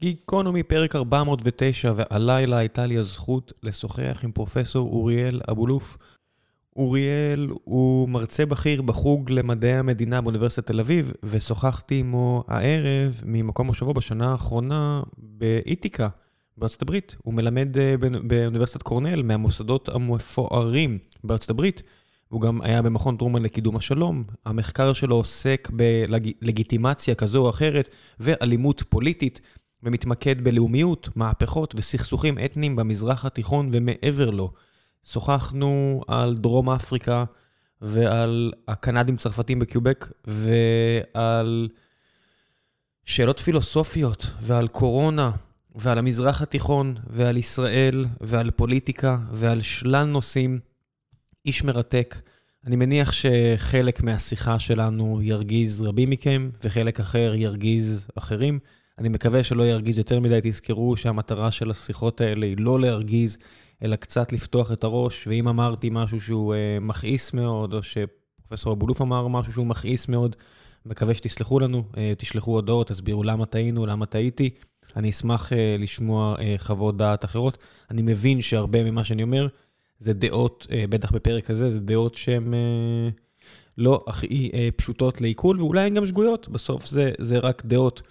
גיקונומי פרק 409, והלילה הייתה לי הזכות לשוחח עם פרופסור אוריאל אבולוף. אוריאל הוא מרצה בכיר בחוג למדעי המדינה באוניברסיטת תל אביב, ושוחחתי עמו הערב ממקום מושבו בשנה האחרונה באיתיקה, בארצות הברית. הוא מלמד אה, באוניברסיטת קורנל, מהמוסדות המפוארים בארצות הברית. הוא גם היה במכון טרומן לקידום השלום. המחקר שלו עוסק בלגיטימציה כזו או אחרת ואלימות פוליטית. ומתמקד בלאומיות, מהפכות וסכסוכים אתניים במזרח התיכון ומעבר לו. שוחחנו על דרום אפריקה ועל הקנדים-צרפתים בקיובק ועל שאלות פילוסופיות ועל קורונה ועל המזרח התיכון ועל ישראל ועל פוליטיקה ועל שלל נושאים. איש מרתק. אני מניח שחלק מהשיחה שלנו ירגיז רבים מכם וחלק אחר ירגיז אחרים. אני מקווה שלא ירגיז יותר מדי, תזכרו שהמטרה של השיחות האלה היא לא להרגיז, אלא קצת לפתוח את הראש, ואם אמרתי משהו שהוא uh, מכעיס מאוד, או שפרופסור אבולוף אמר משהו שהוא מכעיס מאוד, מקווה שתסלחו לנו, uh, תשלחו הודעות, תסבירו למה טעינו, למה טעיתי. אני אשמח uh, לשמוע uh, חוות דעת אחרות. אני מבין שהרבה ממה שאני אומר, זה דעות, uh, בטח בפרק הזה, זה דעות שהן uh, לא הכי uh, פשוטות לעיכול, ואולי הן גם שגויות, בסוף זה, זה רק דעות.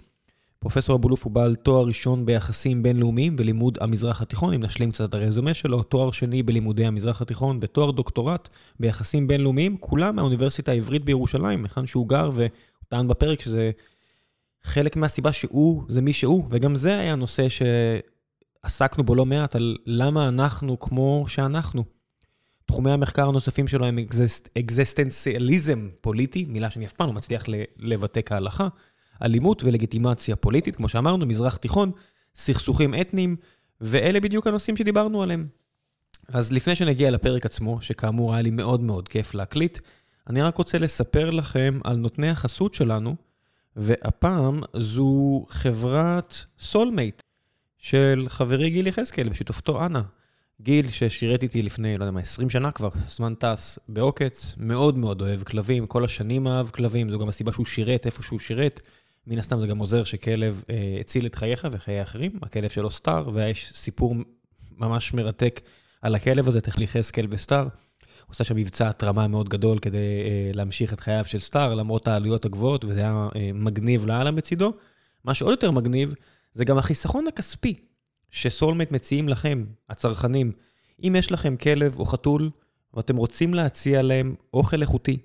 פרופסור אבולוף הוא בעל תואר ראשון ביחסים בינלאומיים ולימוד המזרח התיכון, אם נשלים קצת את הרזומה שלו, תואר שני בלימודי המזרח התיכון ותואר דוקטורט ביחסים בינלאומיים, כולם מהאוניברסיטה העברית בירושלים, היכן שהוא גר, והוא טען בפרק שזה חלק מהסיבה שהוא זה מי שהוא, וגם זה היה נושא שעסקנו בו לא מעט, על למה אנחנו כמו שאנחנו. תחומי המחקר הנוספים שלו הם אקזיסטנציאליזם פוליטי, מילה שאני אף פעם לא מצליח לבטא כהלכה. אלימות ולגיטימציה פוליטית, כמו שאמרנו, מזרח תיכון, סכסוכים אתניים, ואלה בדיוק הנושאים שדיברנו עליהם. אז לפני שנגיע לפרק עצמו, שכאמור היה לי מאוד מאוד כיף להקליט, אני רק רוצה לספר לכם על נותני החסות שלנו, והפעם זו חברת סולמייט של חברי גיל יחזקאל ושותפתו אנה. גיל ששירת איתי לפני, לא יודע מה, 20 שנה כבר, זמן טס בעוקץ, מאוד מאוד אוהב כלבים, כל השנים אהב כלבים, זו גם הסיבה שהוא שירת איפה שהוא שירת. מן הסתם זה גם עוזר שכלב אה, הציל את חייך וחיי אחרים, הכלב שלו סטאר, ויש סיפור ממש מרתק על הכלב הזה, תכלי חזקאל וסטאר. הוא עושה שם מבצע התרמה מאוד גדול כדי אה, להמשיך את חייו של סטאר, למרות העלויות הגבוהות, וזה היה אה, מגניב לאללה מצידו. מה שעוד יותר מגניב, זה גם החיסכון הכספי שסולמט מציעים לכם, הצרכנים. אם יש לכם כלב או חתול, ואתם רוצים להציע להם אוכל איכותי,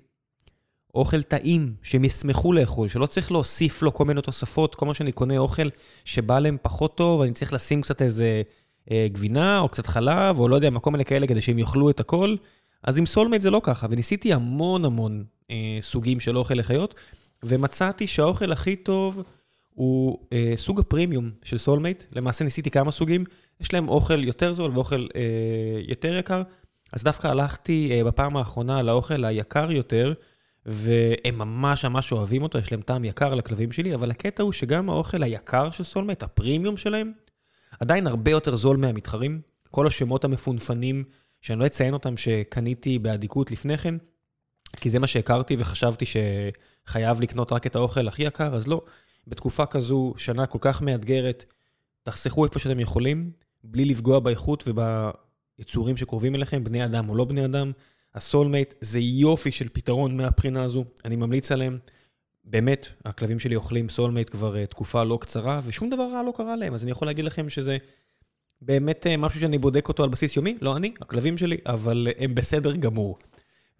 אוכל טעים, שהם ישמחו לאכול, שלא צריך להוסיף לו כל מיני תוספות, כל מה שאני קונה אוכל שבא להם פחות טוב, ואני צריך לשים קצת איזה אה, גבינה, או קצת חלב, או לא יודע, כל מיני כאלה כדי שהם יאכלו את הכל. אז עם סולמייט זה לא ככה, וניסיתי המון המון אה, סוגים של אוכל לחיות, ומצאתי שהאוכל הכי טוב הוא אה, סוג הפרימיום של סולמייט. למעשה ניסיתי כמה סוגים, יש להם אוכל יותר זול ואוכל אה, יותר יקר, אז דווקא הלכתי אה, בפעם האחרונה לאוכל היקר יותר, והם ממש ממש אוהבים אותו, יש להם טעם יקר לכלבים שלי, אבל הקטע הוא שגם האוכל היקר של סולמט, הפרימיום שלהם, עדיין הרבה יותר זול מהמתחרים. כל השמות המפונפנים, שאני לא אציין אותם, שקניתי באדיקות לפני כן, כי זה מה שהכרתי וחשבתי שחייב לקנות רק את האוכל הכי יקר, אז לא. בתקופה כזו, שנה כל כך מאתגרת, תחסכו איפה שאתם יכולים, בלי לפגוע באיכות וביצורים שקרובים אליכם, בני אדם או לא בני אדם. הסולמייט זה יופי של פתרון מהבחינה הזו, אני ממליץ עליהם. באמת, הכלבים שלי אוכלים סולמייט כבר uh, תקופה לא קצרה, ושום דבר רע לא קרה להם, אז אני יכול להגיד לכם שזה באמת uh, משהו שאני בודק אותו על בסיס יומי, לא אני, הכלבים שלי, אבל uh, הם בסדר גמור.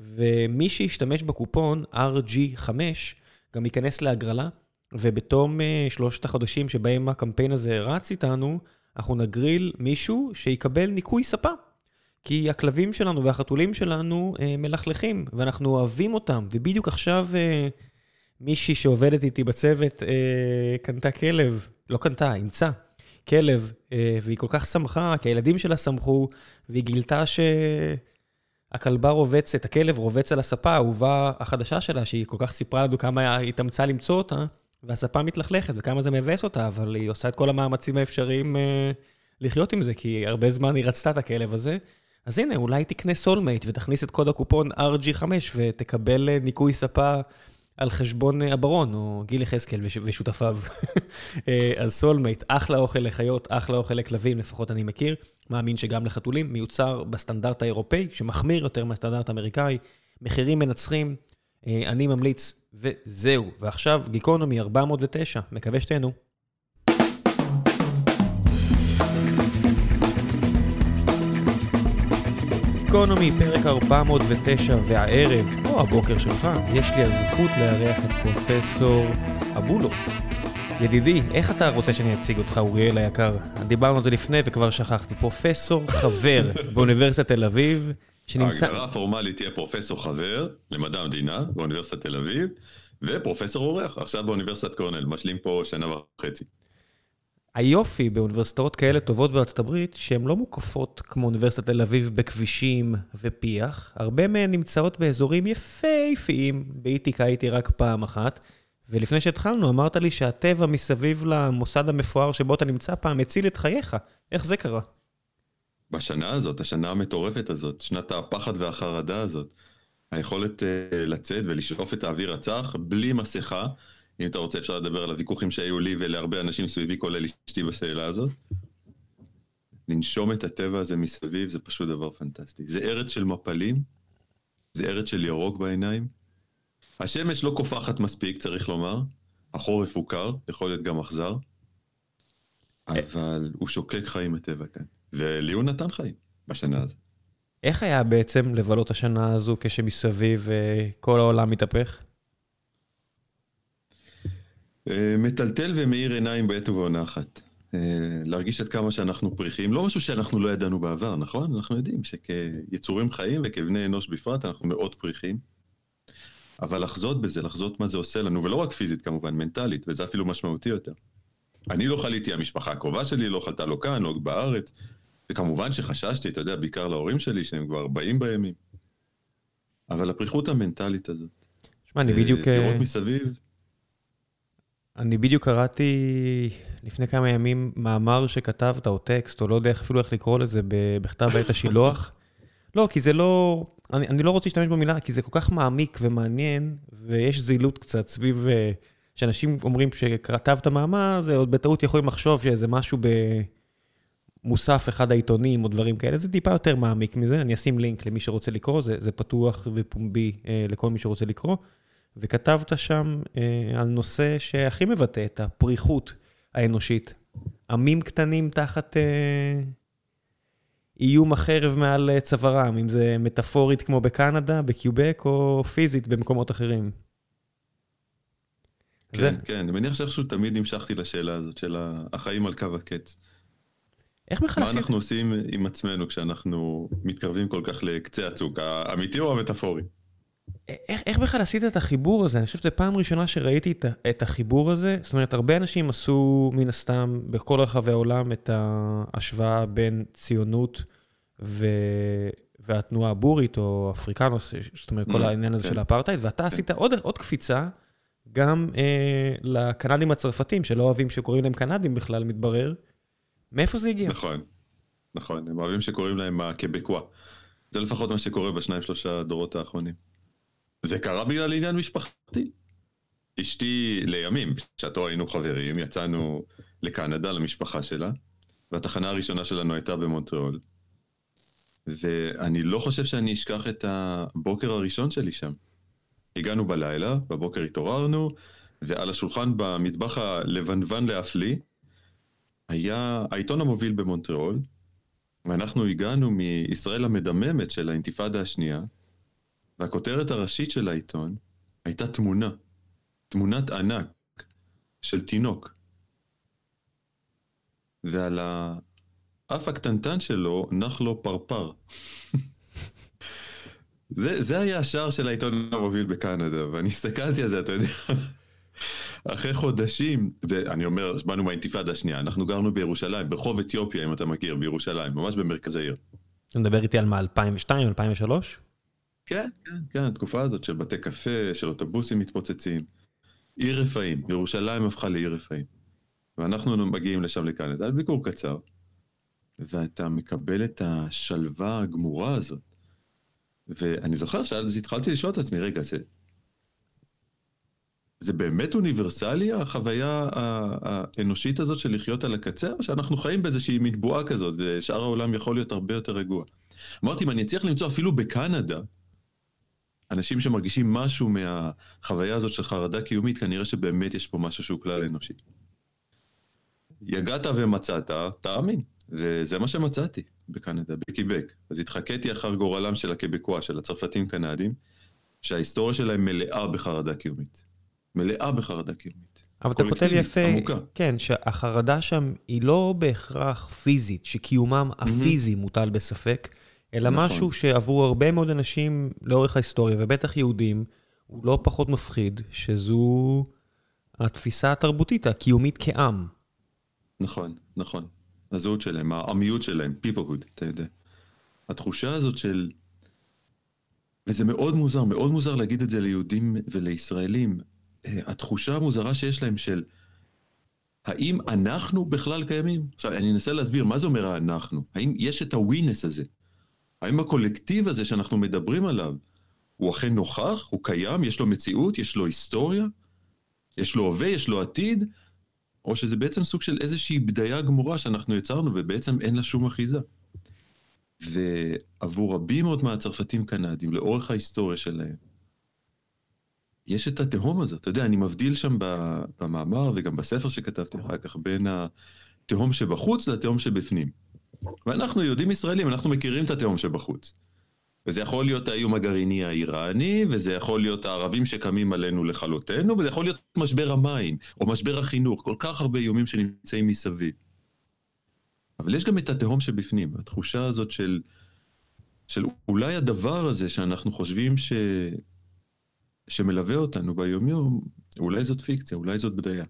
ומי שישתמש בקופון RG5, גם ייכנס להגרלה, ובתום שלושת החודשים שבהם הקמפיין הזה רץ איתנו, אנחנו נגריל מישהו שיקבל ניקוי ספה. כי הכלבים שלנו והחתולים שלנו אה, מלכלכים, ואנחנו אוהבים אותם. ובדיוק עכשיו אה, מישהי שעובדת איתי בצוות אה, קנתה כלב, לא קנתה, אימצה כלב, והיא כל כך שמחה, כי הילדים שלה שמחו, והיא גילתה שהכלבה רובצת, הכלב רובץ על הספה, האהובה החדשה שלה, שהיא כל כך סיפרה לנו כמה היא התאמצה למצוא אותה, והספה מתלכלכת, וכמה זה מבאס אותה, אבל היא עושה את כל המאמצים האפשריים לחיות עם זה, כי הרבה זמן היא רצתה את הכלב הזה. אז הנה, אולי תקנה סולמייט ותכניס את קוד הקופון RG5 ותקבל אה, ניקוי ספה על חשבון הברון, או גיל יחזקאל ושותפיו. אז סולמייט, אחלה אוכל לחיות, אחלה אוכל לכלבים, לפחות אני מכיר. מאמין שגם לחתולים, מיוצר בסטנדרט האירופאי, שמחמיר יותר מהסטנדרט האמריקאי. מחירים מנצחים, אני ממליץ, וזהו. ועכשיו, גיקונומי 409, מקווה שתהנו. גיקונומי, פרק 409, והערב, או הבוקר שלך, יש לי הזכות לארח את פרופסור אבולוף. ידידי, איך אתה רוצה שאני אציג אותך, אוריאל היקר? דיברנו על זה לפני וכבר שכחתי. פרופסור חבר באוניברסיטת תל אביב, שנמצא... ההגדרה הפורמלית תהיה פרופסור חבר למדע המדינה באוניברסיטת תל אביב, ופרופסור אורח, עכשיו באוניברסיטת קורנל, משלים פה שנה וחצי. היופי באוניברסיטאות כאלה טובות בארצות הברית, שהן לא מוקפות כמו אוניברסיטת תל אביב בכבישים ופיח, הרבה מהן נמצאות באזורים יפהפיים, באיטיקה הייתי רק פעם אחת, ולפני שהתחלנו אמרת לי שהטבע מסביב למוסד המפואר שבו אתה נמצא פעם הציל את חייך, איך זה קרה? בשנה הזאת, השנה המטורפת הזאת, שנת הפחד והחרדה הזאת, היכולת uh, לצאת ולשאוף את האוויר הצח בלי מסכה, אם אתה רוצה אפשר לדבר על הוויכוחים שהיו לי ולהרבה אנשים סביבי, כולל אשתי בשאלה הזאת. לנשום את הטבע הזה מסביב זה פשוט דבר פנטסטי. זה ארץ של מפלים, זה ארץ של ירוק בעיניים. השמש לא קופחת מספיק, צריך לומר. החורף הוא קר, יכול להיות גם אכזר, אבל הוא שוקק חיים הטבע כאן. ולי הוא נתן חיים בשנה הזו. איך היה בעצם לבלות השנה הזו כשמסביב אה, כל העולם מתהפך? אה, מטלטל ומאיר עיניים בעת ובעונה אחת. אה, להרגיש עד כמה שאנחנו פריחים, לא משהו שאנחנו לא ידענו בעבר, נכון? אנחנו יודעים שכיצורים חיים וכבני אנוש בפרט, אנחנו מאוד פריחים. אבל לחזות בזה, לחזות מה זה עושה לנו, ולא רק פיזית כמובן, מנטלית, וזה אפילו משמעותי יותר. אני לא חליתי, המשפחה הקרובה שלי לא חלתה לא כאן, לא בארץ, וכמובן שחששתי, אתה יודע, בעיקר להורים שלי, שהם כבר באים בימים. אבל הפריחות המנטלית הזאת. שמע, אני בדיוק... לראות מסביב, אני בדיוק קראתי לפני כמה ימים מאמר שכתבת, או טקסט, או לא יודע אפילו איך לקרוא לזה, בכתב בעת השילוח. לא, כי זה לא... אני, אני לא רוצה להשתמש במילה, כי זה כל כך מעמיק ומעניין, ויש זילות קצת סביב... אה, שאנשים אומרים שכתבת מאמר, זה עוד בטעות יכולים לחשוב שזה משהו במוסף אחד העיתונים או דברים כאלה, זה טיפה יותר מעמיק מזה, אני אשים לינק למי שרוצה לקרוא, זה, זה פתוח ופומבי אה, לכל מי שרוצה לקרוא. וכתבת שם אה, על נושא שהכי מבטא את הפריחות האנושית. עמים קטנים תחת אה, איום החרב מעל אה, צווארם, אם זה מטאפורית כמו בקנדה, בקיובק, או פיזית במקומות אחרים. כן, זה... כן, אני מניח שאיכשהו תמיד המשכתי לשאלה הזאת של החיים על קו הקץ. איך בכלל עשית? מה אנחנו עושים עם עצמנו כשאנחנו מתקרבים כל כך לקצה הצוק, האמיתי או המטאפורי? איך, איך בכלל עשית את החיבור הזה? אני חושב שזו פעם ראשונה שראיתי את, את החיבור הזה. זאת אומרת, הרבה אנשים עשו מן הסתם בכל רחבי העולם את ההשוואה בין ציונות ו... והתנועה הבורית או אפריקנוס, זאת אומרת, כל mm, העניין הזה כן. של האפרטהייד, ואתה כן. עשית עוד, עוד קפיצה גם אה, לקנדים הצרפתים, שלא אוהבים שקוראים להם קנדים בכלל, מתברר. מאיפה זה הגיע? נכון, נכון, הם אוהבים שקוראים להם הקבקווה. זה לפחות מה שקורה בשניים שלושה דורות האחרונים. זה קרה בגלל עניין משפחתי. אשתי לימים, בשעתו היינו חברים, יצאנו לקנדה, למשפחה שלה, והתחנה הראשונה שלנו הייתה במונטריאול. ואני לא חושב שאני אשכח את הבוקר הראשון שלי שם. הגענו בלילה, בבוקר התעוררנו, ועל השולחן במטבח הלבנוון להפליא, היה העיתון המוביל במונטריאול, ואנחנו הגענו מישראל המדממת של האינתיפאדה השנייה, והכותרת הראשית של העיתון הייתה תמונה, תמונת ענק של תינוק. ועל האף הקטנטן שלו נח לו פרפר. זה, זה היה השער של העיתון המוביל בקנדה, ואני הסתכלתי על זה, אתה יודע, אחרי חודשים, ואני אומר, באנו מהאינתיפאדה השנייה, אנחנו גרנו בירושלים, ברחוב אתיופיה, אם אתה מכיר, בירושלים, ממש במרכז העיר. אתה מדבר איתי על מה, 2002, 2003? כן, כן, כן, התקופה הזאת של בתי קפה, של אוטובוסים מתפוצצים. עיר רפאים, ירושלים הפכה לעיר רפאים. ואנחנו מגיעים לשם זה היה ביקור קצר, ואתה מקבל את השלווה הגמורה הזאת. ואני זוכר שאז התחלתי לשאול את עצמי, רגע, זה... זה באמת אוניברסלי, החוויה האנושית הזאת של לחיות על הקצה, או שאנחנו חיים באיזושהי מין בועה כזאת, ושאר העולם יכול להיות הרבה יותר רגוע. אמרתי, אם אני אצליח למצוא אפילו בקנדה, אנשים שמרגישים משהו מהחוויה הזאת של חרדה קיומית, כנראה שבאמת יש פה משהו שהוא כלל אנושי. יגעת ומצאת, תאמין. וזה מה שמצאתי בקנדה, בקיבק. אז התחקיתי אחר גורלם של הקבקואה, של הצרפתים קנדים, שההיסטוריה שלהם מלאה בחרדה קיומית. מלאה בחרדה קיומית. אבל אתה כותב יפה, עמוקה. כן, שהחרדה שם היא לא בהכרח פיזית, שקיומם הפיזי mm-hmm. מוטל בספק, אלא נכון. משהו שעבור הרבה מאוד אנשים לאורך ההיסטוריה, ובטח יהודים, הוא לא פחות מפחיד, שזו התפיסה התרבותית, הקיומית כעם. נכון, נכון. הזהות שלהם, העמיות שלהם, peoplehood, אתה יודע. התחושה הזאת של... וזה מאוד מוזר, מאוד מוזר להגיד את זה ליהודים ולישראלים. התחושה המוזרה שיש להם של האם אנחנו בכלל קיימים? עכשיו, אני אנסה להסביר מה זה אומר האנחנו. האם יש את הווינס הזה? האם הקולקטיב הזה שאנחנו מדברים עליו, הוא אכן נוכח? הוא קיים? יש לו מציאות? יש לו היסטוריה? יש לו הווה? יש לו עתיד? או שזה בעצם סוג של איזושהי בדיה גמורה שאנחנו יצרנו ובעצם אין לה שום אחיזה. ועבור רבים מאוד מהצרפתים קנדים, לאורך ההיסטוריה שלהם, יש את התהום הזאת. אתה יודע, אני מבדיל שם במאמר וגם בספר שכתבתי אחר כך בין התהום שבחוץ לתהום שבפנים. ואנחנו יהודים ישראלים, אנחנו מכירים את התהום שבחוץ. וזה יכול להיות האיום הגרעיני האיראני, וזה יכול להיות הערבים שקמים עלינו לכלותנו, וזה יכול להיות משבר המים, או משבר החינוך, כל כך הרבה איומים שנמצאים מסביב. אבל יש גם את התהום שבפנים, התחושה הזאת של, של אולי הדבר הזה שאנחנו חושבים ש, שמלווה אותנו ביומיום, אולי זאת פיקציה, אולי זאת בדיה.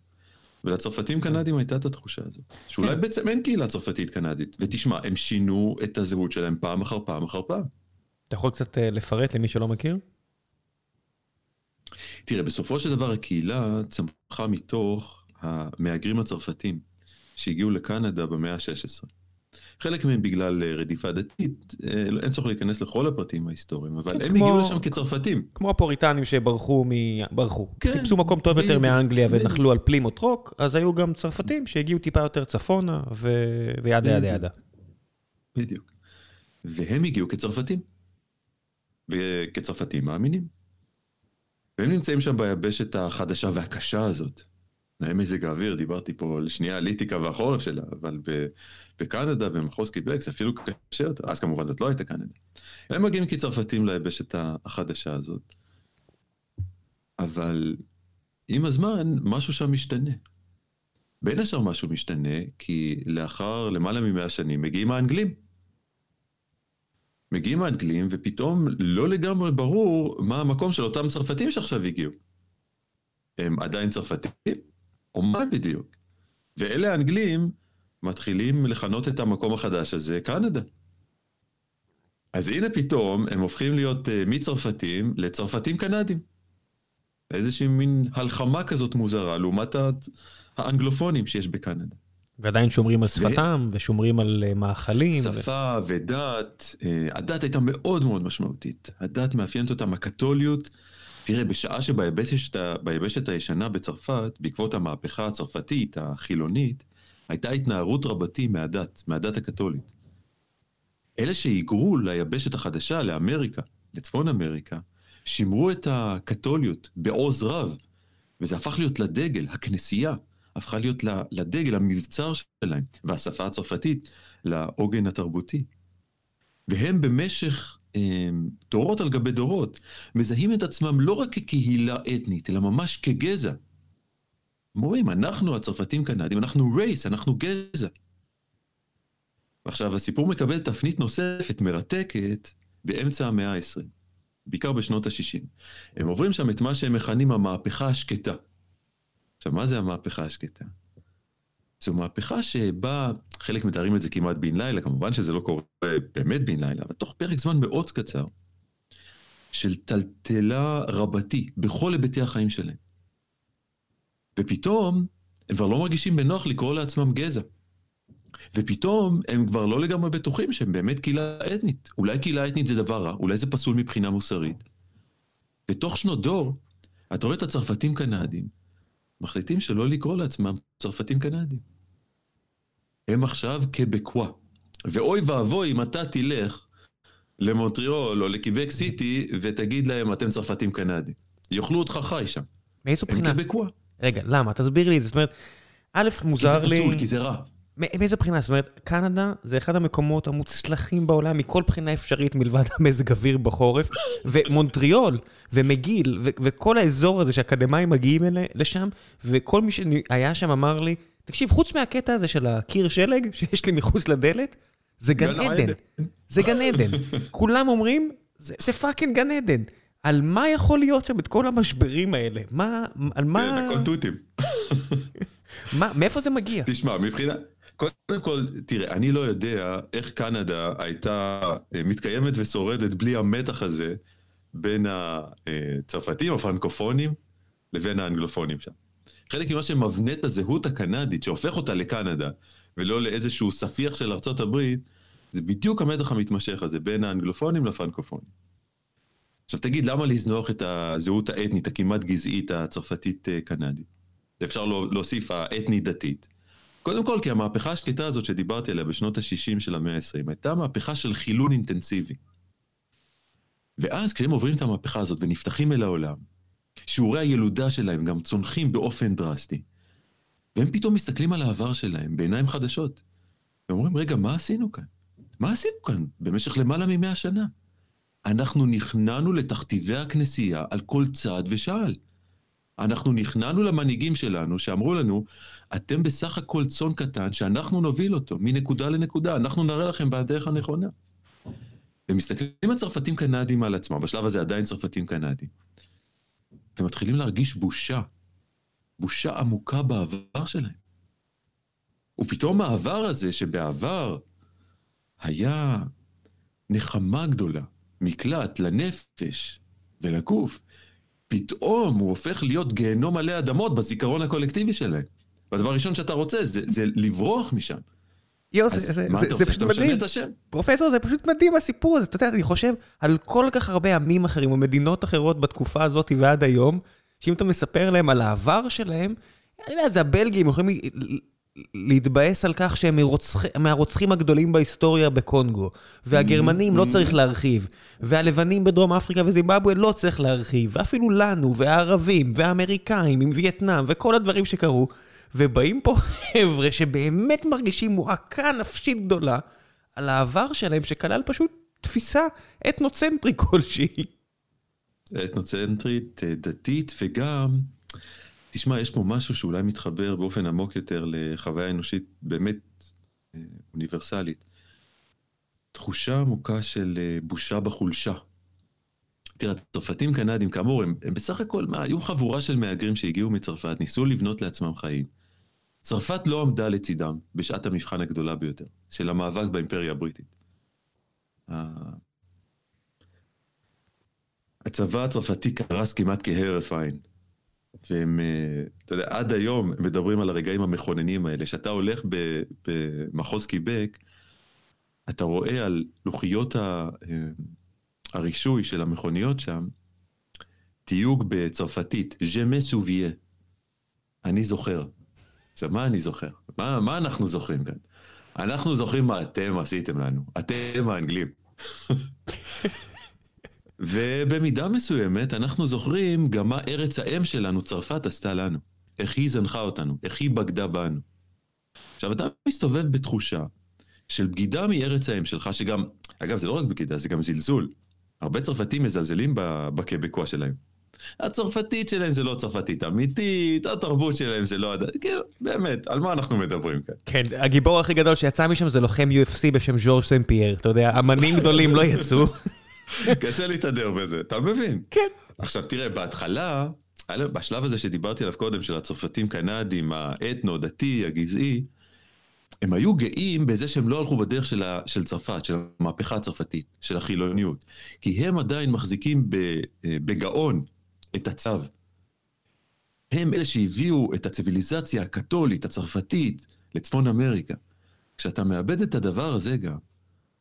ולצרפתים קנדים הייתה את התחושה הזאת, שאולי כן. בעצם אין קהילה צרפתית קנדית. ותשמע, הם שינו את הזהות שלהם פעם אחר פעם אחר פעם. אתה יכול קצת אה, לפרט למי שלא מכיר? תראה, בסופו של דבר הקהילה צמחה מתוך המהגרים הצרפתים שהגיעו לקנדה במאה ה-16. חלק מהם בגלל אה, רדיפה דתית, אה, אין צורך להיכנס לכל הפרטים ההיסטוריים, אבל כן, הם כמו, הגיעו לשם כצרפתים. כמו הפוריטנים שברחו, מ... ברחו. כן. חיפשו מקום טוב יותר מאנגליה ונחלו על פלימות רוק, אז היו גם צרפתים שהגיעו טיפה יותר צפונה, ו... וידה ידה ידה. בדיוק. והם הגיעו כצרפתים. וכצרפתים מאמינים. והם נמצאים שם ביבשת החדשה והקשה הזאת. מזג האוויר, דיברתי פה לשנייה על ליטיקה והחורף שלה, אבל בקנדה, במחוז קיבק, זה אפילו קשה יותר, אז כמובן זאת לא הייתה קנדה. הם מגיעים כצרפתים ליבשת החדשה הזאת. אבל עם הזמן, משהו שם משתנה. בין השאר משהו משתנה, כי לאחר למעלה ממאה שנים מגיעים האנגלים. מגיעים האנגלים, ופתאום לא לגמרי ברור מה המקום של אותם צרפתים שעכשיו הגיעו. הם עדיין צרפתים? או מה בדיוק? ואלה האנגלים מתחילים לכנות את המקום החדש הזה קנדה. אז הנה פתאום הם הופכים להיות uh, מצרפתים לצרפתים קנדים. איזושהי מין הלחמה כזאת מוזרה לעומת האנגלופונים שיש בקנדה. ועדיין שומרים על שפתם, ו... ושומרים על אה, מאכלים. שפה ו... ודת. אה, הדת הייתה מאוד מאוד משמעותית. הדת מאפיינת אותם, הקתוליות. תראה, בשעה שביבשת הישנה בצרפת, בעקבות המהפכה הצרפתית, החילונית, הייתה התנערות רבתי מהדת, מהדת הקתולית. אלה שהיגרו ליבשת החדשה, לאמריקה, לצפון אמריקה, שימרו את הקתוליות בעוז רב, וזה הפך להיות לדגל, הכנסייה. הפכה להיות לדגל, המבצר שלהם, והשפה הצרפתית לעוגן התרבותי. והם במשך אה, דורות על גבי דורות מזהים את עצמם לא רק כקהילה אתנית, אלא ממש כגזע. אומרים, אנחנו הצרפתים קנדים, אנחנו רייס, אנחנו גזע. עכשיו, הסיפור מקבל תפנית נוספת, מרתקת, באמצע המאה ה-20, בעיקר בשנות ה-60. הם עוברים שם את מה שהם מכנים המהפכה השקטה. עכשיו, מה זה המהפכה השקטה? זו מהפכה שבה, חלק מתארים את זה כמעט בן לילה, כמובן שזה לא קורה באמת בן לילה, אבל תוך פרק זמן מאוד קצר, של טלטלה רבתי בכל היבטי החיים שלהם. ופתאום, הם כבר לא מרגישים בנוח לקרוא לעצמם גזע. ופתאום הם כבר לא לגמרי בטוחים שהם באמת קהילה אתנית. אולי קהילה אתנית זה דבר רע, אולי זה פסול מבחינה מוסרית. בתוך שנות דור, אתה רואה את הצרפתים קנדים, מחליטים שלא לקרוא לעצמם צרפתים קנדים. הם עכשיו קבקווה. ואוי ואבוי אם אתה תלך למונטריאול או לקיבק סיטי ותגיד להם, אתם צרפתים קנדים. יאכלו אותך חי שם. מאיזו בחינה? הם קבקווה. רגע, למה? תסביר לי את זה. זאת אומרת, א', מוזר לי... כי זה פסול, כי זה רע. מאיזה בחינה? זאת אומרת, קנדה זה אחד המקומות המוצלחים בעולם מכל בחינה אפשרית מלבד המזג אוויר בחורף, ומונטריאול, ומגיל, וכל האזור הזה שאקדמאים מגיעים אלה, לשם, וכל מי שהיה שם אמר לי, תקשיב, חוץ מהקטע הזה של הקיר שלג שיש לי מחוץ לדלת, זה גן עדן. זה גן עדן. כולם אומרים, זה, זה פאקינג גן עדן. על מה יכול להיות שם את כל המשברים האלה? מה, על מה... כן, הכל תותים. מה, מאיפה זה מגיע? תשמע, מבחינה... קודם כל, תראה, אני לא יודע איך קנדה הייתה אה, מתקיימת ושורדת בלי המתח הזה בין הצרפתים, הפרנקופונים, לבין האנגלופונים שם. חלק ממה שמבנה את הזהות הקנדית, שהופך אותה לקנדה, ולא לאיזשהו ספיח של ארצות הברית, זה בדיוק המתח המתמשך הזה בין האנגלופונים לפרנקופונים. עכשיו תגיד, למה לזנוח את הזהות האתנית, הכמעט גזעית, הצרפתית-קנדית? אה, אפשר להוסיף האתנית-דתית. קודם כל, כי המהפכה השקטה הזאת שדיברתי עליה בשנות ה-60 של המאה ה-20, הייתה מהפכה של חילון אינטנסיבי. ואז כשהם עוברים את המהפכה הזאת ונפתחים אל העולם, שיעורי הילודה שלהם גם צונחים באופן דרסטי, והם פתאום מסתכלים על העבר שלהם בעיניים חדשות, ואומרים, רגע, מה עשינו כאן? מה עשינו כאן במשך למעלה ממאה שנה? אנחנו נכנענו לתכתיבי הכנסייה על כל צעד ושעל. אנחנו נכנענו למנהיגים שלנו שאמרו לנו, אתם בסך הכל צאן קטן שאנחנו נוביל אותו מנקודה לנקודה, אנחנו נראה לכם בדרך הנכונה. ומסתכלים הצרפתים קנדים על עצמם, בשלב הזה עדיין צרפתים קנדים. ומתחילים להרגיש בושה, בושה עמוקה בעבר שלהם. ופתאום העבר הזה, שבעבר היה נחמה גדולה, מקלט לנפש ולגוף, פתאום הוא הופך להיות גיהנום מלא אדמות בזיכרון הקולקטיבי שלהם. והדבר הראשון שאתה רוצה זה, זה לברוח משם. יו, זה, זה, זה, זה פשוט מדהים. פרופסור, זה פשוט מדהים הסיפור הזה. אתה יודע, אני חושב על כל כך הרבה עמים אחרים או מדינות אחרות בתקופה הזאת ועד היום, שאם אתה מספר להם על העבר שלהם, אני יודע, זה הבלגים, יכולים להתבאס על כך שהם מהרוצחים הגדולים בהיסטוריה בקונגו. והגרמנים לא צריך להרחיב. והלבנים בדרום אפריקה וזימבבואה לא צריך להרחיב. ואפילו לנו, והערבים, והאמריקאים עם וייטנאם, וכל הדברים שקרו. ובאים פה חבר'ה שבאמת מרגישים מועקה נפשית גדולה על העבר שלהם, שכלל פשוט תפיסה אתנוצנטרית כלשהי. אתנוצנטרית, אה, דתית, וגם... תשמע, יש פה משהו שאולי מתחבר באופן עמוק יותר לחוויה אנושית באמת אה, אוניברסלית. תחושה עמוקה של אה, בושה בחולשה. תראה, הצרפתים קנדים, כאמור, הם, הם בסך הכל, מה, היו חבורה של מהגרים שהגיעו מצרפת, ניסו לבנות לעצמם חיים. צרפת לא עמדה לצידם בשעת המבחן הגדולה ביותר, של המאבק באימפריה הבריטית. הצבא הצרפתי קרס כמעט כהרף עין. והם, אה, אתה יודע, עד היום מדברים על הרגעים המכוננים האלה. כשאתה הולך במחוז קיבק, אתה רואה על לוחיות. אה, הרישוי של המכוניות שם, תיוג בצרפתית, ז'מי סוביה. אני זוכר. עכשיו, מה אני זוכר? מה, מה אנחנו זוכרים כאן? אנחנו זוכרים מה אתם עשיתם לנו. אתם האנגלים. ובמידה מסוימת אנחנו זוכרים גם מה ארץ האם שלנו, צרפת, עשתה לנו. איך היא זנחה אותנו, איך היא בגדה בנו. עכשיו, אתה מסתובב בתחושה של בגידה מארץ האם שלך, שגם, אגב, זה לא רק בגידה, זה גם זלזול. הרבה צרפתים מזלזלים בקבקוע שלהם. הצרפתית שלהם זה לא צרפתית אמיתית, התרבות שלהם זה לא... כאילו, באמת, על מה אנחנו מדברים כאן? כן, הגיבור הכי גדול שיצא משם זה לוחם UFC בשם ז'ורג' סן פייר, אתה יודע, אמנים גדולים לא יצאו. קשה להתהדר בזה, אתה מבין? כן. עכשיו תראה, בהתחלה, בשלב הזה שדיברתי עליו קודם, של הצרפתים קנדים, האתנו, דתי, הגזעי, הם היו גאים בזה שהם לא הלכו בדרך של, ה, של צרפת, של המהפכה הצרפתית, של החילוניות. כי הם עדיין מחזיקים בגאון את הצו. הם אלה שהביאו את הציוויליזציה הקתולית, הצרפתית, לצפון אמריקה. כשאתה מאבד את הדבר הזה גם,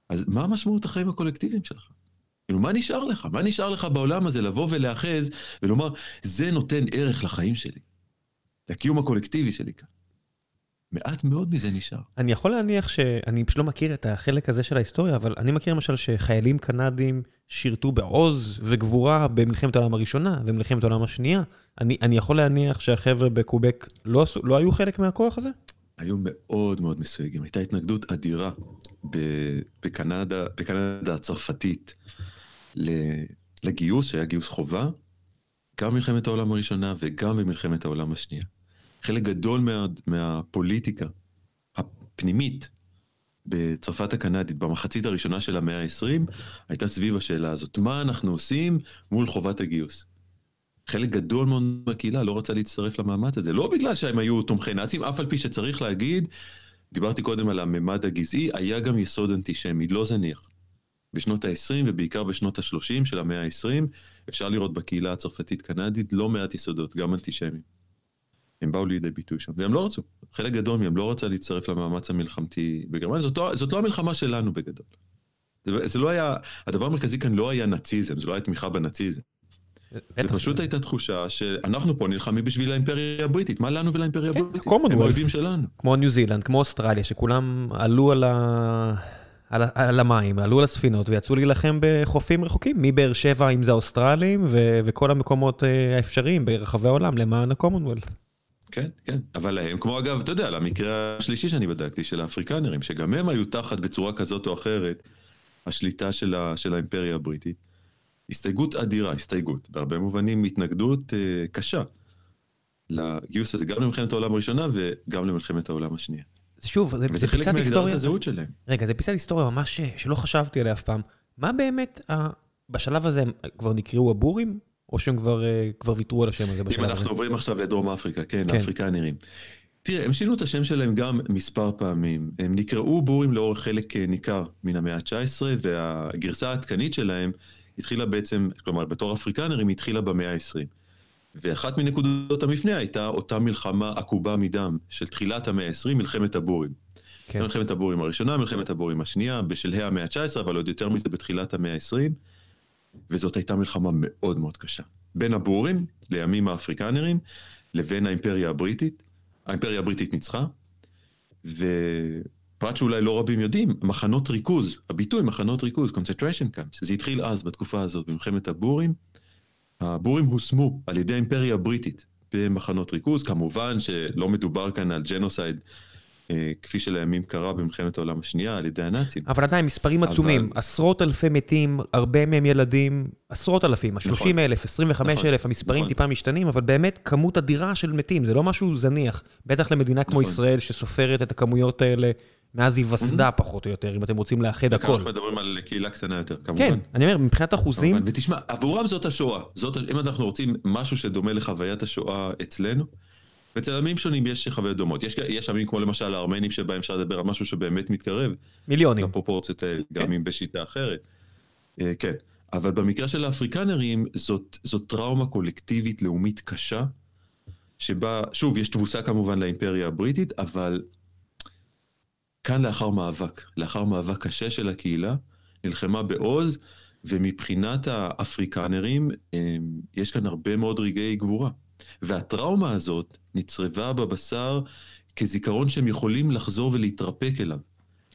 אז מה המשמעות החיים הקולקטיביים שלך? כאילו, מה נשאר לך? מה נשאר לך בעולם הזה לבוא ולהאחז ולומר, זה נותן ערך לחיים שלי, לקיום הקולקטיבי שלי כאן. מעט מאוד מזה נשאר. אני יכול להניח ש... אני פשוט לא מכיר את החלק הזה של ההיסטוריה, אבל אני מכיר למשל שחיילים קנדים שירתו בעוז וגבורה במלחמת העולם הראשונה ובמלחמת העולם השנייה. אני, אני יכול להניח שהחבר'ה בקובק לא, לא היו חלק מהכוח הזה? היו מאוד מאוד מסויגים. הייתה התנגדות אדירה בקנדה, בקנדה הצרפתית לגיוס, שהיה גיוס חובה, גם במלחמת העולם הראשונה וגם במלחמת העולם השנייה. חלק גדול מה, מהפוליטיקה הפנימית בצרפת הקנדית במחצית הראשונה של המאה ה-20 הייתה סביב השאלה הזאת, מה אנחנו עושים מול חובת הגיוס? חלק גדול מאוד מהקהילה לא רצה להצטרף למאמץ הזה, לא בגלל שהם היו תומכי נאצים, אף על פי שצריך להגיד, דיברתי קודם על הממד הגזעי, היה גם יסוד אנטישמי, לא זניח. בשנות ה-20 ובעיקר בשנות ה-30 של המאה ה-20, אפשר לראות בקהילה הצרפתית-קנדית לא מעט יסודות, גם אנטישמיים. הם באו לידי ביטוי שם, והם לא רצו. חלק גדול מהם לא רצה להצטרף למאמץ המלחמתי בגרמניה, זאת לא, זאת לא המלחמה שלנו בגדול. זה, זה לא היה, הדבר המרכזי כאן לא היה נאציזם, זה לא היה תמיכה בנאציזם. זה פשוט הייתה תחושה שאנחנו פה נלחמים בשביל האימפריה הבריטית, מה לנו ולאימפריה כן, הבריטית? הם אויבים שלנו. כמו ניו זילנד, כמו אוסטרליה, שכולם עלו על, ה... על. על המים, עלו על הספינות ויצאו להילחם בחופים רחוקים, מבאר שבע אם זה האוסטרלים ו... וכל המקומות אה, האפשריים ברחבי העולם למען הקומונוולט. כן, כן, אבל הם, כמו אגב, אתה יודע, למקרה השלישי שאני בדקתי, של האפריקנרים, שגם הם היו תחת בצורה כזאת או אחרת השליטה של, ה... של האימפריה הבריטית. הסתייגות אדירה, הסתייגות, בהרבה מובנים התנגדות אה, קשה לגיוס הזה, גם למלחמת העולם הראשונה וגם למלחמת העולם השנייה. זה שוב, זה, זה פיסת היסטוריה. הזהות שלהם. רגע, זה פיסת היסטוריה ממש ש... שלא חשבתי עליה אף פעם. מה באמת, ה... בשלב הזה הם כבר נקראו הבורים? או שהם כבר, אה, כבר ויתרו על השם הזה בשלב הזה? אם אנחנו עוברים עכשיו לדרום אפריקה, כן, כן. האפריקנרים. תראה, הם שינו את השם שלהם גם מספר פעמים. הם נקראו בורים לאורך חלק אה, ניכר מן המאה ה-19, והגרסה העדכנית שלהם התחילה בעצם, כלומר בתור אפריקנרים התחילה במאה ה-20. ואחת מנקודות המפנה הייתה אותה מלחמה עקובה מדם של תחילת המאה ה-20, מלחמת הבורים. כן. מלחמת הבורים הראשונה, מלחמת הבורים השנייה, בשלהי המאה ה-19, אבל עוד יותר מזה בתחילת המאה ה-20, וזאת הייתה מלחמה מאוד מאוד קשה. בין הבורים, לימים האפריקנרים, לבין האימפריה הבריטית. האימפריה הבריטית ניצחה, ו... פרט שאולי לא רבים יודעים, מחנות ריכוז, הביטוי מחנות ריכוז, concentration camps, זה התחיל אז בתקופה הזאת, במלחמת הבורים. הבורים הושמו על ידי האימפריה הבריטית במחנות ריכוז, כמובן שלא מדובר כאן על ג'נוסייד. אה, כפי שלימים קרה במלחמת העולם השנייה על ידי הנאצים. אבל עדיין מספרים עצומים, אבל... עשרות אלפי מתים, הרבה מהם ילדים, עשרות אלפים, ה-30 נכון. אלף, 25 נכון. אלף, המספרים נכון. טיפה משתנים, אבל באמת כמות אדירה של מתים, זה לא משהו זניח. בטח למדינה כמו נכון. ישראל שסופרת את הכמויות האלה מאז היווסדה פחות או יותר, אם אתם רוצים לאחד הכל. אנחנו מדברים על קהילה קטנה יותר, כמובן. כן, אני אומר, מבחינת אחוזים... ותשמע, עבורם זאת השואה. זאת, אם אנחנו רוצים משהו שדומה לחוויית השואה אצלנו, ואצל עמים שונים יש חוויות דומות. יש, יש עמים כמו למשל הארמנים שבהם אפשר לדבר על משהו שבאמת מתקרב. מיליונים. לפרופורציות האלה, כן. גם אם בשיטה אחרת. אה, כן, אבל במקרה של האפריקנרים, זאת, זאת טראומה קולקטיבית לאומית קשה, שבה, שוב, יש תבוסה כמובן לאימפריה הבריטית, אבל כאן לאחר מאבק, לאחר מאבק קשה של הקהילה, נלחמה בעוז, ומבחינת האפריקנרים, יש כאן הרבה מאוד רגעי גבורה. והטראומה הזאת נצרבה בבשר כזיכרון שהם יכולים לחזור ולהתרפק אליו.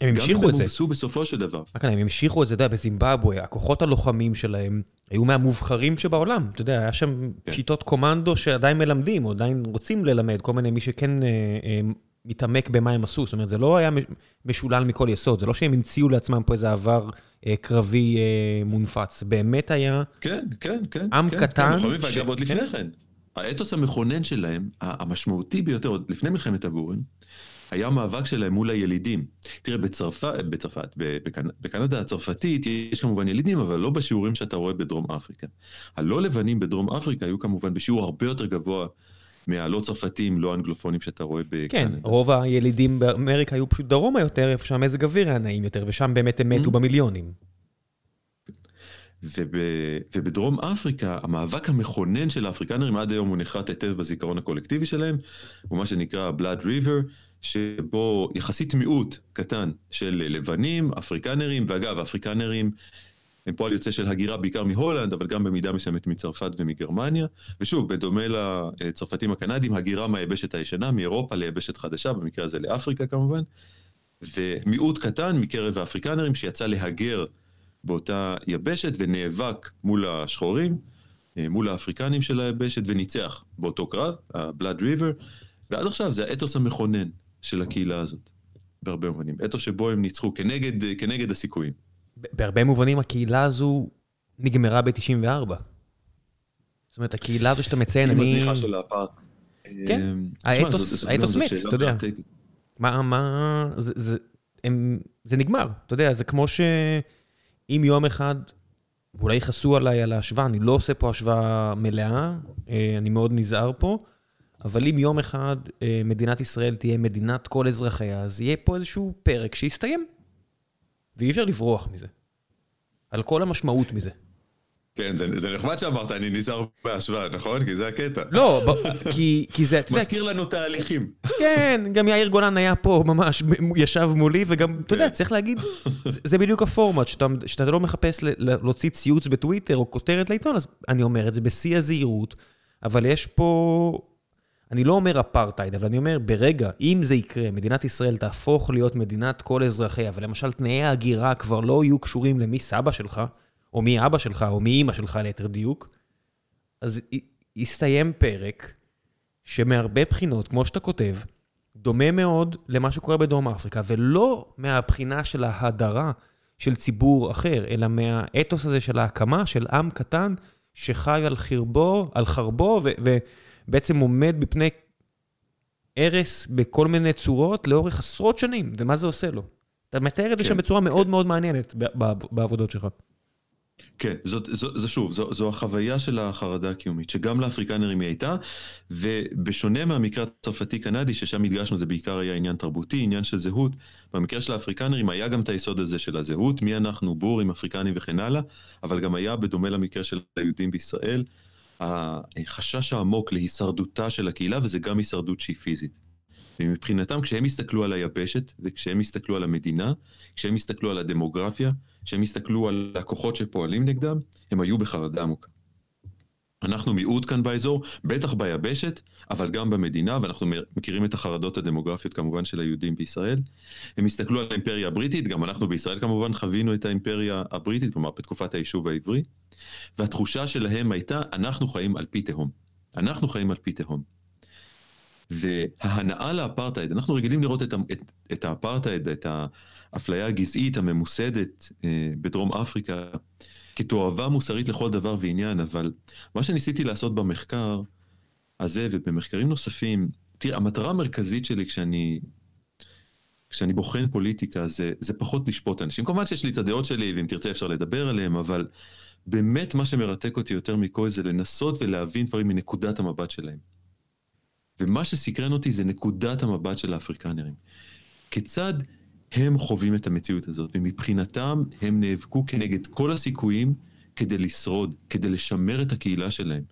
הם המשיכו את זה. גם אם הם בסופו של דבר. רק הם המשיכו את זה, אתה יודע, בזימבבואה, הכוחות הלוחמים שלהם היו מהמובחרים שבעולם. אתה יודע, היה שם כן. שיטות קומנדו שעדיין מלמדים, או עדיין רוצים ללמד, כל מיני מי שכן אה, אה, מתעמק במה הם עשו, זאת אומרת, זה לא היה משולל מכל יסוד, זה לא שהם המציאו לעצמם פה איזה עבר אה, קרבי אה, מונפץ, באמת היה... כן, כן, כן. עם כן, קטן. כן, ש... ואגב, עוד לפני כן. כן. האתוס המכונן שלהם, המשמעותי ביותר, עוד לפני מלחמת הבורים, היה מאבק שלהם מול הילידים. תראה, בצרפת, בצרפת, בקנ... בקנדה הצרפתית יש כמובן ילידים, אבל לא בשיעורים שאתה רואה בדרום אפריקה. הלא לבנים בדרום אפריקה היו כמובן בשיעור הרבה יותר גבוה מהלא צרפתים, לא אנגלופונים שאתה רואה בקנדה. כן, רוב הילידים באמריקה היו פשוט דרומה יותר, איפה שהמזג אוויר היה נעים יותר, ושם באמת הם מתו mm-hmm. במיליונים. וב, ובדרום אפריקה, המאבק המכונן של האפריקנרים עד היום הוא נחרט היטב בזיכרון הקולקטיבי שלהם, הוא מה שנקרא Blood River, שבו יחסית מיעוט קטן של לבנים, אפריקנרים, ואגב, אפריקנרים הם פועל יוצא של הגירה בעיקר מהולנד, אבל גם במידה מסוימת מצרפת ומגרמניה. ושוב, בדומה לצרפתים הקנדים, הגירה מהיבשת הישנה, מאירופה ליבשת חדשה, במקרה הזה לאפריקה כמובן. ומיעוט קטן מקרב האפריקנרים שיצא להגר באותה יבשת ונאבק מול השחורים, אה, מול האפריקנים של היבשת, וניצח באותו קרב, ה-Blood River, ועד עכשיו זה האתוס המכונן של הקהילה הזאת, בהרבה מובנים. אתוס שבו הם ניצחו כנגד, כנגד הסיכויים. בהרבה מובנים הקהילה הזו נגמרה ב-94. זאת אומרת, הקהילה הזו שאתה מציין, אני... עם הזריחה של האפרטהייד. כן, אה, האתוס מת, אתה יודע. מה, מה, זה, זה, הם, זה נגמר, אתה יודע, זה כמו שאם יום אחד, ואולי יכעסו עליי על ההשוואה, אני לא עושה פה השוואה מלאה, אה, אני מאוד נזהר פה, אבל אם יום אחד אה, מדינת ישראל תהיה מדינת כל אזרחיה, אז יהיה פה איזשהו פרק שיסתיים. ואי אפשר לברוח מזה. על כל המשמעות מזה. כן, זה, זה נחמד שאמרת, אני נזהר בהשוואה, נכון? כי זה הקטע. לא, ב, כי, כי זה... מזכיר לנו תהליכים. כן, גם יאיר גולן היה פה ממש, ישב מולי, וגם, אתה יודע, כן. צריך להגיד, זה, זה בדיוק הפורמט, שאתה, שאתה לא מחפש להוציא ציוץ בטוויטר או כותרת לעיתון, אז אני אומר את זה בשיא הזהירות, אבל יש פה... אני לא אומר אפרטהייד, אבל אני אומר, ברגע, אם זה יקרה, מדינת ישראל תהפוך להיות מדינת כל אזרחיה, ולמשל תנאי ההגירה כבר לא יהיו קשורים למי סבא שלך, או מי אבא שלך, או מי אימא שלך ליתר דיוק, אז יסתיים פרק שמהרבה בחינות, כמו שאתה כותב, דומה מאוד למה שקורה בדרום אפריקה, ולא מהבחינה של ההדרה של ציבור אחר, אלא מהאתוס הזה של ההקמה של עם קטן שחי על חרבו, על חרבו, ובעצם עומד בפני הרס בכל מיני צורות לאורך עשרות שנים, ומה זה עושה לו. אתה מתאר את זה כן, שם בצורה כן. מאוד מאוד מעניינת בעבודות שלך. כן, זאת, זו, זו שוב, זו, זו החוויה של החרדה הקיומית, שגם לאפריקנרים היא הייתה, ובשונה מהמקרה הצרפתי-קנדי, ששם הדגשנו, זה בעיקר היה עניין תרבותי, עניין של זהות, במקרה של האפריקנרים היה גם את היסוד הזה של הזהות, מי אנחנו, בורים, אפריקנים וכן הלאה, אבל גם היה, בדומה למקרה של היהודים בישראל, החשש העמוק להישרדותה של הקהילה, וזה גם הישרדות שהיא פיזית. ומבחינתם, כשהם הסתכלו על היבשת, וכשהם הסתכלו על המדינה, כשהם הסתכלו על הדמוגרפיה, כשהם הסתכלו על הכוחות שפועלים נגדם, הם היו בחרדה עמוקה. אנחנו מיעוט כאן באזור, בטח ביבשת, אבל גם במדינה, ואנחנו מכירים את החרדות הדמוגרפיות כמובן של היהודים בישראל. הם הסתכלו על האימפריה הבריטית, גם אנחנו בישראל כמובן חווינו את האימפריה הבריטית, כלומר בתקופת היישוב העברי, והתחושה שלהם הייתה, אנחנו חיים על פי תהום. אנחנו חיים על פי תהום. וההנאה לאפרטהייד, אנחנו רגילים לראות את, את, את האפרטהייד, את האפליה הגזעית הממוסדת אה, בדרום אפריקה, כתועבה מוסרית לכל דבר ועניין, אבל מה שניסיתי לעשות במחקר הזה ובמחקרים נוספים, תראה, המטרה המרכזית שלי כשאני, כשאני בוחן פוליטיקה זה, זה פחות לשפוט אנשים. כמובן שיש לי את הדעות שלי, ואם תרצה אפשר לדבר עליהם, אבל באמת מה שמרתק אותי יותר מכל זה לנסות ולהבין דברים מנקודת המבט שלהם. ומה שסקרן אותי זה נקודת המבט של האפריקנרים. כיצד הם חווים את המציאות הזאת, ומבחינתם הם נאבקו כנגד כל הסיכויים כדי לשרוד, כדי לשמר את הקהילה שלהם.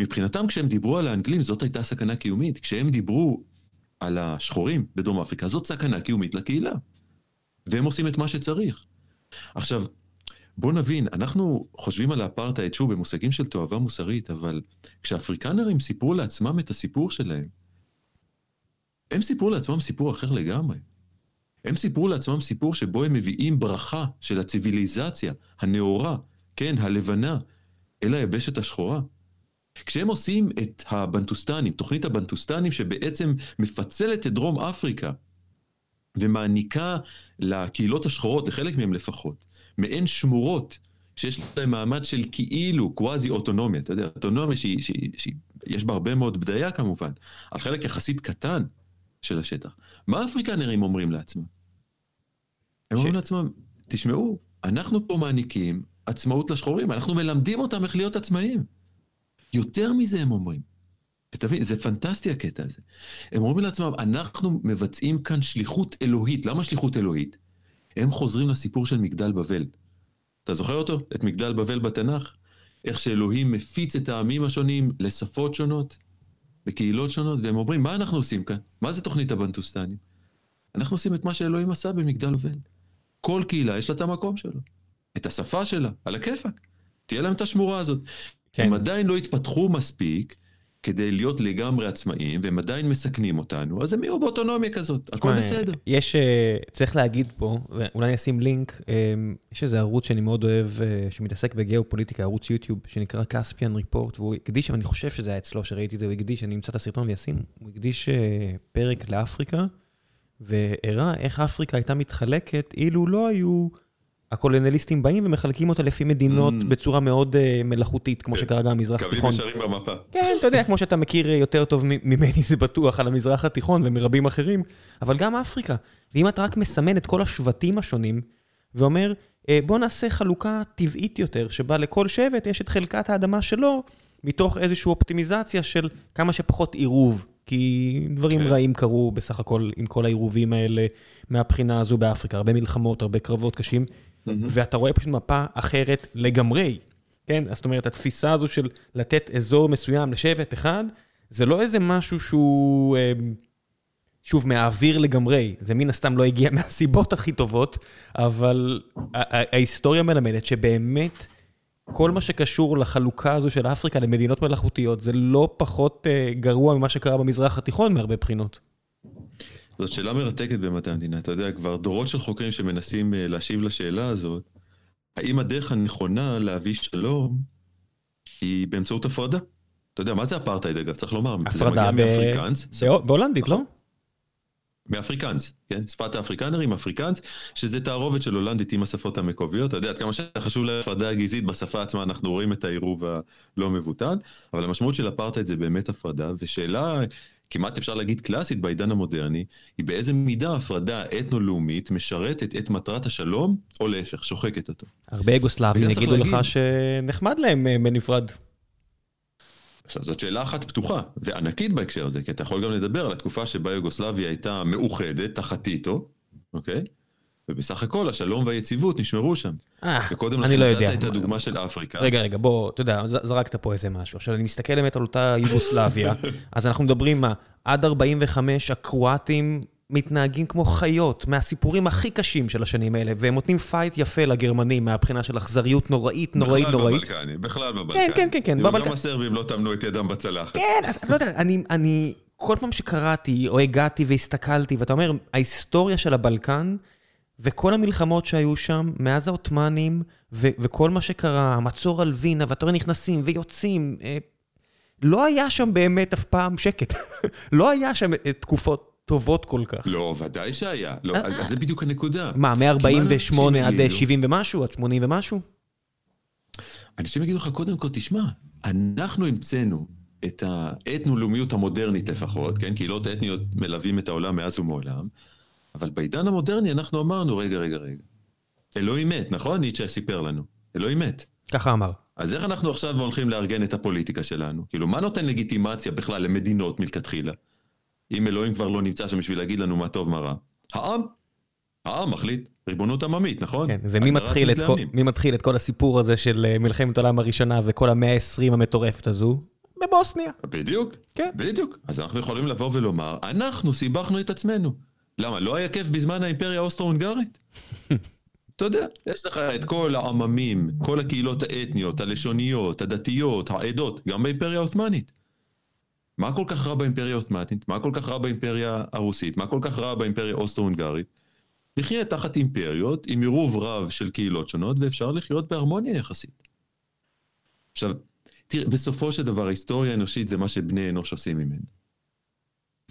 מבחינתם כשהם דיברו על האנגלים זאת הייתה סכנה קיומית, כשהם דיברו על השחורים בדרום אפריקה זאת סכנה קיומית לקהילה. והם עושים את מה שצריך. עכשיו, בוא נבין, אנחנו חושבים על האפרטהייד, שוב, במושגים של תועבה מוסרית, אבל כשאפריקנרים סיפרו לעצמם את הסיפור שלהם, הם סיפרו לעצמם סיפור אחר לגמרי. הם סיפרו לעצמם סיפור שבו הם מביאים ברכה של הציוויליזציה, הנאורה, כן, הלבנה, אל היבשת השחורה. כשהם עושים את הבנטוסטנים, תוכנית הבנטוסטנים שבעצם מפצלת את דרום אפריקה ומעניקה לקהילות השחורות, לחלק מהם לפחות, מעין שמורות שיש להם מעמד של כאילו קוואזי אוטונומיה, אתה יודע, אוטונומיה שיש בה הרבה מאוד בדיה כמובן, על חלק יחסית קטן של השטח. מה האפריקנרים אומרים לעצמם? הם ש... אומרים לעצמם, תשמעו, אנחנו פה מעניקים עצמאות לשחורים, אנחנו מלמדים אותם איך להיות עצמאים. יותר מזה הם אומרים. ותבין, זה פנטסטי הקטע הזה. הם אומרים לעצמם, אנחנו מבצעים כאן שליחות אלוהית. למה שליחות אלוהית? הם חוזרים לסיפור של מגדל בבל. אתה זוכר אותו? את מגדל בבל בתנ"ך? איך שאלוהים מפיץ את העמים השונים לשפות שונות, בקהילות שונות, והם אומרים, מה אנחנו עושים כאן? מה זה תוכנית הבנטוסטנים? אנחנו עושים את מה שאלוהים עשה במגדל בבל. כל קהילה יש לה את המקום שלו. את השפה שלה, על הכיפאק. תהיה להם את השמורה הזאת. כן. הם עדיין לא התפתחו מספיק כדי להיות לגמרי עצמאיים, והם עדיין מסכנים אותנו, אז הם יהיו באוטונומיה כזאת, הכל בסדר. יש, אה, צריך להגיד פה, ואולי אני אשים לינק, אה, יש איזה ערוץ שאני מאוד אוהב, אה, שמתעסק בגיאופוליטיקה, ערוץ יוטיוב, שנקרא כספיאן ריפורט, והוא הקדיש, אני חושב שזה היה אצלו שראיתי את זה, הוא הקדיש, אני אמצא את הסרטון ואשים, הוא הקדיש פרק לאפריקה, והראה איך אפריקה הייתה מתחלקת אילו לא היו... הקולוניאליסטים באים ומחלקים אותה לפי מדינות mm. בצורה מאוד uh, מלאכותית, כמו כן. שקרה גם במזרח התיכון. קווים ישרים במפה. כן, אתה יודע, כמו שאתה מכיר יותר טוב ממני, זה בטוח, על המזרח התיכון ומרבים אחרים, אבל גם אפריקה. ואם אתה רק מסמן את כל השבטים השונים, ואומר, אה, בוא נעשה חלוקה טבעית יותר, שבה לכל שבט יש את חלקת האדמה שלו, מתוך איזושהי אופטימיזציה של כמה שפחות עירוב. כי דברים כן. רעים קרו בסך הכל עם כל העירובים האלה מהבחינה הזו באפריקה, הרבה מלחמות, הרבה קרבות קשים. ואתה רואה פשוט מפה אחרת לגמרי. כן? זאת אומרת, התפיסה הזו של לתת אזור מסוים לשבט אחד, זה לא איזה משהו שהוא, אמ, שוב, מהאוויר לגמרי. זה מן הסתם לא הגיע מהסיבות הכי טובות, אבל ההיסטוריה מלמדת שבאמת כל מה שקשור לחלוקה הזו של אפריקה למדינות מלאכותיות, זה לא פחות אה, גרוע ממה שקרה במזרח התיכון מהרבה בחינות. זאת שאלה מרתקת במדעי המדינה. אתה יודע, כבר דורות של חוקרים שמנסים אה, להשיב לשאלה הזאת, האם הדרך הנכונה להביא שלום היא באמצעות הפרדה? אתה יודע, מה זה אפרטהייד אגב? צריך לומר, הפרדה ב... בהולנדית, לא? מאפריקאנס, כן? שפת האפריקנרים, אפריקאנס, שזה תערובת של הולנדית עם השפות המקומיות. אתה יודע, עד כמה שחשוב להפרדה הגזעית בשפה עצמה, אנחנו רואים את העירוב הלא מבוטל, אבל המשמעות של אפרטהייד זה באמת הפרדה, ושאלה כמעט אפשר להגיד קלאסית בעידן המודרני, היא באיזה מידה הפרדה אתנו-לאומית משרתת את מטרת השלום, או להפך, שוחקת אותו. הרבה אגוסלאבים יגידו להגיד... לך שנחמד להם אה, בנפרד. עכשיו, זאת שאלה אחת פתוחה וענקית בהקשר הזה, כי אתה יכול גם לדבר על התקופה שבה יוגוסלביה הייתה מאוחדת תחת טיטו, אוקיי? ובסך הכל השלום והיציבות נשמרו שם. אה, אני לא יודע. נתת את הדוגמה של אפריקה. רגע, רגע, בוא, אתה יודע, זרקת פה איזה משהו. עכשיו, אני מסתכל באמת על אותה יוגוסלביה, אז אנחנו מדברים מה, עד 45 הקרואטים מתנהגים כמו חיות, מהסיפורים הכי קשים של השנים האלה, והם נותנים פייט יפה לגרמנים מהבחינה של אכזריות נוראית, נוראית, נוראית. בכלל בבלקן, בכלל בבלקן. כן, כן, כן, כן. גם הסרבים לא טמנו את ידם בצלחת. כן, לא יודע, אני, כל פעם שקראתי, או הגעתי והסתכלתי, ואתה אומר, ההיסטוריה של הבלקן, וכל המלחמות שהיו שם, מאז העות'מאנים, וכל מה שקרה, המצור על וינה, ואתה רואה נכנסים ויוצאים, אה, לא היה שם באמת אף פעם שקט. לא היה שם אה, תקופות טובות כל כך. לא, ודאי שהיה. לא, אז זה בדיוק הנקודה. מה, מ-48 עד 70 ומשהו? עד 80 ומשהו? אנשים יגידו לך, קודם כל, תשמע, אנחנו המצאנו את האתנו-לאומיות המודרנית לפחות, כן? קהילות אתניות מלווים את העולם מאז ומעולם. אבל בעידן המודרני אנחנו אמרנו, רגע, רגע, רגע. אלוהים מת, נכון? ניטשה סיפר לנו. אלוהים מת. ככה אמר. אז איך אנחנו עכשיו הולכים לארגן את הפוליטיקה שלנו? כאילו, מה נותן לגיטימציה בכלל למדינות מלכתחילה? אם אלוהים כבר לא נמצא שם בשביל להגיד לנו מה טוב, מה רע. העם. העם מחליט. ריבונות עממית, נכון? כן, ומי מתחיל את, כל, מתחיל את כל הסיפור הזה של אה, מלחמת העולם הראשונה וכל המאה ה-20 המטורפת הזו? בבוסניה. בדיוק, כן. בדיוק. אז אנחנו יכולים לבוא ולומר, אנחנו סיבכנו את עצמנו. למה, לא היה כיף בזמן האימפריה האוסטרו-הונגרית? אתה יודע, יש לך את כל העממים, כל הקהילות האתניות, הלשוניות, הדתיות, העדות, גם באימפריה העות'מאנית. מה כל כך רע באימפריה העות'מאנית? מה כל כך רע באימפריה הרוסית? מה כל כך רע באימפריה האוסטרו-הונגרית? נחיה תחת אימפריות עם עירוב רב של קהילות שונות, ואפשר לחיות בהרמוניה יחסית. עכשיו, תראה, בסופו של דבר ההיסטוריה האנושית זה מה שבני אנוש עושים ממנו.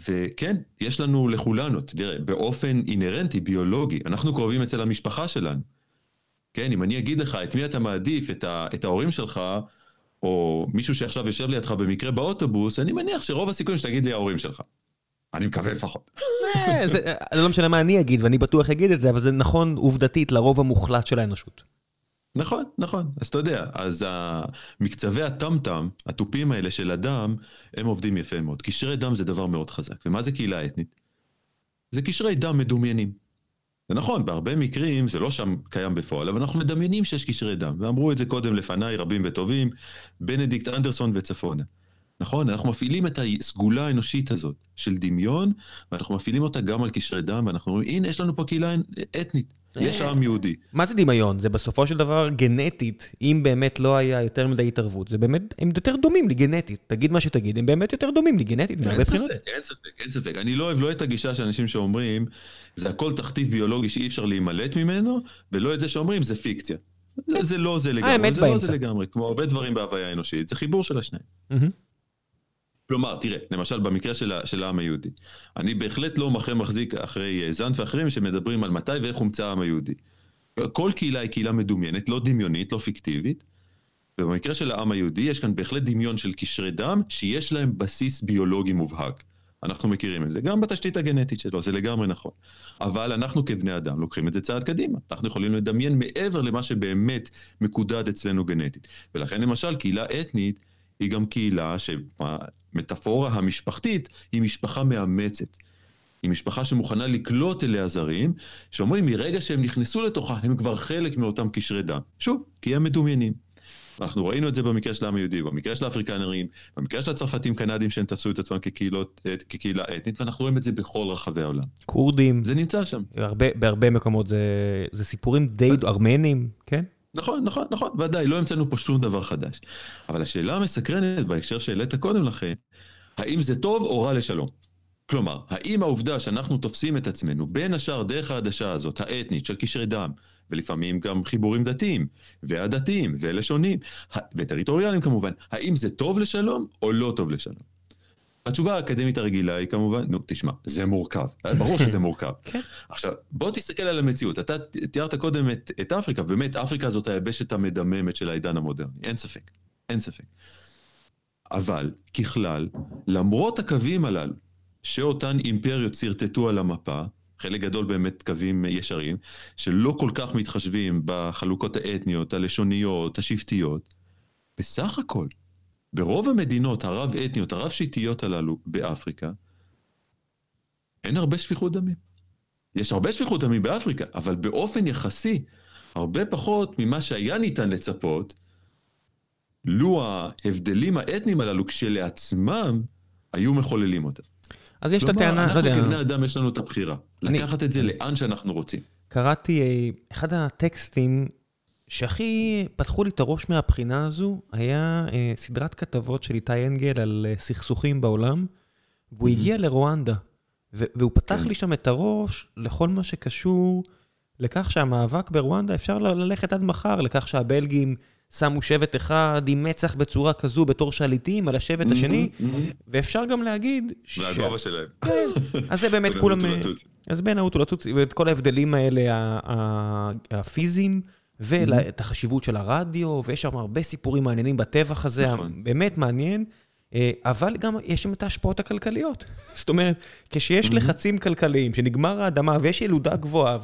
וכן, יש לנו לכולנו, תראה, באופן אינהרנטי, ביולוגי, אנחנו קרובים אצל המשפחה שלנו. כן, אם אני אגיד לך את מי אתה מעדיף, את, ה, את ההורים שלך, או מישהו שעכשיו יושב לידך במקרה באוטובוס, אני מניח שרוב הסיכויים שתגיד לי ההורים שלך. אני מקווה לפחות. אה, זה לא משנה מה אני אגיד, ואני בטוח אגיד את זה, אבל זה נכון עובדתית לרוב המוחלט של האנושות. נכון, נכון. אז אתה יודע, אז מקצבי הטמטם, התופים האלה של הדם, הם עובדים יפה מאוד. קשרי דם זה דבר מאוד חזק. ומה זה קהילה אתנית? זה קשרי דם מדומיינים. זה נכון, בהרבה מקרים זה לא שם קיים בפועל, אבל אנחנו מדמיינים שיש קשרי דם. ואמרו את זה קודם לפניי, רבים וטובים, בנדיקט אנדרסון וצפונה. נכון? אנחנו מפעילים את הסגולה האנושית הזאת של דמיון, ואנחנו מפעילים אותה גם על קשרי דם, ואנחנו אומרים, הנה, יש לנו פה קהילה אתנית, יש אה. עם יהודי. מה זה דמיון? זה בסופו של דבר גנטית, אם באמת לא היה יותר מדי התערבות. זה באמת, הם יותר דומים לי גנטית. תגיד מה שתגיד, הם באמת יותר דומים לי גנטית מהרבה אין בחינות. ספק, אין ספק, אין ספק. אני לא אוהב לא את הגישה של אנשים שאומרים, זה הכל תכתיב ביולוגי שאי אפשר להימלט ממנו, ולא את זה שאומרים, זה פיקציה. זה- לא זה לגמרי, זה לא. זה לגמרי, כמו הרבה דברים בהוויה האנושית, זה חיבור של השניים. כלומר, תראה, למשל במקרה של, העם היהודי, אני בהחלט לא מחזיק אחרי אה, זנט ואחרים שמדברים על מתי ואיך הומצא העם היהודי. כל קהילה היא קהילה מדומיינת, לא דמיונית, לא פיקטיבית, ובמקרה של העם היהודי יש כאן בהחלט דמיון של קשרי דם שיש להם בסיס ביולוגי מובהק. אנחנו מכירים את זה, גם בתשתית הגנטית שלו, זה לגמרי נכון. אבל אנחנו כבני אדם לוקחים את זה צעד קדימה. אנחנו יכולים לדמיין מעבר למה שבאמת מקודד אצלנו גנטית. ולכן למשל קהילה אתנית היא גם קהילה שהמטאפורה המשפחתית היא משפחה מאמצת. היא משפחה שמוכנה לקלוט אליה זרים, שאומרים מרגע שהם נכנסו לתוכה הם כבר חלק מאותם קשרי דם. שוב, כי הם מדומיינים. אנחנו ראינו את זה במקרה של העם היהודי, במקרה של האפריקנרים, במקרה של הצרפתים קנדים שהם תפסו את עצמם כקהילות, כקהילה אתנית, ואנחנו רואים את זה בכל רחבי העולם. כורדים, זה נמצא שם. הרבה, בהרבה מקומות זה, זה סיפורים די ארמנים, כן? נכון, נכון, נכון, ודאי, לא המצאנו פה שום דבר חדש. אבל השאלה המסקרנת בהקשר שהעלית קודם לכן, האם זה טוב או רע לשלום? כלומר, האם העובדה שאנחנו תופסים את עצמנו, בין השאר דרך העדשה הזאת, האתנית, של קשרי דם, ולפעמים גם חיבורים דתיים, ועדתיים, ולשונים, וטריטוריאליים כמובן, האם זה טוב לשלום או לא טוב לשלום? התשובה האקדמית הרגילה היא כמובן, נו, תשמע, זה מורכב. ברור שזה מורכב. כן. עכשיו, בוא תסתכל על המציאות. אתה תיארת קודם את, את אפריקה, באמת, אפריקה זאת היבשת המדממת של העידן המודרני, אין ספק, אין ספק. אבל, ככלל, למרות הקווים הללו, שאותן אימפריות שרטטו על המפה, חלק גדול באמת קווים ישרים, שלא כל כך מתחשבים בחלוקות האתניות, הלשוניות, השבטיות, בסך הכל, ברוב המדינות הרב-אתניות, הרב-שיטיות הללו באפריקה, אין הרבה שפיכות דמים. יש הרבה שפיכות דמים באפריקה, אבל באופן יחסי, הרבה פחות ממה שהיה ניתן לצפות, לו ההבדלים האתניים הללו כשלעצמם היו מחוללים אותם. אז יש את הטענה, לא יודע, אנחנו כבני אדם יש לנו את הבחירה. אני- לקחת את זה לאן שאנחנו רוצים. קראתי, אה, אחד הטקסטים שהכי פתחו לי את הראש מהבחינה הזו, היה אה, סדרת כתבות של איתי אנגל על אה, סכסוכים בעולם, והוא הגיע לרואנדה, והוא פתח כן. לי שם את הראש לכל מה שקשור לכך שהמאבק ברואנדה, אפשר ללכת עד מחר, לכך שהבלגים שמו שבט אחד עם מצח בצורה כזו בתור שליטים על השבט השני, ואפשר גם להגיד... ש- והגובה שלהם. כן, אז זה באמת כולם... אה. אז בין ההוטו לטוטסי, ואת כל ההבדלים האלה הפיזיים, ואת החשיבות של הרדיו, ויש שם הרבה סיפורים מעניינים בטבח הזה, נכון. באמת מעניין, אה, אבל גם יש שם את ההשפעות הכלכליות. זאת אומרת, כשיש לחצים כלכליים, שנגמר האדמה ויש ילודה גבוהה,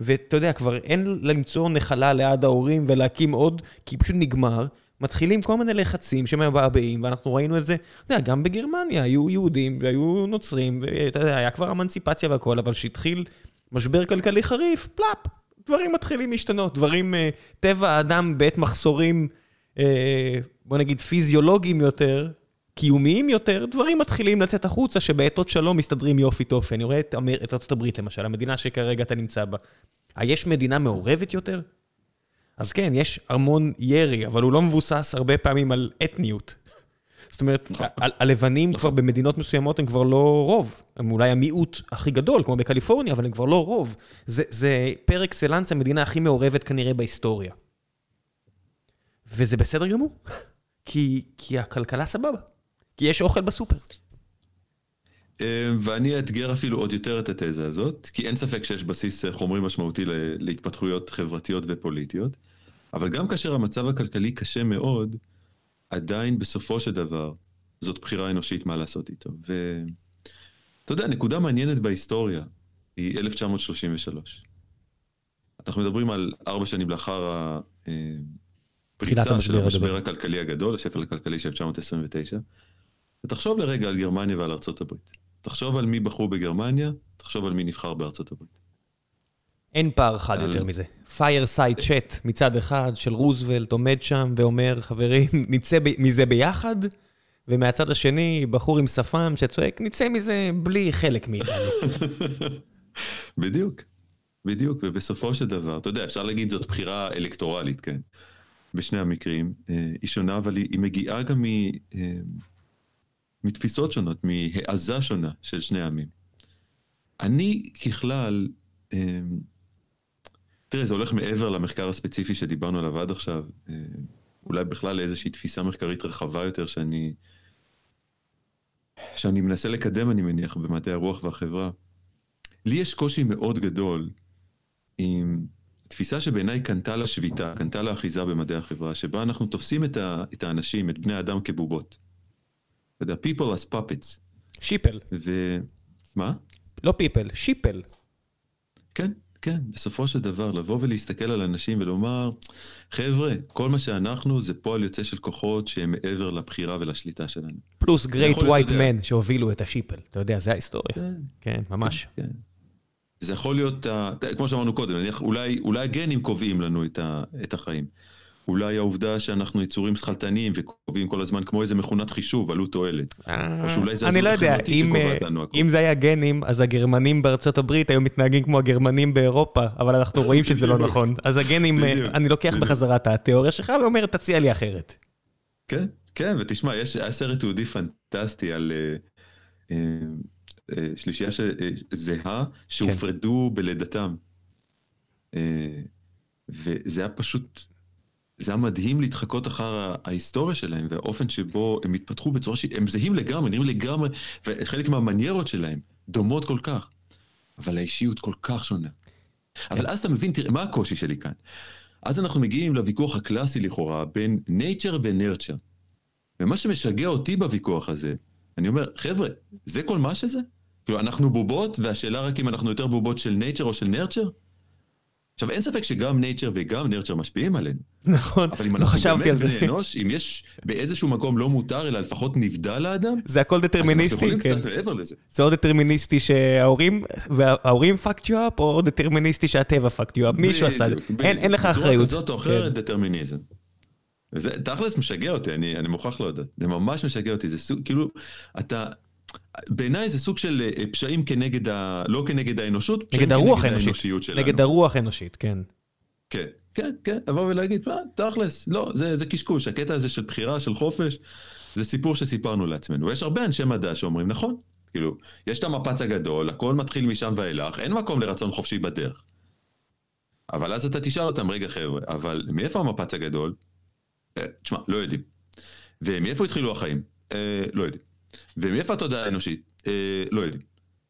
ואתה יודע, כבר אין למצוא נחלה ליד ההורים ולהקים עוד, כי פשוט נגמר. מתחילים כל מיני לחצים שמבעבעים, ואנחנו ראינו את זה, אתה יודע, גם בגרמניה היו יהודים והיו נוצרים, ואתה יודע, היה כבר אמנציפציה והכל, אבל כשהתחיל משבר כלכלי חריף, פלאפ, דברים מתחילים להשתנות, דברים, אה, טבע האדם בעת מחסורים, אה, בוא נגיד פיזיולוגיים יותר, קיומיים יותר, דברים מתחילים לצאת החוצה שבעתות שלום מסתדרים יופי טופי. אני רואה את, אמר- את ארצות הברית למשל, המדינה שכרגע אתה נמצא בה. היש מדינה מעורבת יותר? אז כן, יש המון ירי, אבל הוא לא מבוסס הרבה פעמים על אתניות. זאת אומרת, ה- הלבנים כבר במדינות מסוימות הם כבר לא רוב. הם אולי המיעוט הכי גדול, כמו בקליפורניה, אבל הם כבר לא רוב. זה, זה פר אקסלנס המדינה הכי מעורבת כנראה בהיסטוריה. וזה בסדר גמור, כי, כי הכלכלה סבבה. כי יש אוכל בסופר. אה, ואני אאתגר אפילו עוד יותר את התזה הזאת, כי אין ספק שיש בסיס אה, חומרי משמעותי להתפתחויות חברתיות ופוליטיות, אבל גם כאשר המצב הכלכלי קשה מאוד, עדיין בסופו של דבר זאת בחירה אנושית מה לעשות איתו. ואתה יודע, נקודה מעניינת בהיסטוריה היא 1933. אנחנו מדברים על ארבע שנים לאחר ה... אה, של המשבר. הכלכלי הגדול, השפל הכלכלי של 1929. ותחשוב לרגע על גרמניה ועל ארצות הברית. תחשוב על מי בחרו בגרמניה, תחשוב על מי נבחר בארצות הברית. אין פער חד יותר מזה. fireside chat מצד אחד של רוזוולט עומד שם ואומר, חברים, נצא מזה ביחד, ומהצד השני, בחור עם שפם שצועק, נצא מזה בלי חלק מאיתנו. בדיוק, בדיוק, ובסופו של דבר, אתה יודע, אפשר להגיד זאת בחירה אלקטורלית, כן? בשני המקרים. אה, היא שונה, אבל היא, היא מגיעה גם מ, אה, מתפיסות שונות, מהעזה שונה של שני העמים. אני ככלל, אה, תראה, זה הולך מעבר למחקר הספציפי שדיברנו עליו עד עכשיו, אולי בכלל לאיזושהי תפיסה מחקרית רחבה יותר שאני, שאני מנסה לקדם, אני מניח, במדעי הרוח והחברה. לי יש קושי מאוד גדול עם תפיסה שבעיניי קנתה לה שביתה, קנתה לה אחיזה במדעי החברה, שבה אנחנו תופסים את, ה, את האנשים, את בני האדם כבובות. אתה יודע, people as puppets. sheeple. ו... מה? לא people, sheeple. כן, כן, בסופו של דבר, לבוא ולהסתכל על אנשים ולומר, חבר'ה, כל מה שאנחנו זה פועל יוצא של כוחות שהם מעבר לבחירה ולשליטה שלנו. plus great white men שהובילו את ה sheeple, אתה יודע, זה ההיסטוריה. כן, כן ממש. כן, כן. זה יכול להיות, כמו שאמרנו קודם, אולי, אולי הגנים קובעים לנו את החיים. אולי העובדה שאנחנו יצורים שכלתניים וקובעים כל הזמן כמו איזה מכונת חישוב, עלות תועלת. אה, או שאולי זה הזו לא שקובעת לנו הכול. אם זה היה גנים, אז הגרמנים בארצות הברית היו מתנהגים כמו הגרמנים באירופה, אבל אנחנו רואים שזה לא נכון. אז הגנים, אני לוקח בחזרה את התיאוריה שלך ואומר, תציע לי אחרת. כן, כן, ותשמע, יש סרט תיעודי פנטסטי על... אה, אה, שלישייה זהה, שהופרדו כן. בלידתם. וזה היה פשוט זה היה מדהים להתחקות אחר ההיסטוריה שלהם והאופן שבו הם התפתחו בצורה שהם זהים לגמרי, נראים לגמרי, וחלק מהמניירות שלהם דומות כל כך, אבל האישיות כל כך שונה. אבל אז אתה מבין, תראה, מה הקושי שלי כאן? אז אנחנו מגיעים לוויכוח הקלאסי לכאורה בין nature ו-nurture. ומה שמשגע אותי בוויכוח הזה, אני אומר, חבר'ה, זה כל מה שזה? כאילו, אנחנו בובות, והשאלה רק אם אנחנו יותר בובות של nature או של nurture? עכשיו, אין ספק שגם נייצ'ר וגם נרצ'ר משפיעים עלינו. נכון, לא חשבתי על זה. אבל אם אנחנו באמת בני אנוש, אם יש באיזשהו מקום לא מותר, אלא לפחות נבדל לאדם, זה הכל דטרמיניסטי, אז אנחנו יכולים קצת מעבר לזה. זה או דטרמיניסטי שההורים, וההורים fucked you up, או דטרמיניסטי שהטבע fucked you up, מישהו עשה את זה. אין לך אחריות. כזאת או אחרת, כן. דטרמיניזם. וזה תכלס משגע אותי, אני מוכרח להודות. זה ממש משגע אותי, זה סוג, כאילו, אתה... בעיניי זה סוג של אה, פשעים כנגד ה... לא כנגד האנושות, נגד הרוח האנושית. שלנו. נגד הרוח האנושית, כן. כן, כן, כן, לבוא ולהגיד, מה, תכלס, לא, זה, זה קשקוש, הקטע הזה של בחירה, של חופש, זה סיפור שסיפרנו לעצמנו. ויש הרבה אנשי מדע שאומרים, נכון, כאילו, יש את המפץ הגדול, הכל מתחיל משם ואילך, אין מקום לרצון חופשי בדרך. אבל אז אתה תשאל אותם, רגע חבר'ה, אבל מאיפה המפץ הגדול? אה, תשמע, לא יודעים. ומאיפה התחילו החיים? אה, לא יודעים. ומאיפה התודעה האנושית? אה, לא יודעים.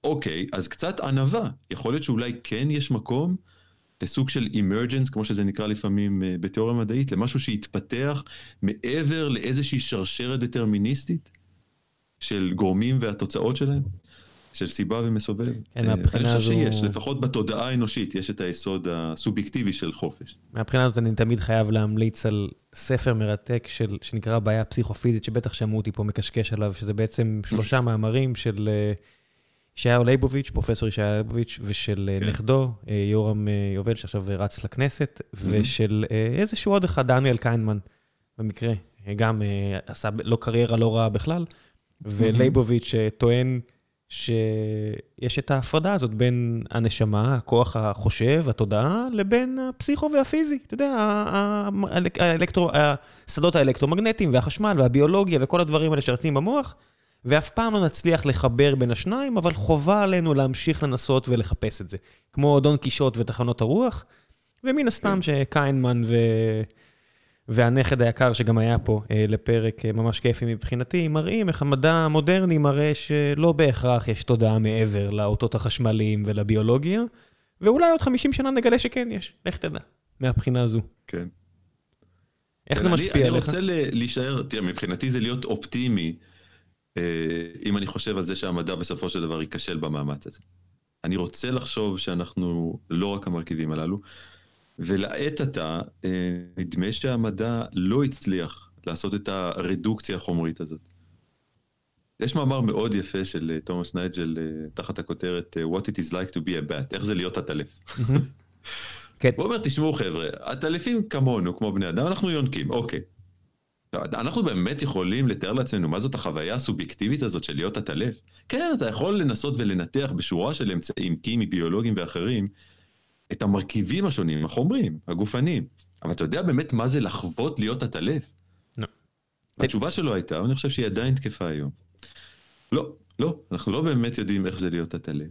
אוקיי, אז קצת ענווה. יכול להיות שאולי כן יש מקום לסוג של emergence, כמו שזה נקרא לפעמים אה, בתיאוריה מדעית, למשהו שהתפתח מעבר לאיזושהי שרשרת דטרמיניסטית של גורמים והתוצאות שלהם. של סיבה ומסובב. כן, מהבחינה הזו... אני חושב שיש, לפחות בתודעה האנושית, יש את היסוד הסובייקטיבי של חופש. מהבחינה הזאת אני תמיד חייב להמליץ על ספר מרתק של, שנקרא בעיה פסיכופיזית, שבטח שמעו אותי פה מקשקש עליו, שזה בעצם שלושה מאמרים של אה, ישעיהו ליבוביץ', פרופסור ישעיהו ליבוביץ', ושל אה, כן. נכדו, אה, יורם יובל, שעכשיו רץ לכנסת, ושל איזשהו עוד אחד, דניאל קיינמן, במקרה, גם עשה לא קריירה לא רעה בכלל, ולייבוביץ' טוען... שיש את ההפרדה הזאת בין הנשמה, הכוח החושב, התודעה, לבין הפסיכו והפיזי. אתה יודע, האלקטרו, השדות האלקטרומגנטיים והחשמל והביולוגיה וכל הדברים האלה שרצים במוח, ואף פעם לא נצליח לחבר בין השניים, אבל חובה עלינו להמשיך לנסות ולחפש את זה. כמו דון קישוט ותחנות הרוח, ומן הסתם כן. שקיינמן ו... והנכד היקר שגם היה פה אה, לפרק אה, ממש כיפי מבחינתי, מראים איך המדע המודרני מראה שלא בהכרח יש תודעה מעבר לאותות החשמליים ולביולוגיה, ואולי עוד 50 שנה נגלה שכן יש, לך תדע, מהבחינה הזו. כן. איך כן, זה משפיע עליך? אני רוצה להישאר, תראה, מבחינתי זה להיות אופטימי, אה, אם אני חושב על זה שהמדע בסופו של דבר ייכשל במאמץ הזה. אני רוצה לחשוב שאנחנו לא רק המרכיבים הללו, ולעת עתה, אה, נדמה שהמדע לא הצליח לעשות את הרדוקציה החומרית הזאת. יש מאמר מאוד יפה של אה, תומאס נייג'ל אה, תחת הכותרת What it is like to be a bat, איך זה להיות עטלף. כן. הוא אומר, תשמעו חבר'ה, עטלפים כמונו, כמו בני אדם, אנחנו יונקים, אוקיי. אנחנו באמת יכולים לתאר לעצמנו מה זאת החוויה הסובייקטיבית הזאת של להיות עטלף? כן, אתה יכול לנסות ולנתח בשורה של אמצעים קימי, ביולוגיים ואחרים, את המרכיבים השונים, החומרים, הגופניים. אבל אתה יודע באמת מה זה לחוות להיות עטלף? לא. התשובה שלו הייתה, ואני חושב שהיא עדיין תקפה היום. לא, לא, אנחנו לא באמת יודעים איך זה להיות עטלף.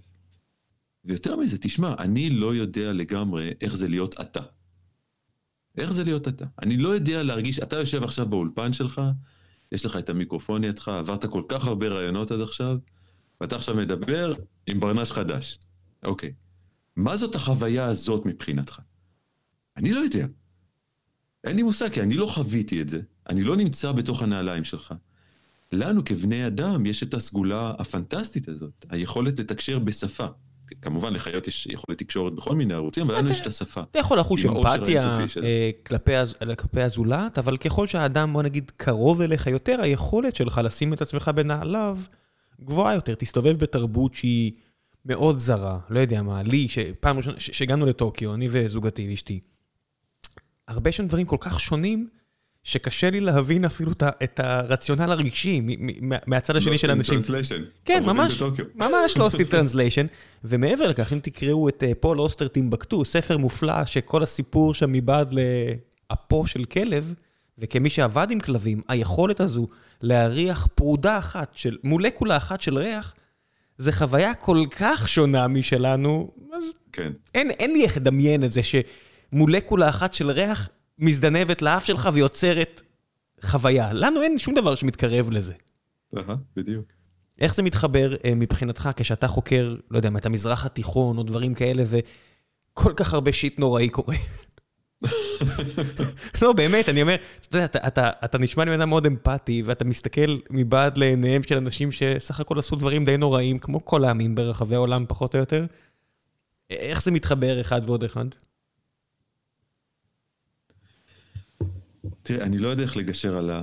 ויותר מזה, תשמע, אני לא יודע לגמרי איך זה להיות אתה. איך זה להיות אתה? אני לא יודע להרגיש, אתה יושב עכשיו באולפן שלך, יש לך את המיקרופון לידך, עברת כל כך הרבה רעיונות עד עכשיו, ואתה עכשיו מדבר עם ברנש חדש. אוקיי. מה זאת החוויה הזאת מבחינתך? אני לא יודע. אין לי מושג, כי אני לא חוויתי את זה. אני לא נמצא בתוך הנעליים שלך. לנו כבני אדם יש את הסגולה הפנטסטית הזאת, היכולת לתקשר בשפה. כמובן לחיות יש יכולת תקשורת בכל מיני ערוצים, אבל לנו יש את השפה. אתה יכול לחוש אמפתיה אה, כלפי הזולת, אבל ככל שהאדם, בוא נגיד, קרוב אליך יותר, היכולת שלך לשים את עצמך בנעליו גבוהה יותר. תסתובב בתרבות שהיא מאוד זרה, לא יודע מה, לי, שפעם ראשונה, שהגענו לטוקיו, אני וזוגתי ואשתי, הרבה שם דברים כל כך שונים, שקשה לי להבין אפילו את הרציונל הרגשי מהצד השני של אנשים. כן, ממש, ממש lost in translation. ומעבר לכך, אם תקראו את אה, פול אוסטר טימבקטו, ספר מופלא שכל הסיפור שם מבעד לאפו של כלב, וכמי שעבד עם כלבים, היכולת הזו להריח פרודה אחת של, מולקולה אחת של ריח, זה חוויה כל כך שונה משלנו, אז כן. אין, אין לי איך לדמיין את זה שמולקולה אחת של ריח מזדנבת לאף שלך ויוצרת חוויה. לנו אין שום דבר שמתקרב לזה. אהה, בדיוק. איך זה מתחבר אה, מבחינתך כשאתה חוקר, לא יודע, את המזרח התיכון או דברים כאלה, וכל כך הרבה שיט נוראי קורה? לא, באמת, אני אומר, אתה יודע, אתה, נשמע לי אדם מאוד אמפתי, ואתה מסתכל מבעד לעיניהם של אנשים שסך הכל עשו דברים די נוראים, כמו כל העמים ברחבי העולם, פחות או יותר. איך זה מתחבר אחד ועוד אחד? תראה, אני לא יודע איך לגשר על, ה,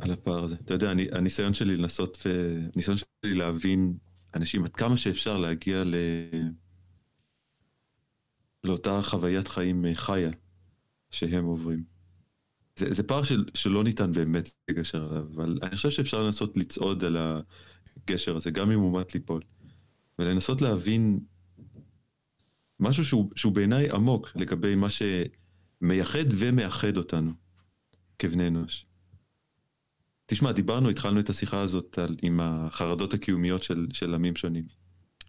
על הפער הזה. אתה יודע, אני, הניסיון שלי לנסות, הניסיון שלי להבין אנשים עד כמה שאפשר להגיע ל... לאותה חוויית חיים אה, חיה שהם עוברים. זה, זה פער של, שלא ניתן באמת לגשר עליו, אבל אני חושב שאפשר לנסות לצעוד על הגשר הזה, גם אם הוא מת ליפול. ולנסות להבין משהו שהוא, שהוא בעיניי עמוק לגבי מה שמייחד ומאחד אותנו. כבני אנוש. תשמע, דיברנו, התחלנו את השיחה הזאת על, עם החרדות הקיומיות של, של עמים שונים.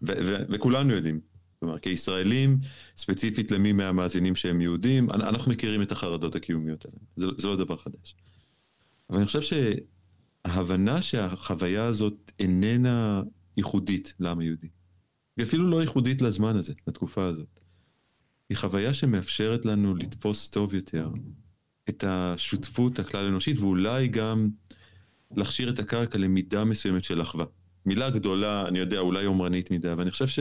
ו, ו, וכולנו יודעים. כלומר, כישראלים, ספציפית למי מהמאזינים שהם יהודים, אנחנו מכירים את החרדות הקיומיות האלה. זה, זה לא דבר חדש. אבל אני חושב שההבנה שהחוויה הזאת איננה ייחודית לעם היהודי, היא אפילו לא ייחודית לזמן הזה, לתקופה הזאת. היא חוויה שמאפשרת לנו לתפוס טוב יותר את השותפות הכלל אנושית ואולי גם להכשיר את הקרקע למידה מסוימת של אחווה. מילה גדולה, אני יודע, אולי יומרנית מדי, אבל אני חושב ש,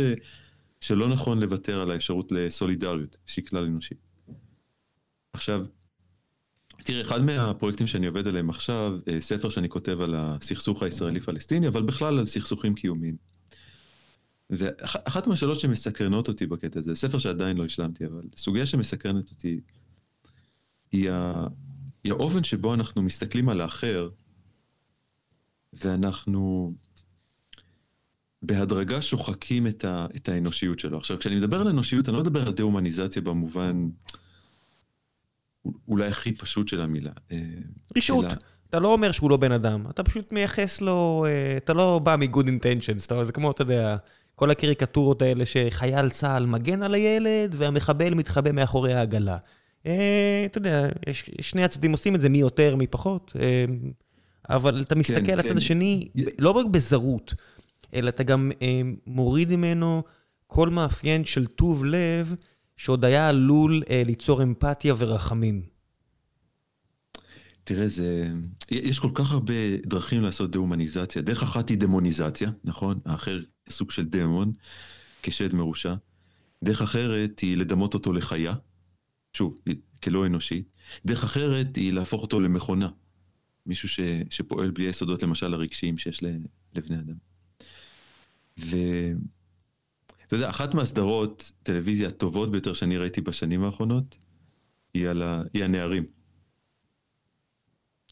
שלא נכון לוותר על האפשרות לסולידריות, שהיא כלל אנושית. עכשיו, תראה, אחד מהפרויקטים שאני עובד עליהם עכשיו, אה, ספר שאני כותב על הסכסוך הישראלי-פלסטיני, אבל בכלל על סכסוכים קיומיים. ואחת מהשאלות שמסקרנות אותי בקטע הזה, ספר שעדיין לא השלמתי, אבל סוגיה שמסקרנת אותי היא, ה... היא האופן שבו אנחנו מסתכלים על האחר, ואנחנו בהדרגה שוחקים את, ה... את האנושיות שלו. עכשיו, כשאני מדבר על אנושיות, אני לא מדבר על דה-הומניזציה במובן אולי הכי פשוט של המילה. אה, רישות. אלא... אתה לא אומר שהוא לא בן אדם, אתה פשוט מייחס לו, אה, אתה לא בא מ-good intentions, זה כמו, אתה יודע, כל הקריקטורות האלה שחייל צה"ל מגן על הילד והמחבל מתחבא מאחורי העגלה. אה, אתה יודע, שני הצדדים עושים את זה, מי יותר, מי פחות, אבל אתה מסתכל כן, על הצד כן. השני, לא רק בזרות, אלא אתה גם אה, מוריד ממנו כל מאפיין של טוב לב, שעוד היה עלול ליצור אמפתיה ורחמים. תראה, זה... יש כל כך הרבה דרכים לעשות דה-הומניזציה. דרך אחת היא דמוניזציה, נכון? האחר סוג של דמון, כשד מרושע. דרך אחרת היא לדמות אותו לחיה, שוב, כלא אנושי. דרך אחרת היא להפוך אותו למכונה. מישהו ש, שפועל בלי היסודות, למשל, הרגשיים שיש לבני אדם. ואתה יודע, אחת מהסדרות טלוויזיה הטובות ביותר שאני ראיתי בשנים האחרונות, היא, על ה... היא הנערים.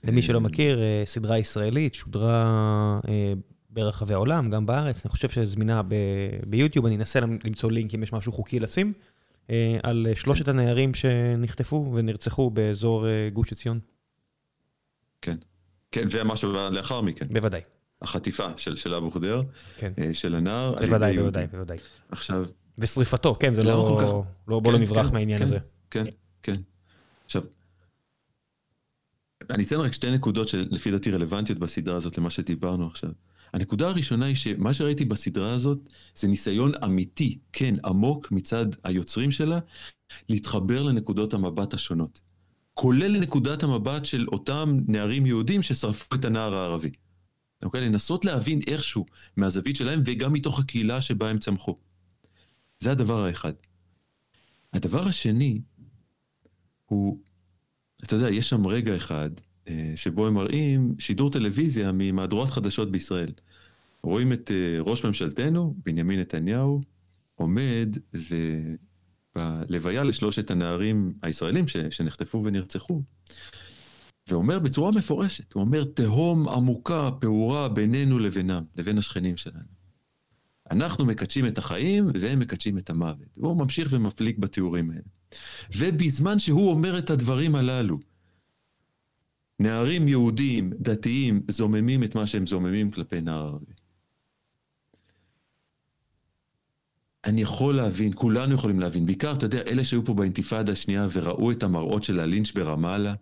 למי שלא מכיר, סדרה ישראלית, שודרה ברחבי העולם, גם בארץ, אני חושב שזמינה ביוטיוב, אני אנסה למצוא לינק אם יש משהו חוקי לשים, על שלושת הנערים שנחטפו ונרצחו באזור גוש עציון. כן, כן, ומשהו לאחר מכן. בוודאי. החטיפה של, של אבו חודר, כן. של הנער. בוודאי, בוודאי, בוודאי. עכשיו... ושריפתו, כן, זה לא... לא, כך... לא בוא לא כן, לא נברח כן, מהעניין כן, הזה. כן, כן. עכשיו, אני אציין רק שתי נקודות שלפי דעתי רלוונטיות בסדרה הזאת למה שדיברנו עכשיו. הנקודה הראשונה היא שמה שראיתי בסדרה הזאת זה ניסיון אמיתי, כן, עמוק מצד היוצרים שלה, להתחבר לנקודות המבט השונות. כולל לנקודת המבט של אותם נערים יהודים ששרפו את הנער הערבי. אוקיי? לנסות להבין איכשהו מהזווית שלהם וגם מתוך הקהילה שבה הם צמחו. זה הדבר האחד. הדבר השני הוא, אתה יודע, יש שם רגע אחד אה, שבו הם מראים שידור טלוויזיה ממהדורת חדשות בישראל. רואים את אה, ראש ממשלתנו, בנימין נתניהו, עומד בלוויה לשלושת הנערים הישראלים ש, שנחטפו ונרצחו, ואומר בצורה מפורשת, הוא אומר, תהום עמוקה, פעורה בינינו לבינם, לבין השכנים שלנו. אנחנו מקדשים את החיים והם מקדשים את המוות. והוא ממשיך ומפליג בתיאורים האלה. ובזמן שהוא אומר את הדברים הללו, נערים יהודים, דתיים, זוממים את מה שהם זוממים כלפי נער ערבי. אני יכול להבין, כולנו יכולים להבין, בעיקר, אתה יודע, אלה שהיו פה באינתיפאדה השנייה וראו את המראות של הלינץ' ברמאללה,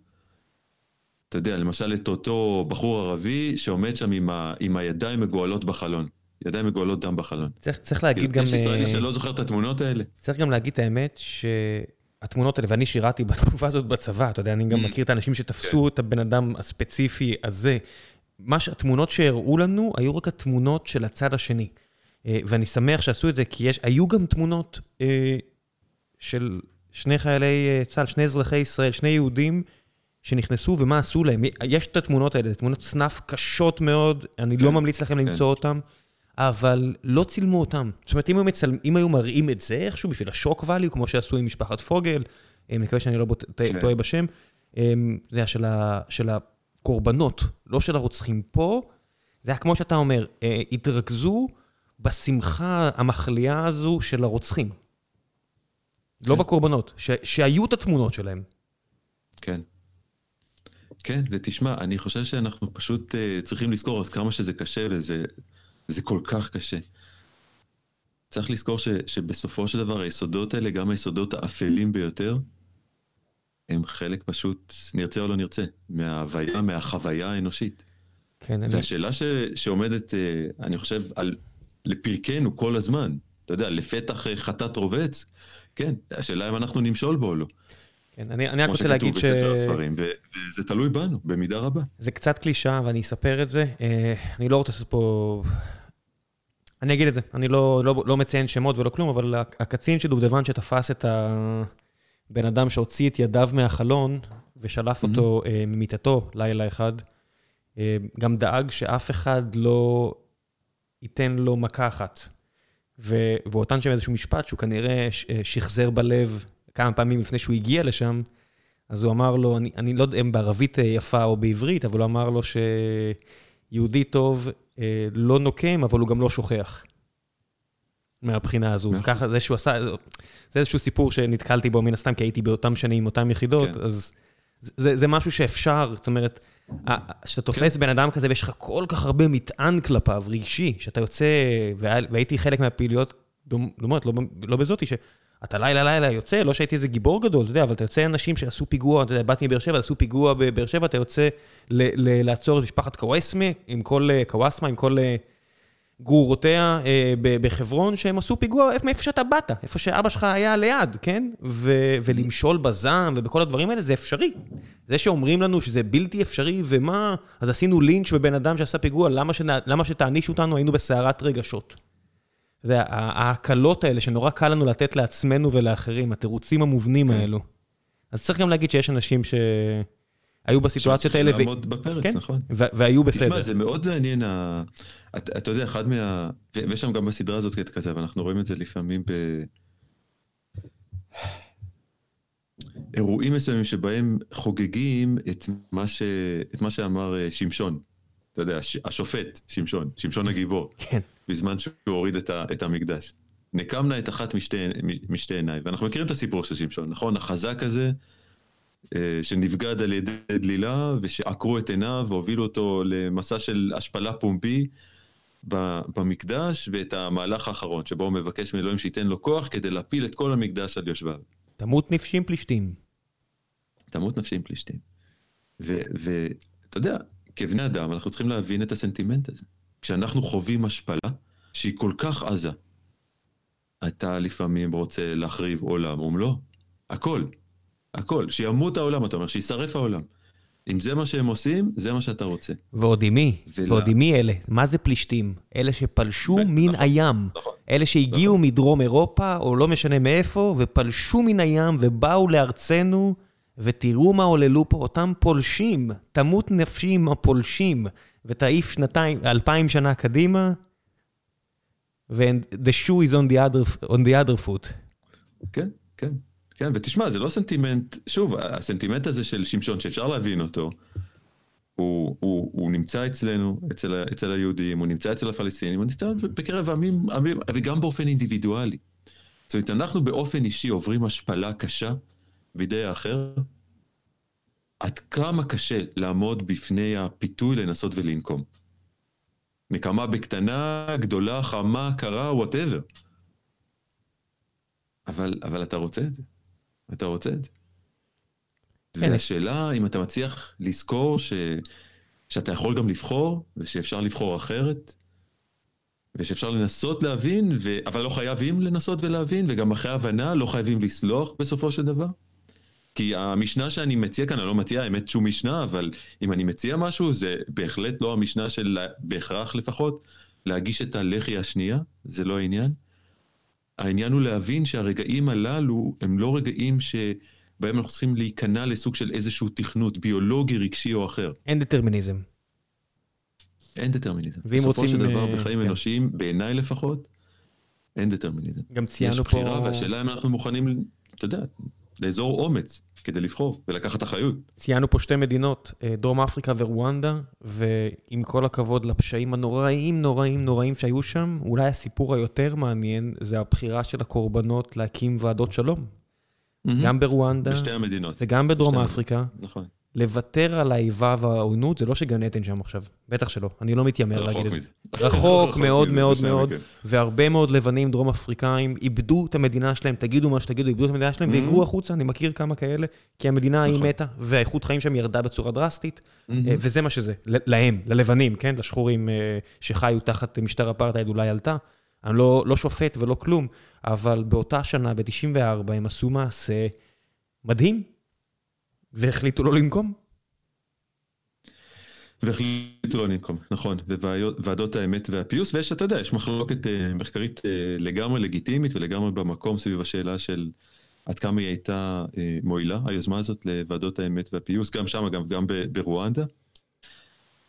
אתה יודע, למשל את אותו בחור ערבי שעומד שם עם, ה, עם הידיים מגואלות בחלון. ידיים מגואלות דם בחלון. צריך, צריך להגיד גם... יש ישראלי אה, שלא זוכר את התמונות האלה. צריך גם להגיד את האמת שהתמונות האלה, ואני שירתי בתקופה הזאת בצבא, אתה יודע, אני גם mm. מכיר את האנשים שתפסו כן. את הבן אדם הספציפי הזה. מה שהתמונות שהראו לנו היו רק התמונות של הצד השני. אה, ואני שמח שעשו את זה, כי יש, היו גם תמונות אה, של שני חיילי צה"ל, שני אזרחי ישראל, שני יהודים, שנכנסו ומה עשו להם. יש את התמונות האלה, זה תמונות סנאפ קשות מאוד, אני לא כן, לא ממליץ לכם כן. למצוא אותן, אבל לא צילמו אותם. זאת אומרת, אם היו, מצל... אם היו מראים את זה איכשהו בשביל השוק ואליו, כמו שעשו עם משפחת פוגל, אני מקווה שאני לא כן. טועה בשם, אמ, זה היה של, ה... של הקורבנות, לא של הרוצחים פה. זה היה כמו שאתה אומר, אה, התרכזו בשמחה המחליאה הזו של הרוצחים. לא כן. לא בקורבנות, ש... שהיו את התמונות שלהם. כן. כן, ותשמע, אני חושב שאנחנו פשוט uh, צריכים לזכור עד כמה שזה קשה וזה זה כל כך קשה. צריך לזכור ש, שבסופו של דבר היסודות האלה, גם היסודות האפלים ביותר, הם חלק פשוט, נרצה או לא נרצה, מההוויה, מהחוויה האנושית. כן, והשאלה אני... ש, שעומדת, אה, אני חושב, על, לפרקנו כל הזמן, אתה יודע, לפתח אה, חטאת רובץ, כן, השאלה אם אנחנו נמשול בו או לא. כן, אני, אני רק רוצה להגיד ש... כמו שכתוב בספר הספרים, וזה תלוי בנו, במידה רבה. זה קצת קלישה, ואני אספר את זה. אה, אני לא רוצה לעשות פה... אני אגיד את זה, אני לא, לא, לא מציין שמות ולא כלום, אבל הקצין של דובדבן שתפס את הבן אדם שהוציא את ידיו מהחלון ושלף mm-hmm. אותו אה, ממיטתו לילה אחד, אה, גם דאג שאף אחד לא ייתן לו מכה אחת. והוא נתן שם איזשהו משפט שהוא כנראה שחזר בלב כמה פעמים לפני שהוא הגיע לשם, אז הוא אמר לו, אני, אני לא יודע אם בערבית אה, יפה או בעברית, אבל הוא אמר לו שיהודי טוב אה, לא נוקם, אבל הוא גם לא שוכח. מהבחינה הזו. נכון. ככה, זה שהוא עשה, זה איזשהו סיפור שנתקלתי בו מן הסתם, כי הייתי באותם שנים אותן יחידות, כן. אז זה, זה משהו שאפשר, זאת אומרת, כשאתה תופס כן. בן אדם כזה ויש לך כל כך הרבה מטען כלפיו, רגשי, שאתה יוצא, והייתי חלק מהפעילויות דומות, לא, לא בזאתי, אתה לילה לילה יוצא, לא שהייתי איזה גיבור גדול, אתה יודע, אבל אתה יוצא אנשים שעשו פיגוע, אתה יודע, באתי מבאר שבע, עשו פיגוע בבאר שבע, אתה יוצא לעצור את משפחת קוואסמה, עם כל, אה, קוואסמה, עם כל אה, גרורותיה אה, בחברון, שהם עשו פיגוע מאיפה שאתה באת, איפה שאבא שלך היה ליד, כן? ו- ולמשול בזעם ובכל הדברים האלה, זה אפשרי. זה שאומרים לנו שזה בלתי אפשרי, ומה, אז עשינו לינץ' בבן אדם שעשה פיגוע, למה, שנ... למה שתעניש אותנו, היינו בסערת רגשות. אתה יודע, ההקלות האלה שנורא קל לנו לתת לעצמנו ולאחרים, התירוצים המובנים כן. האלו. אז צריך גם להגיד שיש אנשים שהיו בסיטואציות האלה. שצריכים לעמוד בפרץ, כן? נכון. והיו בסדר. תשמע, זה מאוד מעניין, ה... אתה, אתה יודע, אחד מה... ויש שם גם בסדרה הזאת כזה, ואנחנו רואים את זה לפעמים ב... אירועים מסוימים שבהם חוגגים את מה, ש... את מה שאמר אה, שמשון. אתה יודע, השופט, שמשון, שמשון הגיבור. כן. בזמן שהוא הוריד את, ה... את המקדש. נקמנה את אחת משתי, משתי עיניי. ואנחנו מכירים את הסיפור של שמשון, נכון? החזק הזה, אה, שנבגד על ידי דלילה, ושעקרו את עיניו והובילו אותו למסע של השפלה פומבי במקדש, ואת המהלך האחרון, שבו הוא מבקש מאלוהים שייתן לו כוח כדי להפיל את כל המקדש על יושביו. תמות נפשים פלישתים. תמות נפשים פלישתים. ואתה יודע, כבני אדם אנחנו צריכים להבין את הסנטימנט הזה. כשאנחנו חווים השפלה שהיא כל כך עזה, אתה לפעמים רוצה להחריב עולם ומלואו. הכל. הכל. שימות העולם, אתה אומר, שישרף העולם. אם זה מה שהם עושים, זה מה שאתה רוצה. ועוד עם מי? ולה... ועוד עם מי אלה? מה זה פלישתים? אלה שפלשו ו... מן נכון, הים. נכון. אלה שהגיעו נכון. מדרום אירופה, או לא משנה מאיפה, ופלשו מן הים ובאו לארצנו, ותראו מה עוללו פה אותם פולשים. תמות נפשי עם הפולשים, ותעיף שנתיים, אלפיים שנה קדימה, ו-the shoe is on the other, on the other foot. כן, כן. כן, ותשמע, זה לא סנטימנט, שוב, הסנטימנט הזה של שמשון, שאפשר להבין אותו, הוא, הוא, הוא נמצא אצלנו, אצל, אצל היהודים, הוא נמצא אצל הפלסטינים, הוא נמצא בקרב עמים, עמים, וגם באופן אינדיבידואלי. זאת אומרת, אנחנו באופן אישי עוברים השפלה קשה בידי האחר, עד כמה קשה לעמוד בפני הפיתוי לנסות ולנקום. נקמה בקטנה, גדולה, חמה, קרה, וואטאבר. אבל, אבל אתה רוצה את זה. אתה רוצה את זה. כן. והשאלה אם אתה מצליח לזכור ש... שאתה יכול גם לבחור, ושאפשר לבחור אחרת, ושאפשר לנסות להבין, ו... אבל לא חייבים לנסות ולהבין, וגם אחרי הבנה לא חייבים לסלוח בסופו של דבר. כי המשנה שאני מציע כאן, אני לא מציע האמת שום משנה, אבל אם אני מציע משהו, זה בהחלט לא המשנה של, בהכרח לפחות, להגיש את הלחי השנייה, זה לא העניין. העניין הוא להבין שהרגעים הללו הם לא רגעים שבהם אנחנו צריכים להיכנע לסוג של איזשהו תכנות ביולוגי, רגשי או אחר. אין דטרמיניזם. אין דטרמיניזם. ואם רוצים... בסופו של דבר, uh, בחיים כן. אנושיים, בעיניי לפחות, אין דטרמיניזם. גם ציינו פה... יש בחירה, פה... והשאלה אם אנחנו מוכנים, אתה יודע, לאזור אומץ כדי לבחור ולקחת אחריות. ציינו פה שתי מדינות, אה, דרום אפריקה ורואנדה, ועם כל הכבוד לפשעים הנוראים, נוראים, נוראים שהיו שם, אולי הסיפור היותר מעניין זה הבחירה של הקורבנות להקים ועדות שלום. Mm-hmm. גם ברואנדה, בשתי המדינות. וגם בדרום אפריקה. נכון. לוותר על האיבה והעוינות, זה לא שגן עדן שם עכשיו, בטח שלא, אני לא מתיימר להגיד את זה. רחוק מאוד מאוד מאוד, והרבה מאוד לבנים דרום אפריקאים איבדו את המדינה שלהם, תגידו מה שתגידו, איבדו את המדינה שלהם והיגרו החוצה, אני מכיר כמה כאלה, כי המדינה היא נכון. מתה, והאיכות חיים שם ירדה בצורה דרסטית, אה, וזה מה שזה, להם, ללבנים, כן, לשחורים אה, שחיו תחת משטר אפרטהייד אולי עלתה. אני לא, לא שופט ולא כלום, אבל באותה שנה, ב-94, הם עשו מעשה מדהים, והחליטו לא לנקום. והחליטו לא לנקום, נכון, בוועדות האמת והפיוס, ויש, אתה יודע, יש מחלוקת אה, מחקרית אה, לגמרי לגיטימית ולגמרי במקום סביב השאלה של עד כמה היא הייתה אה, מועילה, היוזמה הזאת לוועדות האמת והפיוס, גם שם, גם, גם ברואנדה,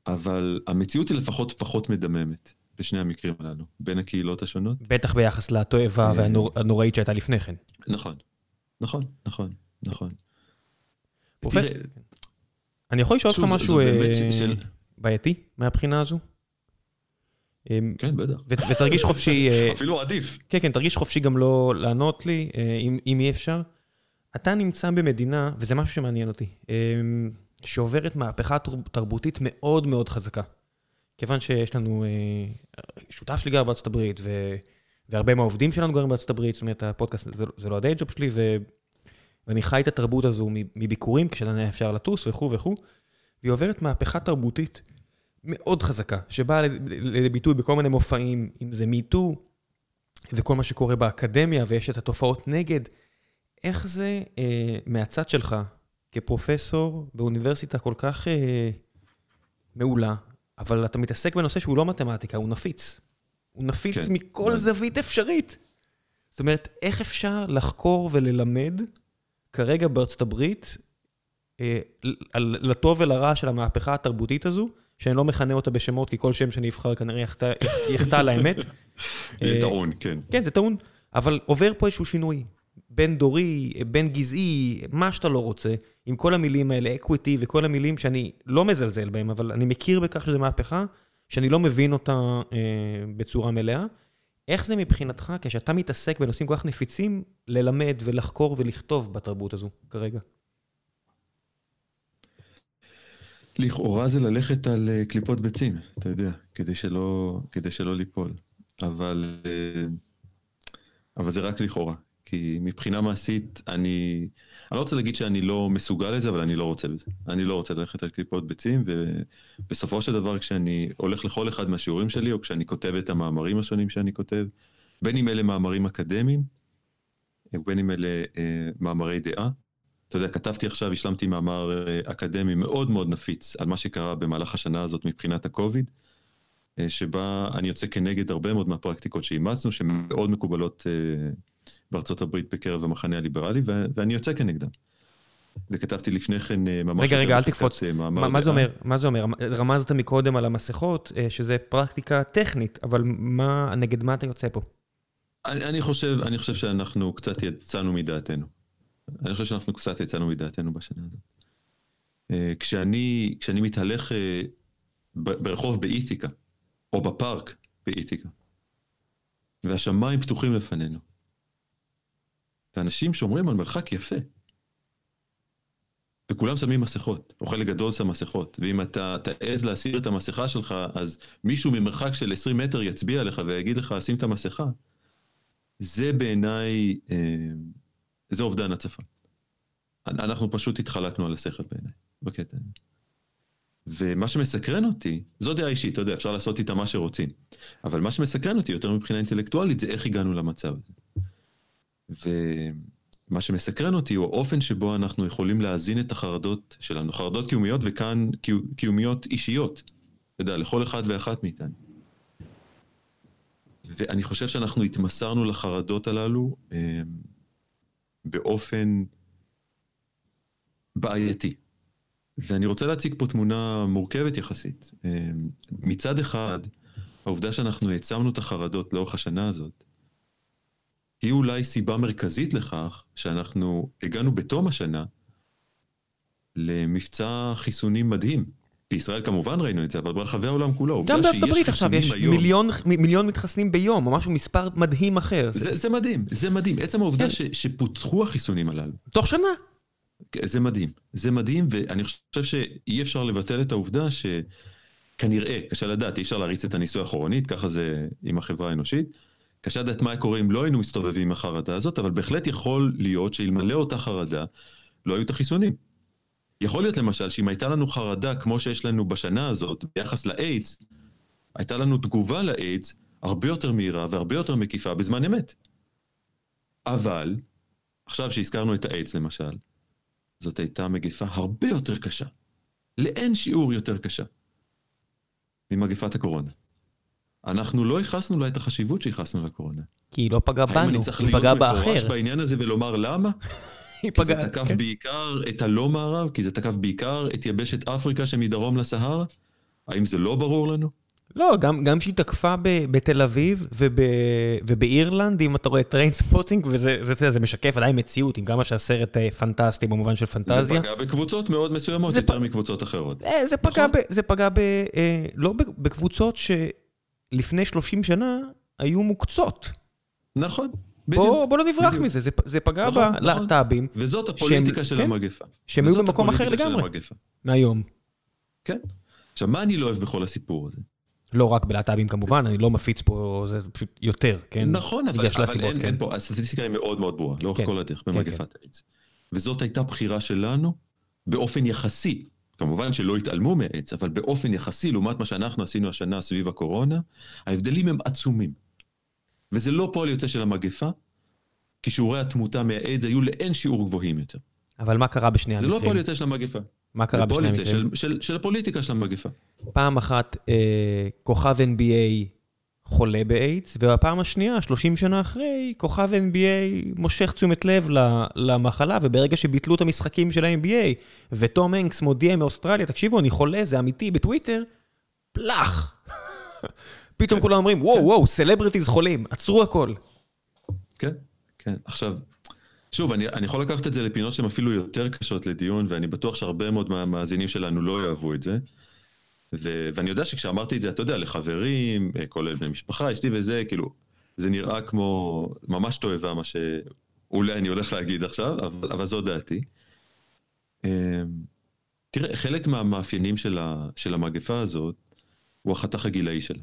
אבל המציאות היא לפחות פחות מדממת בשני המקרים הללו, בין הקהילות השונות. בטח ביחס לתועבה והנוראית שהייתה לפני כן. נכון, נכון, נכון, נכון. תראה, אני יכול לשאול אותך משהו אה, בעייתי מהבחינה הזו? כן, בטח. ותרגיש חופשי... אה, אפילו עדיף. כן, כן, תרגיש חופשי גם לא לענות לי, אה, אם אי אפשר. אתה נמצא במדינה, וזה משהו שמעניין אותי, שעוברת מהפכה תרבותית מאוד מאוד חזקה. כיוון שיש לנו שותף שלי גר בארצות הברית, והרבה מהעובדים שלנו גרים בארצות הברית, זאת אומרת, הפודקאסט זה לא הדיי ג'וב שלי, ואני חי את התרבות הזו מביקורים, כשעדיין היה אפשר לטוס וכו' וכו', והיא עוברת מהפכה תרבותית מאוד חזקה, שבאה לידי ביטוי בכל מיני מופעים, אם זה מיטו, וכל מה שקורה באקדמיה, ויש את התופעות נגד. איך זה אה, מהצד שלך, כפרופסור באוניברסיטה כל כך אה, מעולה, אבל אתה מתעסק בנושא שהוא לא מתמטיקה, הוא נפיץ. הוא נפיץ כן. מכל כן. זווית אפשרית. זאת אומרת, איך אפשר לחקור וללמד כרגע בארצות הברית, אה, לטוב ולרע של המהפכה התרבותית הזו, שאני לא מכנה אותה בשמות, כי כל שם שאני אבחר כנראה יחטא לאמת. זה טעון, כן. כן, זה טעון, אבל עובר פה איזשהו שינוי. בין דורי, בין גזעי, מה שאתה לא רוצה, עם כל המילים האלה, equity וכל המילים שאני לא מזלזל בהם, אבל אני מכיר בכך שזו מהפכה, שאני לא מבין אותה אה, בצורה מלאה. איך זה מבחינתך, כשאתה מתעסק בנושאים כל כך נפיצים, ללמד ולחקור ולכתוב בתרבות הזו כרגע? לכאורה זה ללכת על אה, קליפות ביצים, אתה יודע, כדי שלא, כדי שלא ליפול. אבל, אה, אבל זה רק לכאורה. כי מבחינה מעשית, אני, אני לא רוצה להגיד שאני לא מסוגל לזה, אבל אני לא רוצה בזה. אני לא רוצה ללכת על קליפות ביצים, ובסופו של דבר, כשאני הולך לכל אחד מהשיעורים שלי, או כשאני כותב את המאמרים השונים שאני כותב, בין אם אלה מאמרים אקדמיים, ובין אם אלה אה, מאמרי דעה. אתה יודע, כתבתי עכשיו, השלמתי מאמר אה, אקדמי מאוד מאוד נפיץ על מה שקרה במהלך השנה הזאת מבחינת הקוביד, אה, שבה אני יוצא כנגד הרבה מאוד מהפרקטיקות שאימצנו, שמאוד מקובלות אה, בארצות הברית בקרב המחנה הליברלי, ואני יוצא כנגדם. וכתבתי לפני כן אה, ממש... רגע, רגע, אל תקפוץ. אה, מה, מה זה אומר? מה זה אומר? רמזת מקודם על המסכות, אה, שזה פרקטיקה טכנית, אבל מה, נגד מה אתה יוצא פה? אני, אני חושב, אני חושב שאנחנו קצת יצאנו מדעתנו. אני חושב שאנחנו קצת יצאנו מדעתנו בשנה הזאת. כשאני, כשאני מתהלך ברחוב באיתיקה, או בפארק באיתיקה, והשמיים פתוחים לפנינו, ואנשים שומרים על מרחק יפה. וכולם שמים מסכות, או חלק גדול שם מסכות, ואם אתה תעז להסיר את המסכה שלך, אז מישהו ממרחק של 20 מטר יצביע לך ויגיד לך, שים את המסכה. זה בעיניי, אה, זה אובדן הצפה. אנחנו פשוט התחלקנו על השכל בעיניי, בקטע. ומה שמסקרן אותי, זו דעה אישית, אתה יודע, אפשר לעשות איתה מה שרוצים. אבל מה שמסקרן אותי יותר מבחינה אינטלקטואלית זה איך הגענו למצב הזה. ומה שמסקרן אותי הוא האופן שבו אנחנו יכולים להזין את החרדות שלנו, חרדות קיומיות וכאן קיומיות אישיות, אתה יודע, לכל אחד ואחת מאיתנו. ואני חושב שאנחנו התמסרנו לחרדות הללו אה, באופן בעייתי. ואני רוצה להציג פה תמונה מורכבת יחסית. אה, מצד אחד, העובדה שאנחנו העצמנו את החרדות לאורך השנה הזאת, היא אולי סיבה מרכזית לכך שאנחנו הגענו בתום השנה למבצע חיסונים מדהים. בישראל כמובן ראינו את זה, אבל ברחבי העולם כולו. גם בארצות הברית עכשיו יש היום... מיליון, מיליון מתחסנים ביום, או משהו, מספר מדהים אחר. זה, זה מדהים, זה מדהים. עצם העובדה כן. ש, שפותחו החיסונים הללו. תוך שנה. זה מדהים, זה מדהים, ואני חושב שאי אפשר לבטל את העובדה שכנראה, קשה לדעת, אי אפשר להריץ את הניסוי האחורנית, ככה זה עם החברה האנושית. קשה לדעת מה היה קורה אם לא היינו מסתובבים עם החרדה הזאת, אבל בהחלט יכול להיות שאלמלא אותה חרדה, לא היו את החיסונים. יכול להיות למשל שאם הייתה לנו חרדה כמו שיש לנו בשנה הזאת ביחס לאיידס, הייתה לנו תגובה לאיידס הרבה יותר מהירה והרבה יותר מקיפה בזמן אמת. אבל, עכשיו שהזכרנו את האיידס למשל, זאת הייתה מגפה הרבה יותר קשה, לאין שיעור יותר קשה, ממגפת הקורונה. אנחנו לא ייחסנו לה את החשיבות שייחסנו לקורונה. כי היא לא פגעה בנו, היא פגעה באחר. האם אני צריך להיות מפורש בעניין הזה ולומר למה? כי זה תקף כן. בעיקר את הלא מערב, כי זה תקף בעיקר את יבשת אפריקה שמדרום לסהרה? האם זה לא ברור לנו? לא, גם, גם שהיא תקפה ב, בתל אביב וב, ובאירלנד, אם אתה רואה Trainspotting, וזה זה, זה, זה משקף עדיין מציאות, עם כמה שהסרט אה, פנטסטי במובן של פנטזיה. זה פגע בקבוצות מאוד מסוימות, יותר פ... מקבוצות אחרות. אה, זה פגע, נכון? ב, זה פגע ב, אה, לא בקבוצות ש... לפני 30 שנה היו מוקצות. נכון. בדיוק. בוא, בוא לא נברח בדיוק. מזה, זה, זה פגע נכון, בלהט"בים. נכון. וזאת הפוליטיקה שהם, של כן, המגפה. שהם היו במקום אחר לגמרי. מהיום. כן. עכשיו, מה אני לא אוהב בכל הסיפור הזה? לא רק בלהט"בים כמובן, אני לא מפיץ פה, זה פשוט יותר, כן? נכון, אבל, אבל הסיבות, אין, כן. אין פה, הסטטיסטיקה היא מאוד מאוד ברורה, לאורך כן, כל הדרך, כן, במגפת כן. האיידס. וזאת הייתה בחירה שלנו, באופן יחסי, כמובן שלא התעלמו מעץ, אבל באופן יחסי, לעומת מה שאנחנו עשינו השנה סביב הקורונה, ההבדלים הם עצומים. וזה לא פועל יוצא של המגפה, כי שיעורי התמותה מהאיידס היו לאין שיעור גבוהים יותר. אבל מה קרה בשני המקרים? זה לא פועל יוצא של המגפה. מה קרה בשני המקרים? זה פועל יוצא של, של, של הפוליטיקה של המגפה. פעם אחת אה, כוכב NBA חולה באיידס, ובפעם השנייה, 30 שנה אחרי, כוכב NBA מושך תשומת לב למחלה, וברגע שביטלו את המשחקים של ה-NBA, ותום הנקס מודיע מאוסטרליה, תקשיבו, אני חולה, זה אמיתי, בטוויטר, פלאח. פתאום כולם אומרים, וואו, וואו, celebrities חולים, עצרו הכל. כן, כן. עכשיו, שוב, אני, אני יכול לקחת את זה לפינות שהן אפילו יותר קשות לדיון, ואני בטוח שהרבה מאוד מהמאזינים שלנו לא יאהבו את זה. ו, ואני יודע שכשאמרתי את זה, אתה יודע, לחברים, אה, כולל בני משפחה, אשתי וזה, כאילו, זה נראה כמו ממש תועבה מה שאולי אני הולך להגיד עכשיו, אבל, אבל זו דעתי. אמ, תראה, חלק מהמאפיינים של, ה, של המגפה הזאת הוא החתך הגילאי שלה.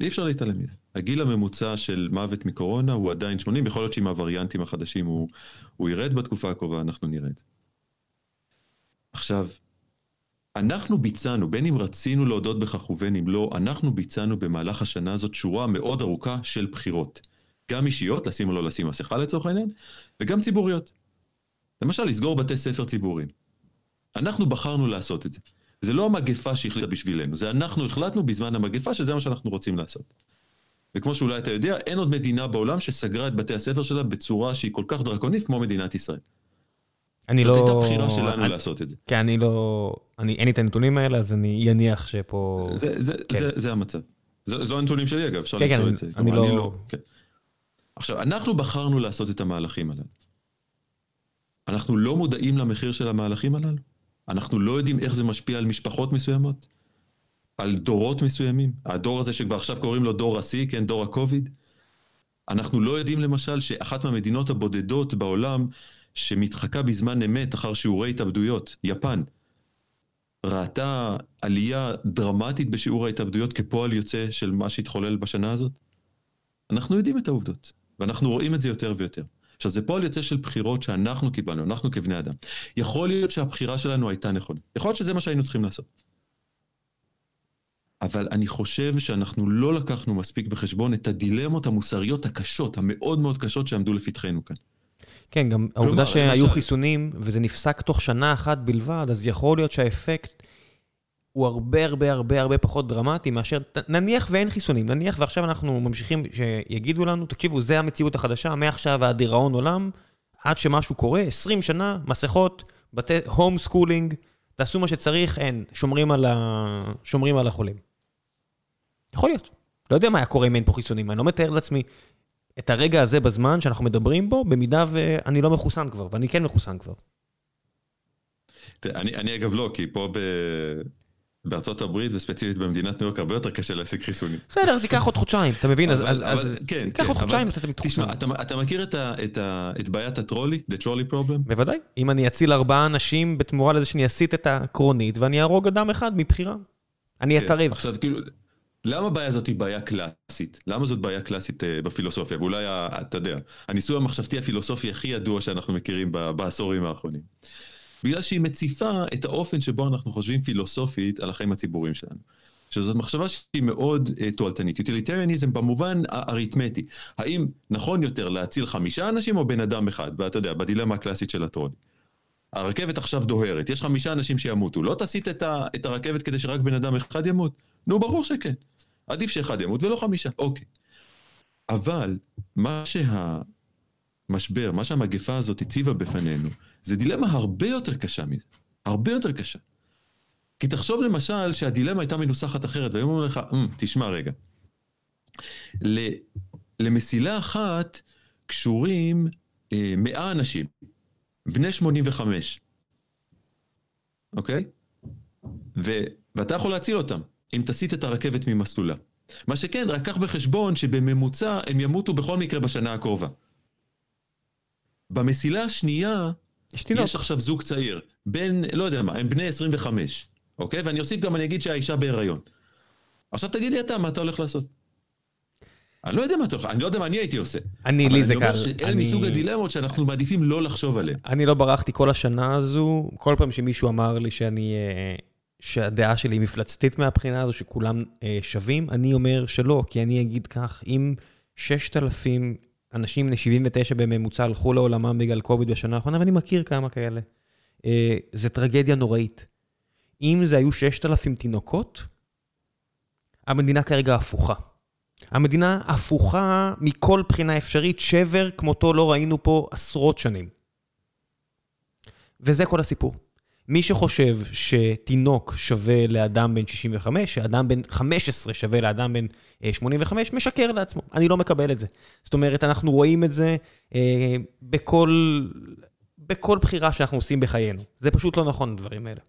אי אפשר להתעלם מזה. הגיל הממוצע של מוות מקורונה הוא עדיין 80, יכול להיות שעם הווריאנטים החדשים הוא, הוא ירד בתקופה הקרובה, אנחנו נראה את זה. עכשיו, אנחנו ביצענו, בין אם רצינו להודות בכך ובין אם לא, אנחנו ביצענו במהלך השנה הזאת שורה מאוד ארוכה של בחירות. גם אישיות, לשים או לא לשים מסכה לצורך העניין, וגם ציבוריות. למשל, לסגור בתי ספר ציבוריים. אנחנו בחרנו לעשות את זה. זה לא המגפה שהחליטה בשבילנו, זה אנחנו החלטנו בזמן המגפה שזה מה שאנחנו רוצים לעשות. וכמו שאולי אתה יודע, אין עוד מדינה בעולם שסגרה את בתי הספר שלה בצורה שהיא כל כך דרקונית כמו מדינת ישראל. אני לא... זאת הייתה בחירה שלנו אני... לעשות את זה. כן, אני לא... אני, אין לי את הנתונים האלה, אז אני אניח שפה... זה, זה, כן. זה, זה המצב. זה, זה לא הנתונים שלי אגב, אפשר כן, למצוא כן, את זה. אני, אני לא... אני לא כן. עכשיו, אנחנו בחרנו לעשות את המהלכים הללו. אנחנו לא מודעים למחיר של המהלכים הללו? אנחנו לא יודעים איך זה משפיע על משפחות מסוימות? על דורות מסוימים? הדור הזה שכבר עכשיו קוראים לו דור השיא, כן, דור הקוביד? אנחנו לא יודעים למשל שאחת מהמדינות הבודדות בעולם שמתחקה בזמן אמת אחר שיעורי התאבדויות, יפן, ראתה עלייה דרמטית בשיעור ההתאבדויות כפועל יוצא של מה שהתחולל בשנה הזאת? אנחנו יודעים את העובדות, ואנחנו רואים את זה יותר ויותר. עכשיו, זה פועל יוצא של בחירות שאנחנו קיבלנו, אנחנו כבני אדם. יכול להיות שהבחירה שלנו הייתה נכונה. יכול להיות שזה מה שהיינו צריכים לעשות. אבל אני חושב שאנחנו לא לקחנו מספיק בחשבון את הדילמות המוסריות הקשות, המאוד מאוד קשות שעמדו לפתחנו כאן. כן, גם העובדה שהיו חיסונים, וזה נפסק תוך שנה אחת בלבד, אז יכול להיות שהאפקט הוא הרבה הרבה הרבה הרבה פחות דרמטי מאשר, נניח ואין חיסונים, נניח ועכשיו אנחנו ממשיכים שיגידו לנו, תקשיבו, זה המציאות החדשה, מעכשיו ועד דיראון עולם, עד שמשהו קורה, 20 שנה, מסכות, בתי, homeschooling, תעשו מה שצריך, אין, שומרים על, ה... שומרים על החולים. יכול להיות. לא יודע מה היה קורה אם אין פה חיסונים, אני לא מתאר לעצמי את הרגע הזה בזמן שאנחנו מדברים בו, במידה ואני לא מחוסן כבר, ואני כן מחוסן כבר. תראה, אני, אני אגב לא, כי פה ב... בארצות הברית וספציפית במדינת ניו יורק הרבה יותר קשה להשיג חיסונים. בסדר, אז ייקח עוד חודשיים, אתה מבין? אז, אבל, אז, כן, ייקח כן, עוד חודשיים אבל אתה מתחוסן. תשמע, אתה, אתה מכיר את, ה, את, ה, את בעיית הטרולי? The trolley problem? בוודאי. אם אני אציל ארבעה אנשים בתמורה לזה שאני אסיט את הקרונית ואני אהרוג אדם אחד מבחירה. אני כן, אתערב. עכשיו, כאילו, למה הבעיה הזאת היא בעיה קלאסית? למה זאת בעיה קלאסית uh, בפילוסופיה? ואולי, אתה יודע, הניסוי המחשבתי הפילוסופי הכי ידוע שאנחנו מכירים בעשורים האחרונים. בגלל שהיא מציפה את האופן שבו אנחנו חושבים פילוסופית על החיים הציבוריים שלנו. שזאת מחשבה שהיא מאוד uh, תועלתנית. יוטיליטריאניזם במובן האריתמטי. האם נכון יותר להציל חמישה אנשים או בן אדם אחד? ואתה יודע, בדילמה הקלאסית של הטרולי. הרכבת עכשיו דוהרת, יש חמישה אנשים שימותו, לא תסיט את, ה, את הרכבת כדי שרק בן אדם אחד ימות? נו, ברור שכן. עדיף שאחד ימות ולא חמישה, אוקיי. אבל מה שהמשבר, מה שהמגפה הזאת הציבה בפנינו, זה דילמה הרבה יותר קשה מזה. הרבה יותר קשה. כי תחשוב למשל שהדילמה הייתה מנוסחת אחרת, והיום אומרים לך, mm, תשמע רגע, למסילה אחת קשורים אה, 100 אנשים, בני 85, אוקיי? ו, ואתה יכול להציל אותם. אם תסיט את הרכבת ממסלולה. מה שכן, רק קח בחשבון שבממוצע הם ימותו בכל מקרה בשנה הקרובה. במסילה השנייה, יש, יש עכשיו זוג צעיר, בין, לא יודע מה, הם בני 25, אוקיי? ואני אוסיף גם, אני אגיד שהאישה בהיריון. עכשיו תגיד לי אתה, מה אתה הולך לעשות? אני לא יודע מה אתה הולך, אני לא יודע מה אני הייתי עושה. אני, לי זה קל. אבל אני אומר שאלה מסוג הדילמות שאנחנו מעדיפים לא לחשוב עליהן. אני לא ברחתי כל השנה הזו, כל פעם שמישהו אמר לי שאני... שהדעה שלי מפלצתית מהבחינה הזו, שכולם אה, שווים, אני אומר שלא, כי אני אגיד כך, אם 6,000 אנשים בני 79 בממוצע הלכו לעולמם בגלל קוביד בשנה האחרונה, ואני מכיר כמה כאלה, אה, זה טרגדיה נוראית. אם זה היו 6,000 תינוקות, המדינה כרגע הפוכה. המדינה הפוכה מכל בחינה אפשרית, שבר כמותו לא ראינו פה עשרות שנים. וזה כל הסיפור. מי שחושב שתינוק שווה לאדם בן 65, שאדם בן 15 שווה לאדם בן 85, אה, משקר לעצמו. אני לא מקבל את זה. זאת אומרת, אנחנו רואים את זה אה, בכל, בכל בחירה שאנחנו עושים בחיינו. זה פשוט לא נכון, הדברים האלה.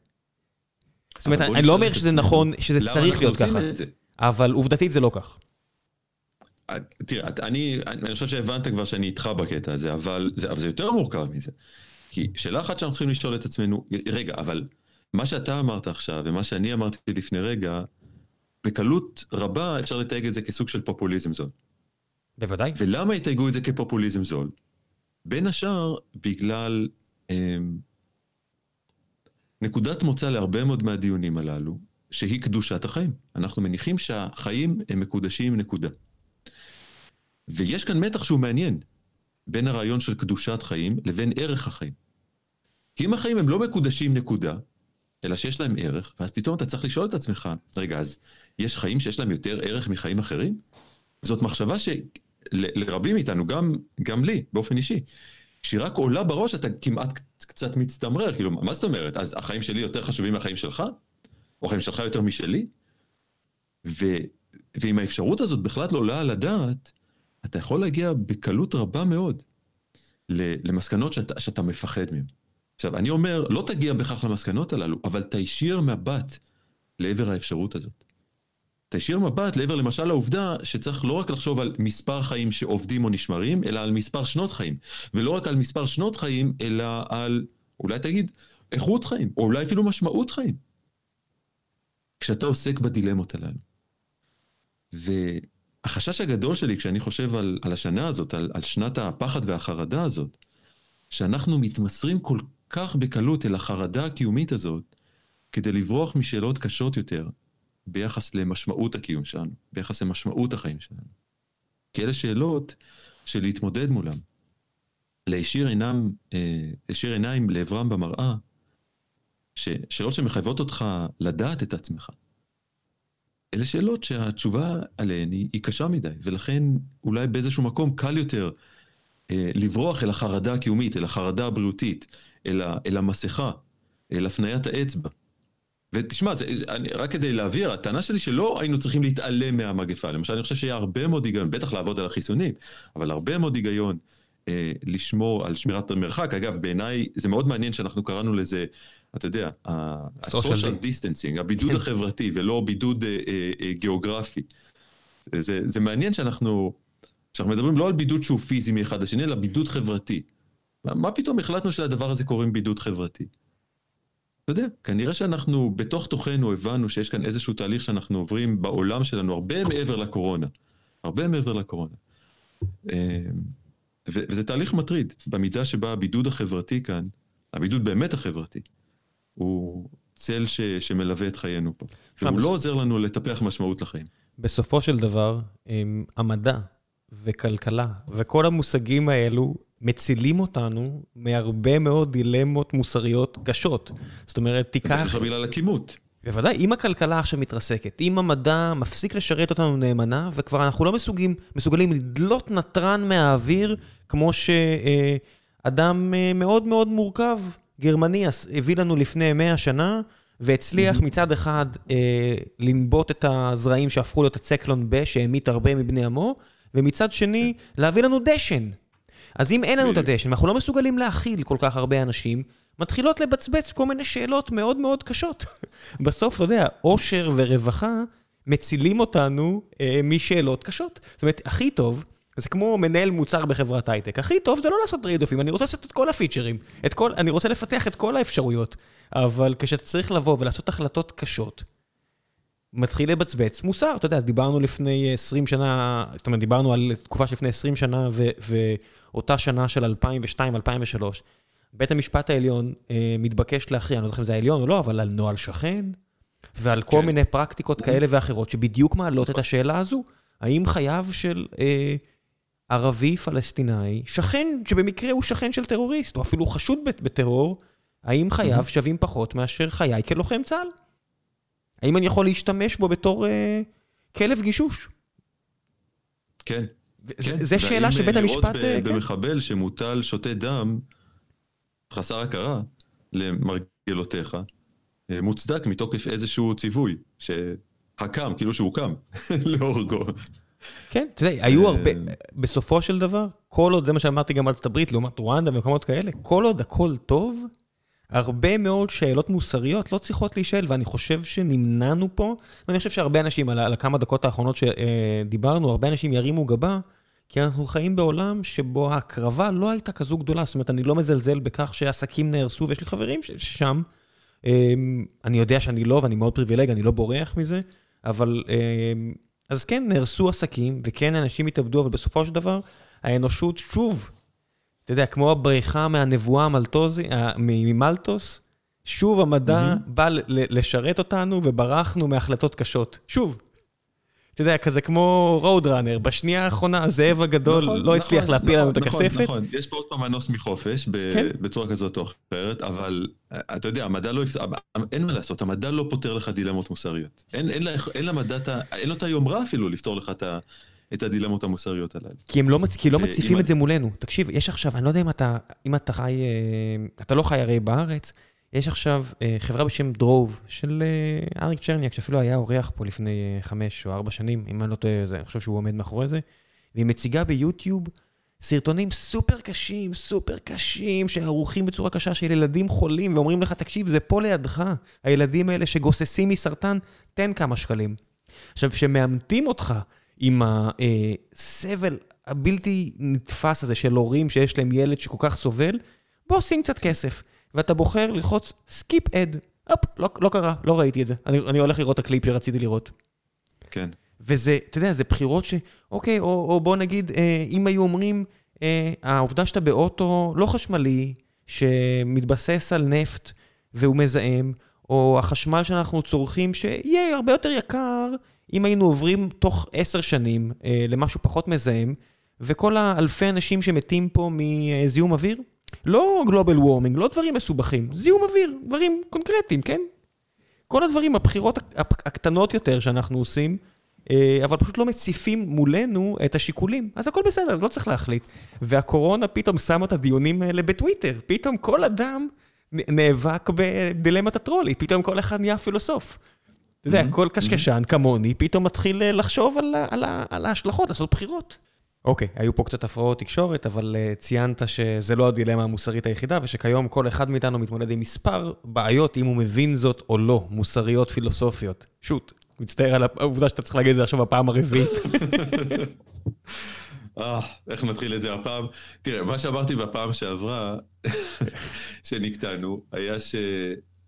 זאת אומרת, אני לא אומר שזה נכון, שזה צריך להיות ככה, אבל עובדתית זה לא כך. אה, תראה, אני, אני חושב שהבנת כבר שאני איתך בקטע הזה, אבל זה, אבל זה יותר מורכב מזה. כי שאלה אחת שאנחנו צריכים לשאול את עצמנו, רגע, אבל מה שאתה אמרת עכשיו ומה שאני אמרתי לפני רגע, בקלות רבה אפשר לתייג את זה כסוג של פופוליזם זול. בוודאי. ולמה יתייגו את זה כפופוליזם זול? בין השאר בגלל אה, נקודת מוצא להרבה מאוד מהדיונים הללו, שהיא קדושת החיים. אנחנו מניחים שהחיים הם מקודשים נקודה. ויש כאן מתח שהוא מעניין, בין הרעיון של קדושת חיים לבין ערך החיים. כי אם החיים הם לא מקודשים נקודה, אלא שיש להם ערך, ואז פתאום אתה צריך לשאול את עצמך, רגע, אז יש חיים שיש להם יותר ערך מחיים אחרים? זאת מחשבה שלרבים מאיתנו, גם, גם לי, באופן אישי, כשהיא רק עולה בראש, אתה כמעט קצת מצטמרר, כאילו, מה זאת אומרת? אז החיים שלי יותר חשובים מהחיים שלך? או החיים שלך יותר משלי? ו, ועם האפשרות הזאת בכלל לא עולה על הדעת, אתה יכול להגיע בקלות רבה מאוד למסקנות שאתה, שאתה מפחד מהן. עכשיו, אני אומר, לא תגיע בכך למסקנות הללו, אבל תישיר מבט לעבר האפשרות הזאת. תישיר מבט לעבר למשל העובדה שצריך לא רק לחשוב על מספר חיים שעובדים או נשמרים, אלא על מספר שנות חיים. ולא רק על מספר שנות חיים, אלא על, אולי תגיד, איכות חיים, או אולי אפילו משמעות חיים. כשאתה עוסק בדילמות הללו. והחשש הגדול שלי כשאני חושב על, על השנה הזאת, על, על שנת הפחד והחרדה הזאת, שאנחנו מתמסרים כל כך בקלות אל החרדה הקיומית הזאת, כדי לברוח משאלות קשות יותר ביחס למשמעות הקיום שלנו, ביחס למשמעות החיים שלנו. כי אלה שאלות של להתמודד מולם. להישיר עיניים, אה, עיניים לעברם במראה, ש, שאלות שמחייבות אותך לדעת את עצמך. אלה שאלות שהתשובה עליהן היא, היא קשה מדי, ולכן אולי באיזשהו מקום קל יותר לברוח אל החרדה הקיומית, אל החרדה הבריאותית, אל, ה, אל המסכה, אל הפניית האצבע. ותשמע, זה, אני, רק כדי להבהיר, הטענה שלי שלא היינו צריכים להתעלם מהמגפה. למשל, אני חושב שהיה הרבה מאוד היגיון, בטח לעבוד על החיסונים, אבל הרבה מאוד היגיון אה, לשמור על שמירת המרחק. אגב, בעיניי זה מאוד מעניין שאנחנו קראנו לזה, אתה יודע, ה-social distancing, הבידוד כן. החברתי, ולא בידוד אה, אה, אה, גיאוגרפי. זה, זה מעניין שאנחנו, שאנחנו מדברים לא על בידוד שהוא פיזי מאחד לשני, אלא בידוד חברתי. מה, מה פתאום החלטנו שלדבר הזה קוראים בידוד חברתי? אתה יודע, כנראה שאנחנו בתוך תוכנו הבנו שיש כאן איזשהו תהליך שאנחנו עוברים בעולם שלנו הרבה מעבר לקורונה. הרבה מעבר לקורונה. אמ, וזה תהליך מטריד, במידה שבה הבידוד החברתי כאן, הבידוד באמת החברתי, הוא צל ש, שמלווה את חיינו פה. והוא לא עוזר לנו לטפח משמעות לחיים. בסופו של דבר, המדע וכלכלה וכל המושגים האלו מצילים אותנו מהרבה מאוד דילמות מוסריות קשות. זאת אומרת, תיקח... עכשיו בגלל הכימות. בוודאי, אם הכלכלה עכשיו מתרסקת, אם המדע מפסיק לשרת אותנו נאמנה, וכבר אנחנו לא מסוגלים, מסוגלים לדלות נתרן מהאוויר, כמו שאדם אה, מאוד מאוד מורכב, גרמני, הביא לנו לפני 100 שנה, והצליח מצד אחד אה, לנבוט את הזרעים שהפכו להיות הציקלון ב, שהמית הרבה מבני עמו, ומצד שני, להביא לנו דשן. אז אם אין לנו את הדשן, ואנחנו לא מסוגלים להכיל כל כך הרבה אנשים, מתחילות לבצבץ כל מיני שאלות מאוד מאוד קשות. בסוף, אתה יודע, עושר ורווחה מצילים אותנו אה, משאלות קשות. זאת אומרת, הכי טוב, זה כמו מנהל מוצר בחברת הייטק. הכי טוב זה לא לעשות טרייד-אופים, אני רוצה לעשות את כל הפיצ'רים. את כל, אני רוצה לפתח את כל האפשרויות. אבל כשאתה צריך לבוא ולעשות החלטות קשות, מתחיל לבצבץ מוסר, אתה יודע, דיברנו לפני 20 שנה, זאת אומרת, דיברנו על תקופה שלפני 20 שנה, ואותה שנה של 2002-2003, בית המשפט העליון אה, מתבקש להכריע, אני לא זוכר אם זה העליון או לא, אבל על נוהל שכן, ועל כל כן. מיני פרקטיקות כאלה ואחרות, שבדיוק מעלות את השאלה הזו, האם חייו של אה, ערבי פלסטיני, שכן, שבמקרה הוא שכן של טרוריסט, או אפילו חשוד בטרור, האם חייו שווים פחות מאשר חיי כלוחם צה"ל? האם אני יכול להשתמש בו בתור אה, כלב גישוש? כן. כן. זה שאלה שבית המשפט... לראות כן. במחבל שמוטל שותה דם, חסר הכרה, למרגיש הרגלותיך, אה, מוצדק מתוקף איזשהו ציווי, שהקם, כאילו שהוא קם, להורגו. כן, אתה יודע, היו הרבה, בסופו של דבר, כל עוד, זה מה שאמרתי גם בארצות הברית, לעומת רואנדה ומקומות כאלה, כל עוד הכל טוב, הרבה מאוד שאלות מוסריות לא צריכות להישאל, ואני חושב שנמנענו פה, ואני חושב שהרבה אנשים, על, על הכמה דקות האחרונות שדיברנו, הרבה אנשים ירימו גבה, כי אנחנו חיים בעולם שבו ההקרבה לא הייתה כזו גדולה, זאת אומרת, אני לא מזלזל בכך שעסקים נהרסו, ויש לי חברים שם, אמ, אני יודע שאני לא, ואני מאוד פריבילג, אני לא בורח מזה, אבל... אמ, אז כן, נהרסו עסקים, וכן, אנשים התאבדו, אבל בסופו של דבר, האנושות שוב אתה יודע, כמו הבריחה מהנבואה ממלטוס, שוב המדע mm-hmm. בא לשרת אותנו וברחנו מהחלטות קשות. שוב. אתה יודע, כזה כמו רוד ראנר, בשנייה האחרונה הזאב הגדול נכון, לא הצליח נכון, להפיל לנו נכון, את הכספת. נכון, נכון, יש פה עוד פעם מנוס מחופש, כן? בצורה כזאת או אחרת, אבל אתה יודע, המדע לא, אין מה לעשות, המדע לא פותר לך דילמות מוסריות. אין, אין, אין למדע, אין לו את היומרה אפילו לפתור לך את ה... את הדילמות המוסריות הללו. כי הם לא, מצ... כי לא מציפים את זה מולנו. תקשיב, יש עכשיו, אני לא יודע אם אתה, אם אתה חי, אה, אתה לא חי הרי בארץ, יש עכשיו אה, חברה בשם דרוב של אה, אריק צ'רניאק, שאפילו היה אורח פה לפני חמש או ארבע שנים, אם אני לא טועה, אני חושב שהוא עומד מאחורי זה, והיא מציגה ביוטיוב סרטונים סופר קשים, סופר קשים, שערוכים בצורה קשה של ילדים חולים, ואומרים לך, תקשיב, זה פה לידך, הילדים האלה שגוססים מסרטן, תן כמה שקלים. עכשיו, כשמאמתים אותך עם הסבל הבלתי נתפס הזה של הורים שיש להם ילד שכל כך סובל, בוא שים קצת כסף. ואתה בוחר ללחוץ skip ad. הופ, לא, לא קרה, לא ראיתי את זה. אני, אני הולך לראות את הקליפ שרציתי לראות. כן. וזה, אתה יודע, זה בחירות ש... אוקיי, או, או בוא נגיד, אה, אם היו אומרים, אה, העובדה שאתה באוטו לא חשמלי, שמתבסס על נפט והוא מזהם, או החשמל שאנחנו צורכים, שיהיה הרבה יותר יקר, אם היינו עוברים תוך עשר שנים אה, למשהו פחות מזהם, וכל האלפי אנשים שמתים פה מזיהום אוויר, לא גלובל וורמינג, לא דברים מסובכים, זיהום אוויר, דברים קונקרטיים, כן? כל הדברים, הבחירות הקטנות יותר שאנחנו עושים, אה, אבל פשוט לא מציפים מולנו את השיקולים. אז הכל בסדר, לא צריך להחליט. והקורונה פתאום שמה את הדיונים האלה בטוויטר. פתאום כל אדם נאבק בדילמת הטרולי, פתאום כל אחד נהיה פילוסוף. אתה יודע, כל קשקשן כמוני פתאום מתחיל אה, לחשוב על ההשלכות, לעשות בחירות. אוקיי, היו פה קצת הפרעות תקשורת, אבל uh, ציינת שזה לא הדילמה המוסרית היחידה, ושכיום כל אחד מאיתנו מתמודד עם מספר בעיות, אם הוא מבין זאת או לא, מוסריות פילוסופיות. שוט, מצטער על העובדה שאתה צריך להגיד את זה עכשיו בפעם הרביעית. אה, איך נתחיל את זה הפעם? תראה, מה שאמרתי בפעם שעברה, שנקטענו, היה ש...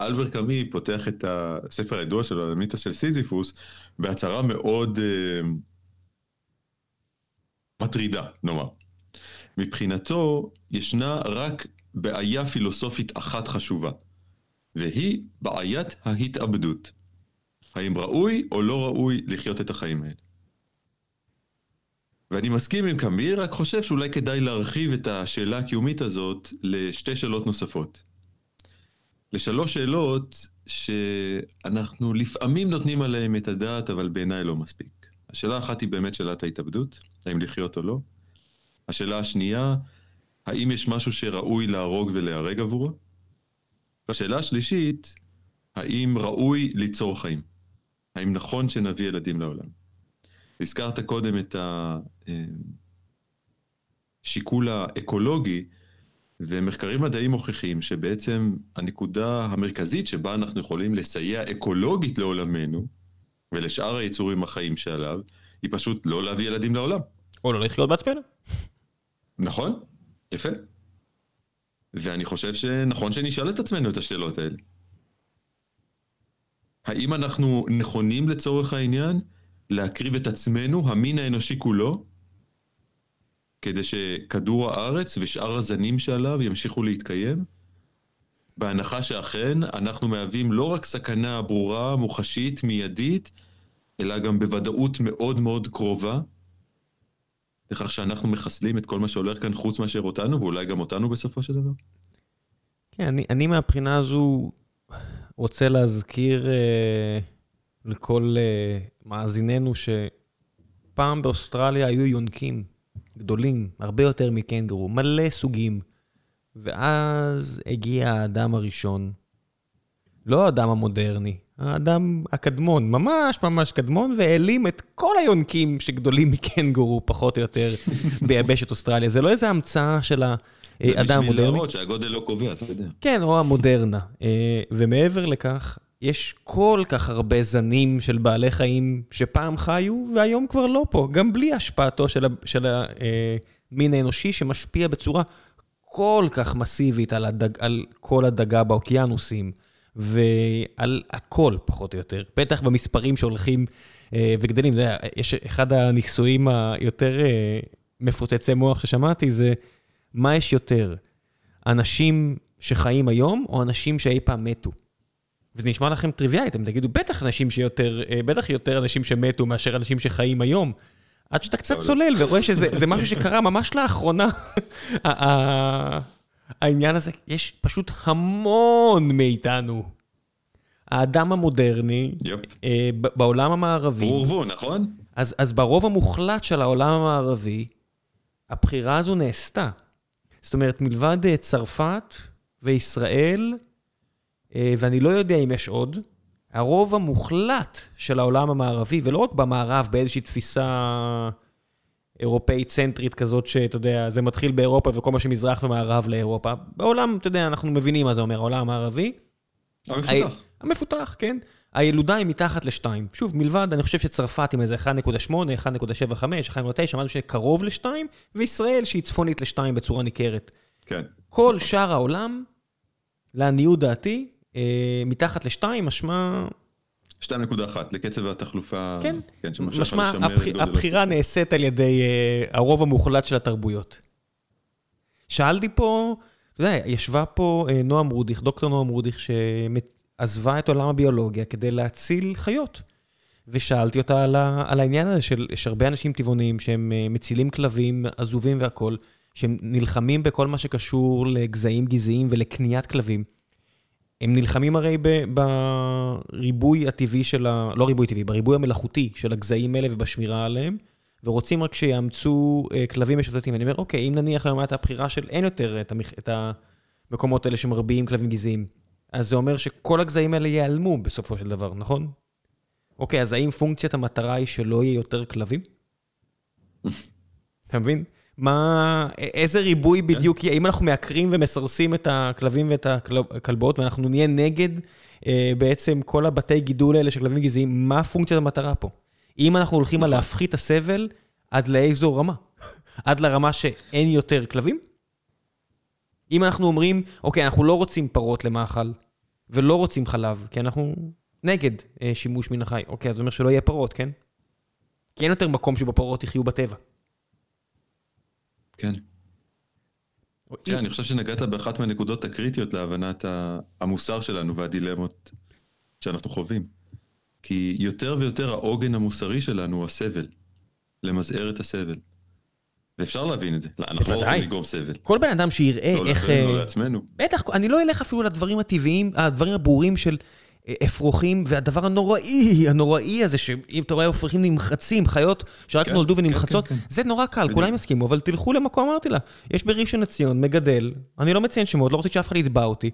אלבר קאמי פותח את הספר הידוע שלו, המיתוס של סיזיפוס, בהצהרה מאוד uh, מטרידה, נאמר. מבחינתו, ישנה רק בעיה פילוסופית אחת חשובה, והיא בעיית ההתאבדות. האם ראוי או לא ראוי לחיות את החיים האלה. ואני מסכים עם קאמי, רק חושב שאולי כדאי להרחיב את השאלה הקיומית הזאת לשתי שאלות נוספות. לשלוש שאלות שאנחנו לפעמים נותנים עליהן את הדעת, אבל בעיניי לא מספיק. השאלה האחת היא באמת שאלת ההתאבדות, האם לחיות או לא. השאלה השנייה, האם יש משהו שראוי להרוג ולהיהרג עבורו? והשאלה השלישית, האם ראוי ליצור חיים? האם נכון שנביא ילדים לעולם? הזכרת קודם את השיקול אה, האקולוגי, ומחקרים מדעיים מוכיחים שבעצם הנקודה המרכזית שבה אנחנו יכולים לסייע אקולוגית לעולמנו ולשאר היצורים החיים שעליו, היא פשוט לא להביא ילדים לעולם. או לא לחיות בעצמנו. נכון, יפה. ואני חושב שנכון שנשאל את עצמנו את השאלות האלה. האם אנחנו נכונים לצורך העניין להקריב את עצמנו, המין האנושי כולו, כדי שכדור הארץ ושאר הזנים שעליו ימשיכו להתקיים? בהנחה שאכן אנחנו מהווים לא רק סכנה ברורה, מוחשית, מיידית, אלא גם בוודאות מאוד מאוד קרובה, לכך שאנחנו מחסלים את כל מה שהולך כאן חוץ מאשר אותנו, ואולי גם אותנו בסופו של דבר? כן, אני, אני מהבחינה הזו רוצה להזכיר אה, לכל אה, מאזיננו שפעם באוסטרליה היו יונקים. גדולים, הרבה יותר מקנגרו, מלא סוגים. ואז הגיע האדם הראשון, לא האדם המודרני, האדם הקדמון, ממש ממש קדמון, והעלים את כל היונקים שגדולים מקנגורו, פחות או יותר, ביבשת אוסטרליה. זה לא איזה המצאה של האדם המודרני. בשביל להראות שהגודל לא קובע, אתה יודע. כן, או המודרנה. אה, ומעבר לכך, יש כל כך הרבה זנים של בעלי חיים שפעם חיו, והיום כבר לא פה, גם בלי השפעתו של המין אה, האנושי, שמשפיע בצורה כל כך מסיבית על, הדג, על כל הדגה באוקיינוסים. ועל הכל, פחות או יותר. בטח במספרים שהולכים אה, וגדלים. יש אחד הניסויים היותר אה, מפוצצי מוח ששמעתי, זה מה יש יותר, אנשים שחיים היום, או אנשים שאי פעם מתו? וזה נשמע לכם טריוויאלי, אתם תגידו, בטח אנשים שיותר, אה, בטח יותר אנשים שמתו מאשר אנשים שחיים היום. עד שאתה קצת צולל ורואה שזה משהו שקרה ממש לאחרונה. העניין הזה, יש פשוט המון מאיתנו. האדם המודרני, yep. אה, בעולם המערבי... הוא ורבו, נכון? אז, אז ברוב המוחלט של העולם המערבי, הבחירה הזו נעשתה. זאת אומרת, מלבד אה, צרפת וישראל, ואני לא יודע אם יש עוד, הרוב המוחלט של העולם המערבי, ולא רק במערב, באיזושהי תפיסה אירופאית צנטרית כזאת, שאתה יודע, זה מתחיל באירופה וכל מה שמזרח ומערב לאירופה. בעולם, אתה יודע, אנחנו מבינים מה זה אומר, העולם המערבי. המפותח. המפותח, כן. הילודה היא מתחת לשתיים. שוב, מלבד, אני חושב שצרפת עם איזה 1.8, 1.75, 1.9, משהו שקרוב לשתיים, וישראל שהיא צפונית לשתיים בצורה ניכרת. כן. כל שאר העולם, לעניות דעתי, אה, מתחת לשתיים, משמע 2.1 לקצב התחלופה, כן, כן משמע הבח... הבחירה נעשית על ידי uh, הרוב המוחלט של התרבויות. שאלתי פה, אתה יודע, ישבה פה uh, נועם רודיך, דוקטור נועם רודיך, שעזבה את עולם הביולוגיה כדי להציל חיות. ושאלתי אותה על, ה... על העניין הזה של, יש הרבה אנשים טבעוניים שהם uh, מצילים כלבים עזובים והכול, שהם נלחמים בכל מה שקשור לגזעים גזעיים ולקניית כלבים. הם נלחמים הרי בריבוי הטבעי של ה... לא ריבוי טבעי, בריבוי המלאכותי של הגזעים האלה ובשמירה עליהם, ורוצים רק שיאמצו אה, כלבים משוטטים. אני אומר, אוקיי, אם נניח היום הייתה הבחירה של אין יותר את, המח... את המקומות האלה שמרביעים כלבים גזעיים, אז זה אומר שכל הגזעים האלה ייעלמו בסופו של דבר, נכון? אוקיי, אז האם פונקציית המטרה היא שלא יהיה יותר כלבים? אתה מבין? מה, איזה ריבוי כן. בדיוק יהיה, אם אנחנו מעקרים ומסרסים את הכלבים ואת הכלבות, ואנחנו נהיה נגד אה, בעצם כל הבתי גידול האלה של כלבים גזעיים, מה פונקציית המטרה פה? אם אנחנו הולכים על נכון. להפחית את הסבל, עד לאיזו רמה? עד לרמה שאין יותר כלבים? אם אנחנו אומרים, אוקיי, אנחנו לא רוצים פרות למאכל, ולא רוצים חלב, כי אנחנו נגד אה, שימוש מן החי, אוקיי, אז זה אומר שלא יהיה פרות, כן? כי אין יותר מקום שבו פרות יחיו בטבע. כן. כן, אני חושב שנגעת באחת מהנקודות הקריטיות להבנת המוסר שלנו והדילמות שאנחנו חווים. כי יותר ויותר העוגן המוסרי שלנו הוא הסבל, למזער את הסבל. ואפשר להבין את זה. אנחנו לא רוצים לגרום סבל. כל בן אדם שיראה לא איך... לא לכם, לא לעצמנו. בטח, אני לא אלך אפילו לדברים הטבעיים, הדברים הברורים של אפרוחים, והדבר הנוראי, הנוראי הזה, שאם אתה רואה אפרוחים נמחצים, חיות שרק כן, נולדו כן, ונמחצות, כן, כן, זה נורא קל, כולם יסכימו, אבל תלכו למקום, אמרתי לה, יש בראשון לציון מגדל, אני לא מציין שמות, לא רוצה שאף אחד יתבע אותי,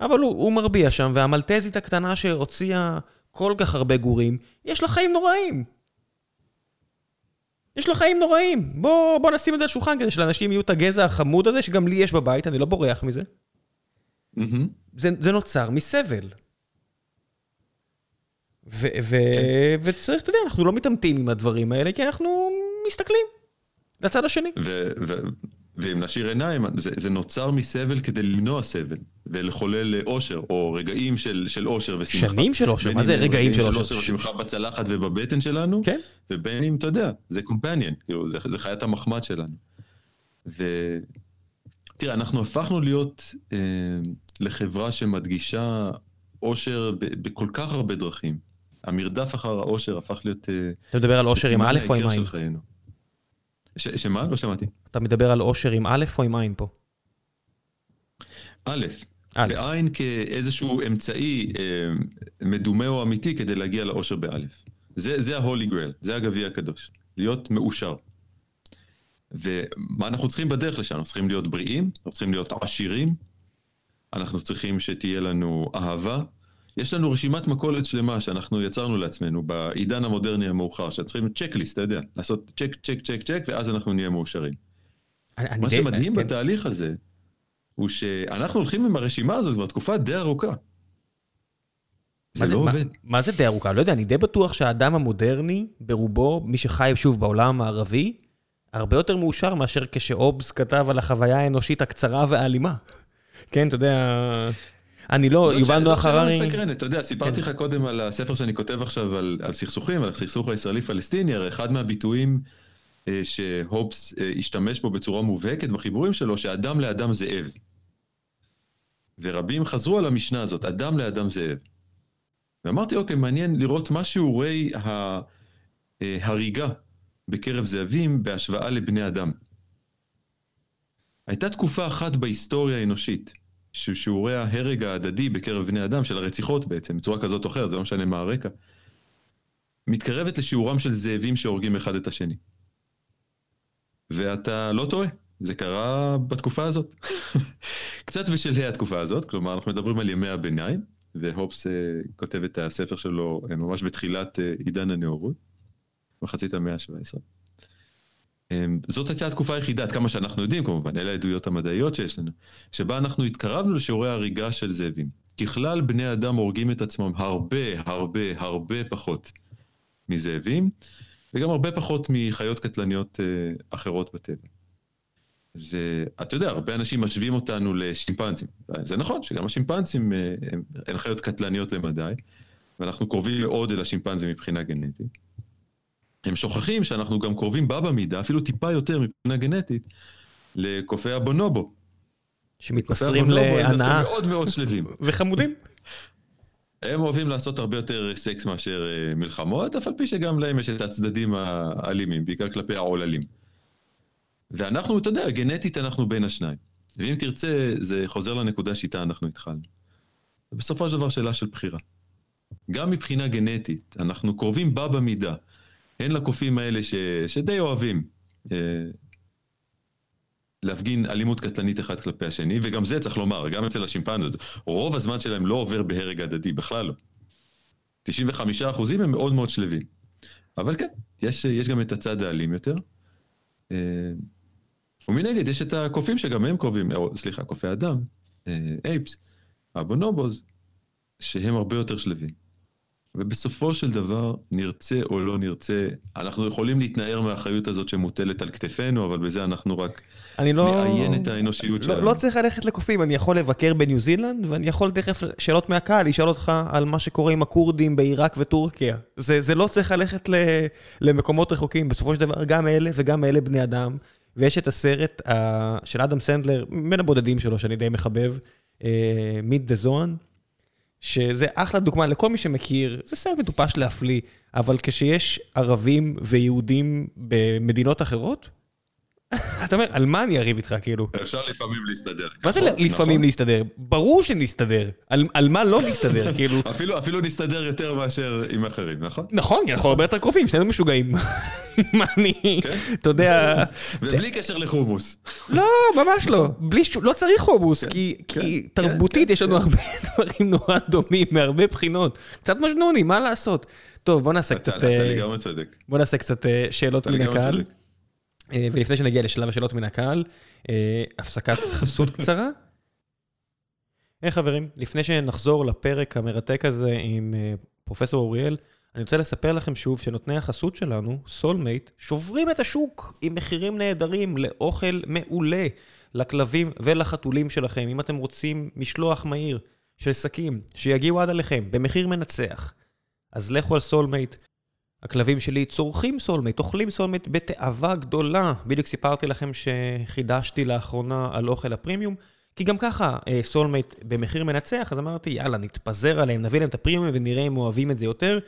אבל הוא, הוא מרביע שם, והמלטזית הקטנה שהוציאה כל כך הרבה גורים, יש לה חיים נוראים. יש לה חיים נוראים. בוא, בוא נשים את זה על השולחן כדי שלאנשים יהיו את הגזע החמוד הזה, שגם לי יש בבית, אני לא בורח מזה. Mm-hmm. זה, זה נוצר מסבל. ו- ו- כן. וצריך, אתה יודע, אנחנו לא מתעמתים עם הדברים האלה, כי אנחנו מסתכלים לצד השני. ואם נשאיר עיניים, זה, זה נוצר מסבל כדי למנוע סבל, ולחולל אושר, או רגעים של, של אושר ושמחה. שנים של אושר, מה זה רגעים של אושר? של שמחה בצלחת ובבטן שלנו, כן. ובין אם, אתה יודע, זה קומפניאן, כאילו, זה, זה חיית המחמד שלנו. ותראה, אנחנו הפכנו להיות אה, לחברה שמדגישה אושר בכל כך הרבה דרכים. המרדף אחר האושר הפך להיות... אה, אתה מדבר על אושר עם א' או עם עין? שמה? לא שמעתי. אתה מדבר על אושר עם א' או עם עין פה? א', בעין כאיזשהו אמצעי אה, מדומה או אמיתי כדי להגיע לאושר באלף. זה, זה ה-Holy Grail, זה הגביע הקדוש, להיות מאושר. ומה אנחנו צריכים בדרך לשם? אנחנו צריכים להיות בריאים, אנחנו צריכים להיות עשירים, אנחנו צריכים שתהיה לנו אהבה, יש לנו רשימת מכולת שלמה שאנחנו יצרנו לעצמנו בעידן המודרני המאוחר, שצריכים צ'קליסט, אתה יודע, לעשות צ'ק, צ'ק, צ'ק, צ'ק, ואז אנחנו נהיה מאושרים. אני, מה שמדהים כן. בתהליך הזה, הוא שאנחנו הולכים עם הרשימה הזאת כבר תקופה די ארוכה. זה לא עובד. מה זה די ארוכה? לא יודע, אני די בטוח שהאדם המודרני, ברובו, מי שחי שוב בעולם הערבי, הרבה יותר מאושר מאשר כשאובס כתב על החוויה האנושית הקצרה והאלימה. כן, אתה יודע... אני לא, יובל נוח הררי... זאת שאלה אתה יודע, סיפרתי כן. לך קודם על הספר שאני כותב עכשיו על סכסוכים, על הסכסוך הישראלי-פלסטיני, הרי אחד מהביטויים אה, שהובס אה, השתמש בו בצורה מובהקת בחיבורים שלו, שאדם לאדם זאב. ורבים חזרו על המשנה הזאת, אדם לאדם זאב. ואמרתי, אוקיי, מעניין לראות מה שיעורי ההריגה בקרב זאבים בהשוואה לבני אדם. הייתה תקופה אחת בהיסטוריה האנושית, ששיעורי ההרג ההדדי בקרב בני אדם, של הרציחות בעצם, בצורה כזאת או אחרת, זה לא משנה מה הרקע, מתקרבת לשיעורם של זאבים שהורגים אחד את השני. ואתה לא טועה, זה קרה בתקופה הזאת. קצת בשלהי התקופה הזאת, כלומר אנחנו מדברים על ימי הביניים, והופס uh, כותב את הספר שלו uh, ממש בתחילת uh, עידן הנאורות, מחצית המאה ה-17. Um, זאת הייתה התקופה היחידה, עד כמה שאנחנו יודעים כמובן, אלה העדויות המדעיות שיש לנו, שבה אנחנו התקרבנו לשיעורי הריגה של זאבים. ככלל, בני אדם הורגים את עצמם הרבה, הרבה, הרבה פחות מזאבים, וגם הרבה פחות מחיות קטלניות uh, אחרות בטבע. ואתה יודע, הרבה אנשים משווים אותנו לשימפנזים. זה נכון שגם השימפנזים אה, הן חיות קטלניות למדי, ואנחנו קרובים מאוד אל השימפנזים מבחינה גנטית. הם שוכחים שאנחנו גם קרובים בה במידה, אפילו טיפה יותר מבחינה גנטית, לקופי הבונובו. שמתמסרים להנאה. מאוד מאוד שלווים. וחמודים. הם אוהבים לעשות הרבה יותר סקס מאשר אה, מלחמות, אף על פי שגם להם יש את הצדדים האלימים, בעיקר כלפי העוללים. ואנחנו, אתה יודע, גנטית אנחנו בין השניים. ואם תרצה, זה חוזר לנקודה שאיתה אנחנו התחלנו. בסופו של דבר שאלה של בחירה. גם מבחינה גנטית, אנחנו קרובים בה במידה. הן לקופים האלה ש... שדי אוהבים אה, להפגין אלימות קטלנית אחד כלפי השני, וגם זה צריך לומר, גם אצל השימפנזות, רוב הזמן שלהם לא עובר בהרג הדדי, בכלל לא. 95 אחוזים הם מאוד מאוד שלווים. אבל כן, יש, יש גם את הצד האלים יותר. אה, ומנגד יש את הקופים שגם הם קרובים, או סליחה, קופי אדם, אייפס, הבונובוז, שהם הרבה יותר שלווים. ובסופו של דבר, נרצה או לא נרצה, אנחנו יכולים להתנער מהאחריות הזאת שמוטלת על כתפינו, אבל בזה אנחנו רק לא... נעיין את האנושיות לא, שלנו. לא צריך ללכת לקופים, אני יכול לבקר בניו זילנד, ואני יכול תכף שאלות מהקהל, לשאול אותך על מה שקורה עם הכורדים בעיראק וטורקיה. זה, זה לא צריך ללכת ל, למקומות רחוקים, בסופו של דבר גם אלה וגם אלה בני אדם. ויש את הסרט uh, של אדם סנדלר, בין הבודדים שלו, שאני די מחבב, מיט דה זון, שזה אחלה דוגמה לכל מי שמכיר, זה סרט מטופש להפליא, אבל כשיש ערבים ויהודים במדינות אחרות, אתה אומר, על מה אני אריב איתך, כאילו? אפשר לפעמים להסתדר. מה זה נכון, לפעמים נכון. להסתדר? ברור שנסתדר. על מה לא להסתדר, כאילו? אפילו נסתדר יותר מאשר עם אחרים, נכון? נכון, כי אנחנו הרבה יותר קרובים, שנינו משוגעים. מה אני, כן. אתה יודע... ובלי קשר לחומוס. לא, ממש לא. לא צריך חומוס, כן, כי כן, תרבותית יש לנו הרבה דברים נורא דומים, מהרבה בחינות. קצת מג'נוני, מה לעשות? טוב, בוא נעשה קצת... אתה לגמרי צודק. בוא נעשה קצת אה, שאלות מן הקהל. אה, ולפני שנגיע לשלב השאלות מן הקהל, אה, הפסקת חסות קצרה. היי חברים, לפני שנחזור לפרק המרתק הזה עם אה, פרופסור אוריאל, אני רוצה לספר לכם שוב שנותני החסות שלנו, סולמייט, שוברים את השוק עם מחירים נהדרים לאוכל מעולה לכלבים ולחתולים שלכם. אם אתם רוצים משלוח מהיר של שקים שיגיעו עד עליכם במחיר מנצח, אז לכו על סולמייט, הכלבים שלי צורכים סולמייט, אוכלים סולמייט בתאווה גדולה. בדיוק סיפרתי לכם שחידשתי לאחרונה על אוכל הפרימיום, כי גם ככה אה, סולמייט במחיר מנצח, אז אמרתי, יאללה, נתפזר עליהם, נביא להם את הפרימיום ונראה אם אוהבים את זה יותר.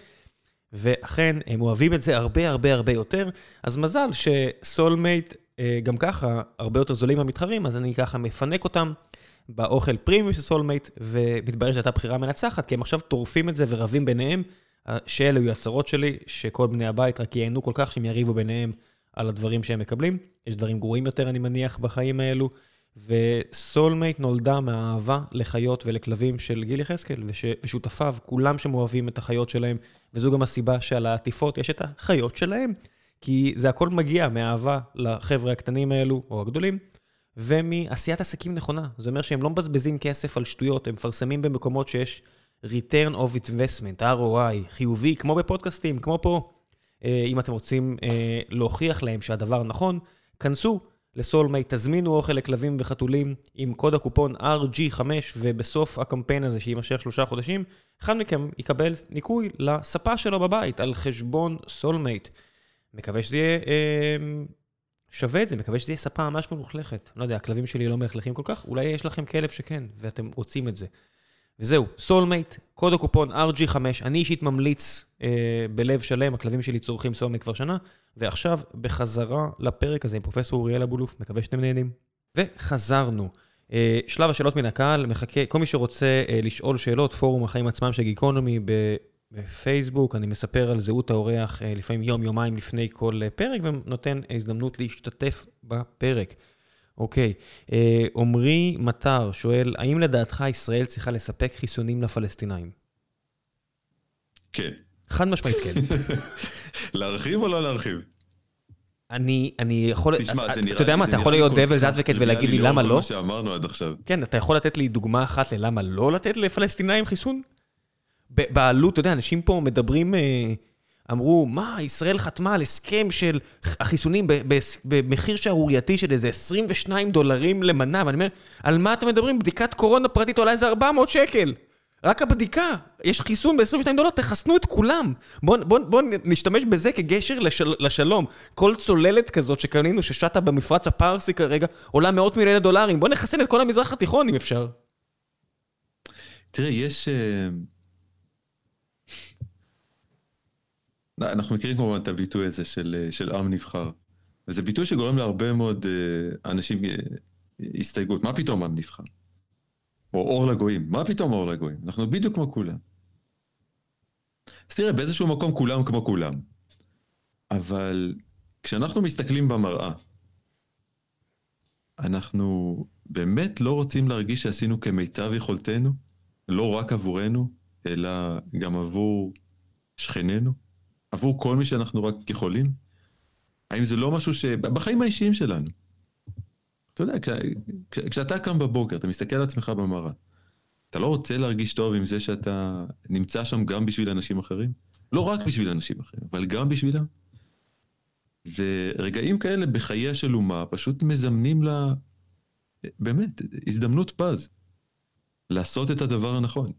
ואכן, הם אוהבים את זה הרבה הרבה הרבה יותר, אז מזל שסולמייט אה, גם ככה הרבה יותר זולים מהמתחרים, אז אני ככה מפנק אותם באוכל פרימיום של סולמייט, ומתברר שהייתה בחירה מנצחת, כי הם עכשיו טורפים את זה ורבים ביניהם. שאלה היו הצהרות שלי, שכל בני הבית רק ייהנו כל כך שהם יריבו ביניהם על הדברים שהם מקבלים. יש דברים גרועים יותר, אני מניח, בחיים האלו. וסולמייט נולדה מהאהבה לחיות ולכלבים של גיל יחזקאל וש... ושותפיו, כולם שם אוהבים את החיות שלהם, וזו גם הסיבה שעל העטיפות יש את החיות שלהם, כי זה הכל מגיע מאהבה לחבר'ה הקטנים האלו, או הגדולים, ומעשיית עסקים נכונה. זה אומר שהם לא מבזבזים כסף על שטויות, הם מפרסמים במקומות שיש return of investment, ROI, חיובי, כמו בפודקאסטים, כמו פה. אה, אם אתם רוצים אה, להוכיח להם שהדבר נכון, כנסו לסולמייט, תזמינו אוכל לכלבים וחתולים עם קוד הקופון RG5, ובסוף הקמפיין הזה שיימשך שלושה חודשים, אחד מכם יקבל ניקוי לספה שלו בבית על חשבון סולמייט. מקווה שזה יהיה אה, שווה את זה, מקווה שזה יהיה ספה ממש מלוכלכת. לא יודע, הכלבים שלי לא מלכלכים כל כך, אולי יש לכם כלב שכן, ואתם רוצים את זה. וזהו, סולמייט, קוד הקופון RG5, אני אישית ממליץ אה, בלב שלם, הכלבים שלי צורכים סולמייט כבר שנה, ועכשיו בחזרה לפרק הזה עם פרופסור אוריאל אבולוף, מקווה שאתם נהנים. וחזרנו. אה, שלב השאלות מן הקהל, מחכה, כל מי שרוצה אה, לשאול שאלות, פורום החיים עצמם של גיקונומי בפייסבוק, אני מספר על זהות האורח אה, לפעמים יום-יומיים לפני כל אה, פרק, ונותן הזדמנות להשתתף בפרק. אוקיי, אה, עמרי מטר שואל, האם לדעתך ישראל צריכה לספק חיסונים לפלסטינאים? כן. חד משמעית כן. להרחיב או לא להרחיב? אני, אני יכול, תשמע, זה נראה אתה יודע מה, אתה יכול להיות devil's advocate ולהגיד לי למה לא? מה שאמרנו עד עכשיו. כן, אתה יכול לתת לי דוגמה אחת ללמה לא לתת לפלסטינאים חיסון? בעלות, אתה יודע, אנשים פה מדברים, אה, אמרו, מה, ישראל חתמה על הסכם של החיסונים במחיר שערורייתי של איזה 22 דולרים למנה, ואני אומר, על מה אתם מדברים? בדיקת קורונה פרטית עולה איזה 400 שקל. רק הבדיקה, יש חיסון ב-22 דולר, תחסנו את כולם. בואו בוא, בוא נשתמש בזה כגשר לשל, לשלום. כל צוללת כזאת שקנינו, ששטה במפרץ הפרסי כרגע, עולה מאות מיליוני דולרים. בואו נחסן את כל המזרח התיכון אם אפשר. תראה, יש... אה, אנחנו מכירים כמובן את הביטוי הזה של, אה, של עם נבחר. וזה ביטוי שגורם להרבה מאוד אה, אנשים הסתייגות. מה פתאום עם נבחר? או אור לגויים. מה פתאום אור לגויים? אנחנו בדיוק כמו כולם. אז תראה, באיזשהו מקום כולם כמו כולם. אבל כשאנחנו מסתכלים במראה, אנחנו באמת לא רוצים להרגיש שעשינו כמיטב יכולתנו, לא רק עבורנו, אלא גם עבור שכנינו, עבור כל מי שאנחנו רק יכולים? האם זה לא משהו ש... בחיים האישיים שלנו. אתה יודע, כש, כש, כשאתה קם בבוקר, אתה מסתכל על עצמך במראה, אתה לא רוצה להרגיש טוב עם זה שאתה נמצא שם גם בשביל אנשים אחרים? לא רק בשביל אנשים אחרים, אבל גם בשבילם. ורגעים כאלה בחייה של אומה פשוט מזמנים לה, באמת, הזדמנות פז, לעשות את הדבר הנכון.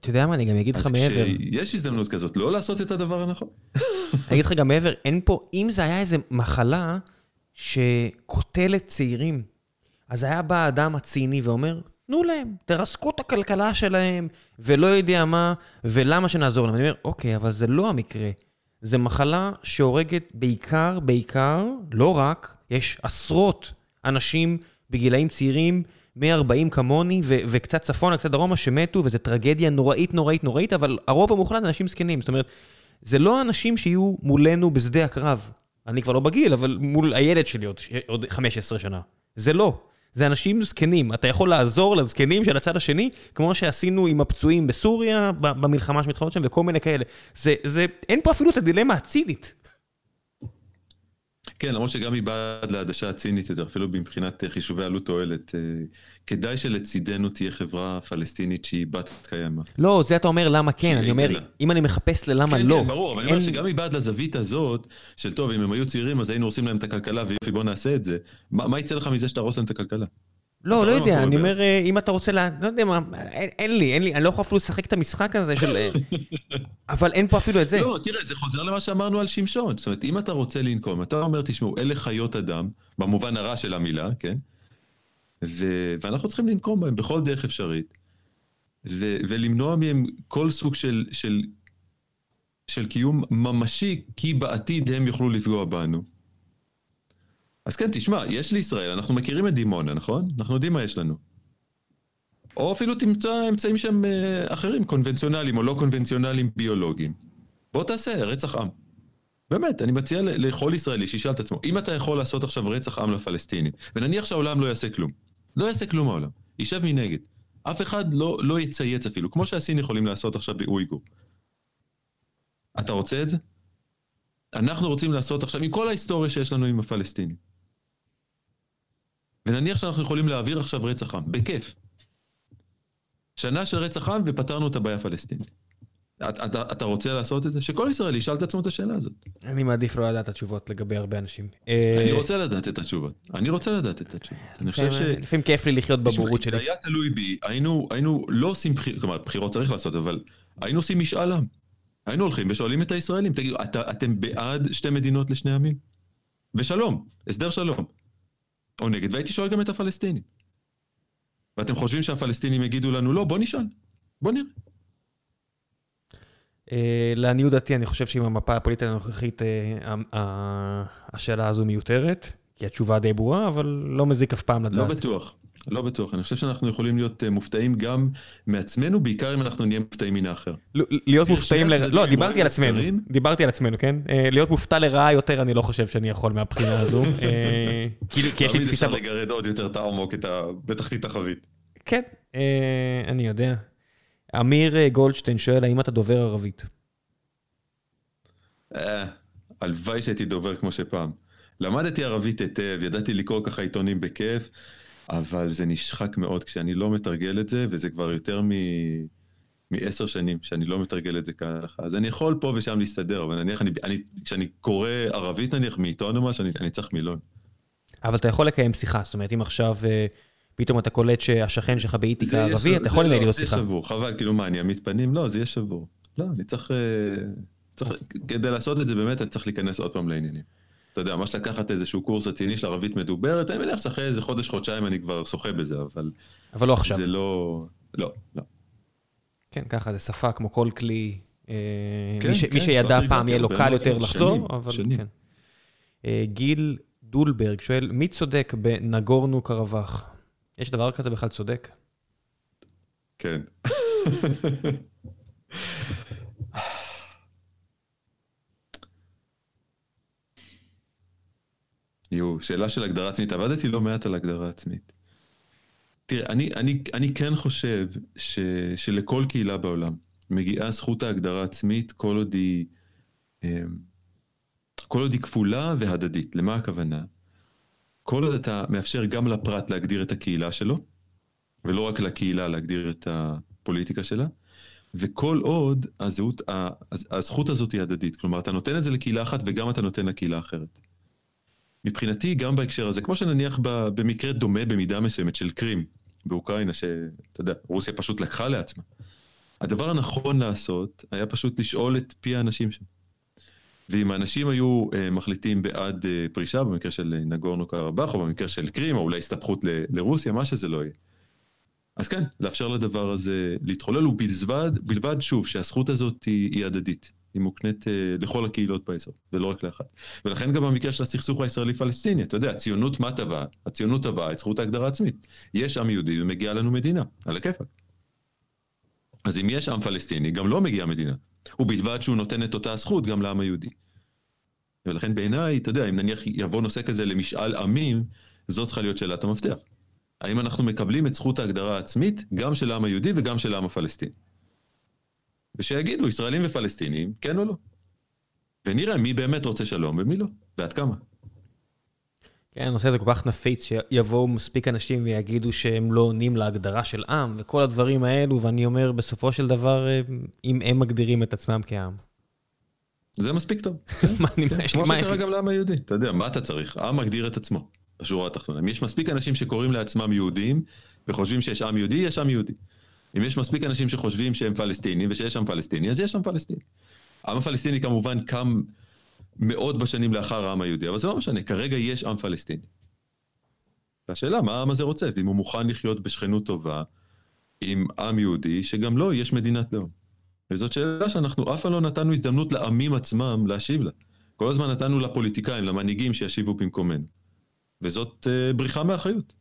אתה יודע מה, אני גם אגיד לך מעבר. כשיש הזדמנות כזאת, לא לעשות את הדבר הנכון. אני אגיד לך גם מעבר, אין פה, אם זה היה איזה מחלה שקוטלת צעירים, אז היה בא האדם הציני ואומר, תנו להם, תרסקו את הכלכלה שלהם, ולא יודע מה, ולמה שנעזור להם. אני אומר, אוקיי, אבל זה לא המקרה. זה מחלה שהורגת בעיקר, בעיקר, לא רק, יש עשרות אנשים בגילאים צעירים, 140 כמוני, ו- וקצת צפונה, קצת דרומה, שמתו, וזו טרגדיה נוראית, נוראית, נוראית, אבל הרוב המוחלט אנשים זקנים. זאת אומרת, זה לא אנשים שיהיו מולנו בשדה הקרב. אני כבר לא בגיל, אבל מול הילד שלי עוד, עוד 15 שנה. זה לא. זה אנשים זקנים. אתה יכול לעזור לזקנים של הצד השני, כמו שעשינו עם הפצועים בסוריה, במלחמה שמתחרות שם, וכל מיני כאלה. זה, זה, אין פה אפילו את הדילמה הצינית. כן, למרות שגם מבעד לעדשה הצינית יותר, אפילו מבחינת חישובי עלות תועלת, אה, כדאי שלצידנו תהיה חברה פלסטינית שהיא בת קיימא. לא, זה אתה אומר למה כן, אני אומר, אם אני מחפש ללמה כן, לא. כן, ברור, אבל אני אומר שגם מבעד לזווית הזאת, של טוב, אם הם היו צעירים אז היינו הורסים להם את הכלכלה, ויופי בוא נעשה את זה, מה יצא לך מזה שתהרוס להם את הכלכלה? לא, לא יודע, אני אומר, אה, אם אתה רוצה, לא יודע מה, אין לי, אין לי, אני לא יכול אפילו לשחק את המשחק הזה של... אה, אבל אין פה אפילו את זה. לא, תראה, זה חוזר למה שאמרנו על שמשון. זאת אומרת, אם אתה רוצה לנקום, אתה אומר, תשמעו, אלה חיות אדם, במובן הרע של המילה, כן? ואנחנו צריכים לנקום בהם בכל דרך אפשרית, ולמנוע מהם כל סוג של, של, של קיום ממשי, כי בעתיד הם יוכלו לפגוע בנו. אז כן, תשמע, יש לישראל, אנחנו מכירים את דימונה, נכון? אנחנו יודעים מה יש לנו. או אפילו תמצא אמצעים שהם אה, אחרים, קונבנציונליים או לא קונבנציונליים ביולוגיים. בוא תעשה רצח עם. באמת, אני מציע לכל ישראלי שישאל את עצמו, אם אתה יכול לעשות עכשיו רצח עם לפלסטינים, ונניח שהעולם לא יעשה כלום, לא יעשה כלום העולם. יישב מנגד. אף אחד לא, לא יצייץ אפילו, כמו שהסין יכולים לעשות עכשיו באויגור. אתה רוצה את זה? אנחנו רוצים לעשות עכשיו, עם כל ההיסטוריה שיש לנו עם הפלסטינים. ונניח שאנחנו יכולים להעביר עכשיו רצח עם, בכיף. שנה של רצח עם ופתרנו את הבעיה הפלסטינית. אתה, אתה, אתה רוצה לעשות את זה? שכל ישראלי ישאל את עצמו את השאלה הזאת. אני מעדיף לא לדעת את התשובות לגבי הרבה אנשים. אני רוצה לדעת את התשובות. אני רוצה לדעת את התשובות. אני חושב ש... לפעמים כיף לי לחיות בבורות שלי. היה תלוי בי, היינו, היינו לא עושים בחירות, כלומר, בחירות צריך לעשות, אבל היינו עושים משאל עם. היינו הולכים ושואלים את הישראלים, תגידו, אתה, אתם בעד שתי מדינות לשני עמים? ושלום, הסדר שלום. או נגד, והייתי שואל גם את הפלסטינים. ואתם חושבים שהפלסטינים יגידו לנו, לא, בוא נשאל, בוא נראה. אה, לעניות דעתי, אני חושב שעם המפה הפוליטית הנוכחית, אה, השאלה הזו מיותרת, כי התשובה די ברורה, אבל לא מזיק אף פעם לדעת. לא בטוח, לא בטוח. אני חושב שאנחנו יכולים להיות אה, מופתעים גם מעצמנו, בעיקר אם אנחנו נהיה מופתעים מן האחר. להיות מופתעים לרעה, לא, דיברתי על עצמנו, דיברתי על עצמנו, כן? להיות מופתע לרעה יותר, אני לא חושב שאני יכול מהבחינה הזו. כי יש לי תפיסה... תמיד אפשר לגרד עוד יותר את העמוק, בתחתית החבית. כן, אני יודע. אמיר אה, גולדשטיין שואל, האם אתה דובר ערבית? אה, הלוואי שהייתי דובר כמו שפעם. למדתי ערבית היטב, ידעתי לקרוא ככה עיתונים בכיף, אבל זה נשחק מאוד כשאני לא מתרגל את זה, וזה כבר יותר מ... מעשר שנים שאני לא מתרגל את זה ככה. אז אני יכול פה ושם להסתדר, אבל נניח, אני, אני, כשאני קורא ערבית נניח מעיתון או משהו, אני, אני צריך מילון. אבל אתה יכול לקיים שיחה, זאת אומרת, אם עכשיו... אה, פתאום אתה קולט שהשכן שלך באיתיקה ערבי, אתה יכול לנהל לו שיחה. זה שבור, חבל, כאילו מה, אני אעמיד פנים? לא, זה יהיה שבור. לא, אני צריך... אה, צריך כדי לעשות את זה באמת, אני צריך להיכנס עוד פעם לעניינים. אתה יודע, ממש לקחת איזשהו קורס רציני של ערבית מדוברת, אני מניח שאחרי איזה חודש, חודשיים אני כבר שוחה בזה, אבל... אבל לא עכשיו. זה לא... לא, לא. כן, ככה, זה שפה כמו כל כלי. אה, כן, מי, ש... כן, מי שידע פעם יהיה לו קל יותר לחזור, שנים, אבל שנים. כן. אה, גיל דולברג שואל, מי צודק בנגורנו קרבח? יש דבר כזה בכלל צודק? כן. יואו, שאלה של הגדרה עצמית. עבדתי לא מעט על הגדרה עצמית. תראה, אני, אני, אני כן חושב ש, שלכל קהילה בעולם מגיעה זכות ההגדרה עצמית כל עוד היא, אמ, כל עוד היא כפולה והדדית. למה הכוונה? כל עוד אתה מאפשר גם לפרט להגדיר את הקהילה שלו, ולא רק לקהילה להגדיר את הפוליטיקה שלה, וכל עוד הזהות, הזכות הזאת היא הדדית. כלומר, אתה נותן את זה לקהילה אחת וגם אתה נותן לקהילה אחרת. מבחינתי, גם בהקשר הזה, כמו שנניח במקרה דומה במידה מסוימת של קרים באוקראינה, שאתה יודע, רוסיה פשוט לקחה לעצמה. הדבר הנכון לעשות היה פשוט לשאול את פי האנשים שם. ואם האנשים היו uh, מחליטים בעד uh, פרישה, במקרה של אה, נגורנו קרבאח, או במקרה של קרים, או אולי הסתבכות ל- לרוסיה, מה שזה לא יהיה. אז כן, לאפשר לדבר הזה להתחולל, ובלבד, בלבד שוב, שהזכות הזאת היא, היא הדדית. היא מוקנית uh, לכל הקהילות באזור, ולא רק לאחת. ולכן גם במקרה של הסכסוך הישראלי-פלסטיני, אתה יודע, הציונות מה טבעה? הציונות טבעה את זכות ההגדרה העצמית. יש עם יהודי ומגיעה לנו מדינה, על הכיפאק. אז אם יש עם פלסטיני, גם לא מגיעה מדינה. ובלבד שהוא נותן את אותה הזכות גם לעם היהודי. ולכן בעיניי, אתה יודע, אם נניח יבוא נושא כזה למשאל עמים, זאת צריכה להיות שאלת המפתח. האם אנחנו מקבלים את זכות ההגדרה העצמית, גם של העם היהודי וגם של העם הפלסטיני? ושיגידו, ישראלים ופלסטינים, כן או לא. ונראה מי באמת רוצה שלום ומי לא, ועד כמה. כן, הנושא הזה כל כך נפיץ, שיבואו מספיק אנשים ויגידו שהם לא עונים להגדרה של עם, וכל הדברים האלו, ואני אומר, בסופו של דבר, אה, אם הם מגדירים את עצמם כעם. זה מספיק טוב. מה אני, כן, כמו שקרה גם לעם היהודי, אתה יודע, מה אתה צריך? העם מגדיר את עצמו, בשורה התחתונה. אם יש מספיק אנשים שקוראים לעצמם יהודים, וחושבים שיש עם יהודי, יש עם יהודי. אם יש מספיק אנשים שחושבים שהם פלסטינים, ושיש עם פלסטיני, אז יש עם פלסטיני. העם הפלסטיני כמובן קם מאות בשנים לאחר העם היהודי, אבל זה לא משנה, כרגע יש עם פלסטיני. והשאלה, מה העם הזה רוצה, ואם הוא מוכן לחיות בשכנות טובה עם עם יהודי, שגם לו יש מדינת לאום. וזאת שאלה שאנחנו אף פעם לא נתנו הזדמנות לעמים עצמם להשיב לה. כל הזמן נתנו לפוליטיקאים, למנהיגים שישיבו במקומנו. וזאת uh, בריחה מאחריות.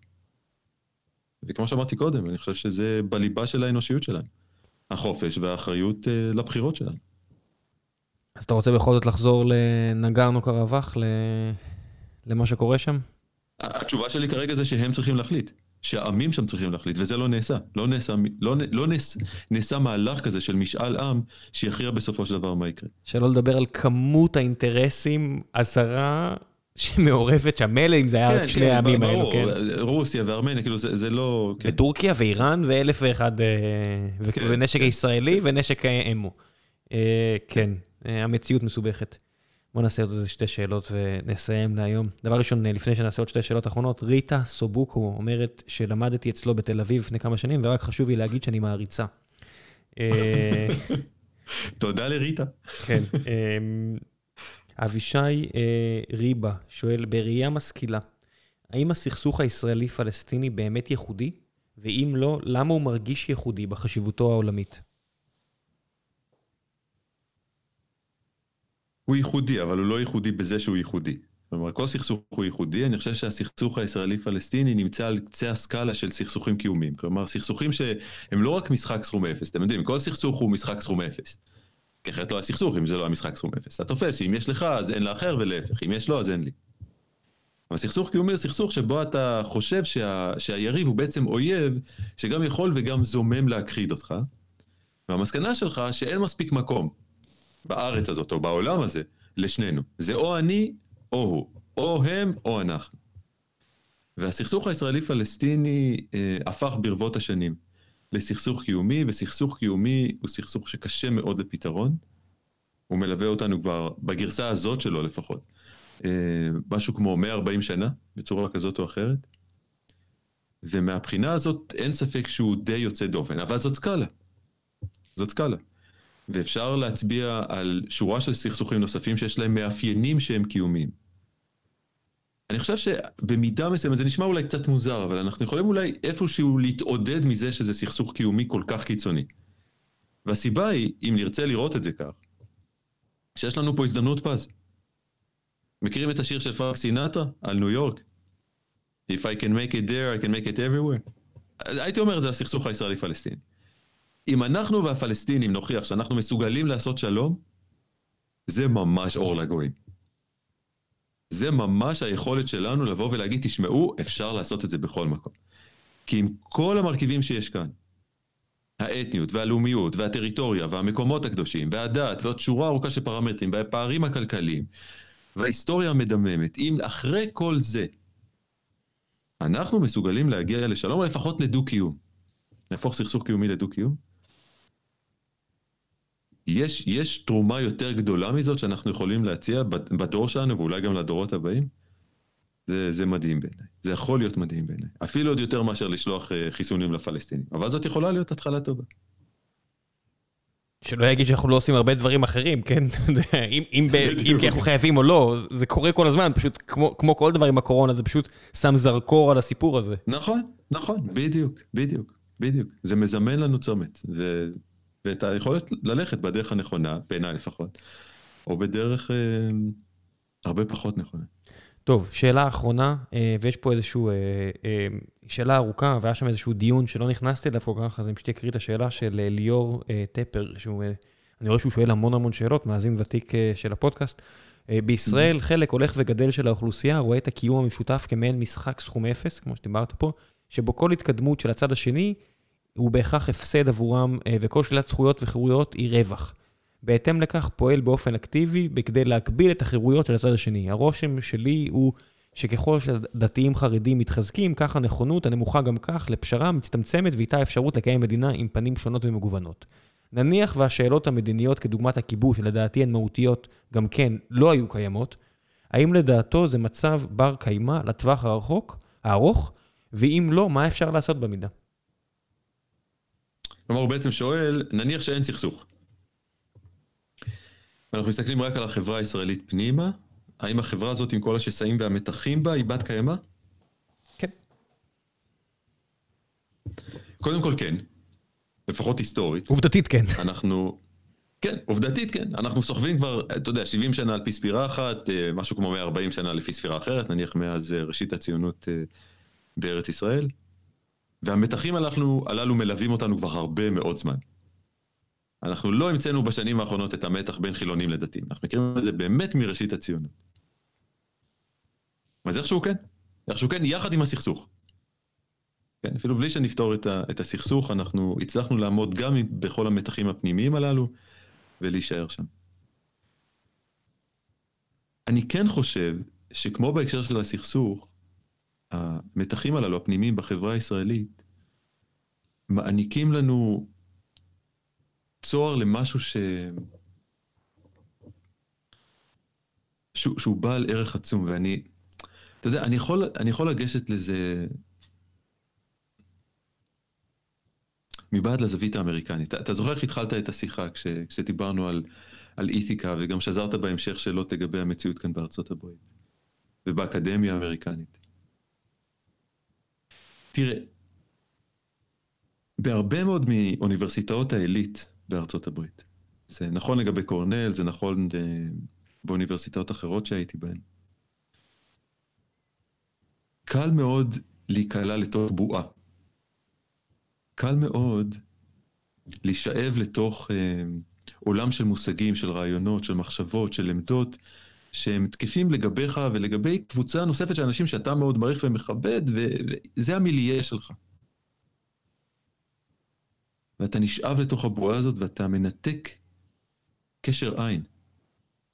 וכמו שאמרתי קודם, אני חושב שזה בליבה של האנושיות שלנו. החופש והאחריות uh, לבחירות שלנו. אז אתה רוצה בכל זאת לחזור לנגרנו ל... למה שקורה שם? התשובה שלי כרגע זה שהם צריכים להחליט. שהעמים שם צריכים להחליט, וזה לא נעשה. לא נעשה, לא, לא נעשה, נעשה מהלך כזה של משאל עם שיכריע בסופו של דבר מה יקרה. שלא לדבר על כמות האינטרסים הזרה שמעורבת שם, מילא אם זה היה רק כן, שני כן, העמים האלו, כן? רוסיה וארמניה, כאילו זה, לא... כן. וטורקיה ואיראן ואלף ואחד, אה, ונשק. הישראלי ונשק אמו. אה, כן, אה, המציאות מסובכת. בוא נעשה עוד איזה שתי שאלות ונסיים להיום. דבר ראשון, לפני שנעשה עוד שתי שאלות אחרונות, ריטה סובוקו אומרת שלמדתי אצלו בתל אביב לפני כמה שנים, ורק חשוב לי להגיד שאני מעריצה. תודה לריטה. כן. אבישי אה, ריבה שואל, בראייה משכילה, האם הסכסוך הישראלי-פלסטיני באמת ייחודי? ואם לא, למה הוא מרגיש ייחודי בחשיבותו העולמית? הוא ייחודי, אבל הוא לא ייחודי בזה שהוא ייחודי. כלומר, כל סכסוך הוא ייחודי, אני חושב שהסכסוך הישראלי-פלסטיני נמצא על קצה הסקאלה של סכסוכים קיומיים. כלומר, סכסוכים שהם לא רק משחק סכום אפס, אתם יודעים, כל סכסוך הוא משחק סכום אפס. כי אחרת לא היה סכסוך אם זה לא היה משחק סכום אפס. אתה תופס שאם יש לך אז אין לאחר ולהפך, אם יש לו אז אין לי. אבל סכסוך קיומי הוא סכסוך שבו אתה חושב שה, שהיריב הוא בעצם אויב שגם יכול וגם זומם להכחיד אותך. והמסקנה שלך שאין מספיק מקום בארץ הזאת או בעולם הזה לשנינו. זה או אני או הוא, או הם או אנחנו. והסכסוך הישראלי-פלסטיני אה, הפך ברבות השנים. לסכסוך קיומי, וסכסוך קיומי הוא סכסוך שקשה מאוד לפתרון. הוא מלווה אותנו כבר, בגרסה הזאת שלו לפחות, אה, משהו כמו 140 שנה, בצורה כזאת או אחרת. ומהבחינה הזאת אין ספק שהוא די יוצא דופן, אבל זאת סקאלה. זאת סקאלה. ואפשר להצביע על שורה של סכסוכים נוספים שיש להם מאפיינים שהם קיומיים. אני חושב שבמידה מסוימת, זה נשמע אולי קצת מוזר, אבל אנחנו יכולים אולי איפשהו להתעודד מזה שזה סכסוך קיומי כל כך קיצוני. והסיבה היא, אם נרצה לראות את זה כך, שיש לנו פה הזדמנות פז. מכירים את השיר של פארק סינטרה על ניו יורק? If I can make it there, I can make it everywhere. הייתי אומר את זה לסכסוך הישראלי-פלסטיני. אם אנחנו והפלסטינים נוכיח שאנחנו מסוגלים לעשות שלום, זה ממש אור לגויים. זה ממש היכולת שלנו לבוא ולהגיד, תשמעו, אפשר לעשות את זה בכל מקום. כי עם כל המרכיבים שיש כאן, האתניות והלאומיות והטריטוריה והמקומות הקדושים והדת ועוד שורה ארוכה של פרמטרים והפערים הכלכליים וההיסטוריה המדממת, אם אחרי כל זה אנחנו מסוגלים להגיע לשלום או לפחות לדו-קיום, להפוך סכסוך קיומי לדו-קיום, יש, יש תרומה יותר גדולה מזאת שאנחנו יכולים להציע בדור שלנו ואולי גם לדורות הבאים? זה, זה מדהים בעיניי. זה יכול להיות מדהים בעיניי. אפילו עוד יותר מאשר לשלוח uh, חיסונים לפלסטינים. אבל זאת יכולה להיות התחלה טובה. שלא יגיד שאנחנו לא עושים הרבה דברים אחרים, כן? אם, אם, אם כי אנחנו חייבים או לא, זה קורה כל הזמן, פשוט כמו, כמו כל דבר עם הקורונה, זה פשוט שם זרקור על הסיפור הזה. נכון, נכון, בדיוק, בדיוק, בדיוק. זה מזמן לנו צומת. ואת היכולת ללכת בדרך הנכונה, בעיניי לפחות, או בדרך אה, הרבה פחות נכונה. טוב, שאלה אחרונה, אה, ויש פה איזושהי אה, אה, שאלה ארוכה, והיה שם איזשהו דיון שלא נכנסתי אליו כל כך, אז אני פשוט אקריא את השאלה של ליאור טפר, שהוא, אני רואה שהוא שואל המון המון שאלות, מאזין ותיק של הפודקאסט. בישראל mm-hmm. חלק הולך וגדל של האוכלוסייה רואה את הקיום המשותף כמעין משחק סכום אפס, כמו שדיברת פה, שבו כל התקדמות של הצד השני הוא בהכרח הפסד עבורם, אה, וכל שלילת זכויות וחירויות היא רווח. בהתאם לכך פועל באופן אקטיבי בכדי להגביל את החירויות של הצד השני. הרושם שלי הוא שככל שדתיים חרדים מתחזקים, כך הנכונות הנמוכה גם כך לפשרה מצטמצמת ואיתה אפשרות לקיים מדינה עם פנים שונות ומגוונות. נניח והשאלות המדיניות כדוגמת הכיבוש, שלדעתי הן מהותיות, גם כן לא היו קיימות, האם לדעתו זה מצב בר קיימא לטווח הרחוק, הארוך, ואם לא, מה אפשר לעשות במידה? כלומר, הוא בעצם שואל, נניח שאין סכסוך. אנחנו מסתכלים רק על החברה הישראלית פנימה, האם החברה הזאת עם כל השסעים והמתחים בה היא בת קיימא? כן. קודם כל כן, לפחות היסטורית. עובדתית כן. אנחנו, כן, עובדתית כן. אנחנו סוחבים כבר, אתה יודע, 70 שנה על פי ספירה אחת, אה, משהו כמו 140 שנה לפי ספירה אחרת, נניח מאז אה, ראשית הציונות אה, בארץ ישראל. והמתחים הללו, הללו מלווים אותנו כבר הרבה מאוד זמן. אנחנו לא המצאנו בשנים האחרונות את המתח בין חילונים לדתיים, אנחנו מכירים את זה באמת מראשית הציונות. אז איכשהו כן, איכשהו כן, יחד עם הסכסוך. כן, אפילו בלי שנפתור את, ה, את הסכסוך, אנחנו הצלחנו לעמוד גם בכל המתחים הפנימיים הללו ולהישאר שם. אני כן חושב שכמו בהקשר של הסכסוך, המתחים הללו, הפנימיים בחברה הישראלית, מעניקים לנו צוהר למשהו ש... שהוא, שהוא בעל ערך עצום, ואני, אתה יודע, אני יכול, אני יכול לגשת לזה מבעד לזווית האמריקנית. אתה, זוכר איך התחלת את השיחה כש, כשדיברנו על, על איתיקה, וגם שזרת בהמשך שאלות לגבי המציאות כאן בארצות הברית, ובאקדמיה האמריקנית. תראה, בהרבה מאוד מאוניברסיטאות העילית בארצות הברית, זה נכון לגבי קורנל, זה נכון אה, באוניברסיטאות אחרות שהייתי בהן. קל מאוד להיקלע לתוך בועה. קל מאוד להישאב לתוך אה, עולם של מושגים, של רעיונות, של מחשבות, של עמדות, שהם תקפים לגביך ולגבי קבוצה נוספת של אנשים שאתה מאוד מעריך ומכבד, וזה המיליה שלך. ואתה נשאב לתוך הבועה הזאת ואתה מנתק קשר עין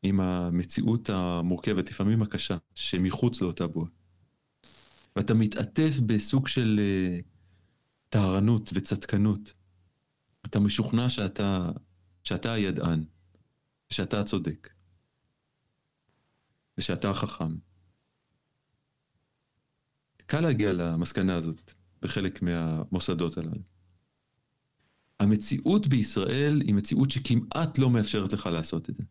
עם המציאות המורכבת, לפעמים הקשה, שמחוץ לאותה בועה. ואתה מתעטף בסוג של uh, טהרנות וצדקנות. אתה משוכנע שאתה, שאתה הידען, שאתה הצודק, ושאתה החכם. קל להגיע למסקנה הזאת בחלק מהמוסדות הללו. המציאות בישראל היא מציאות שכמעט לא מאפשרת לך לעשות את זה.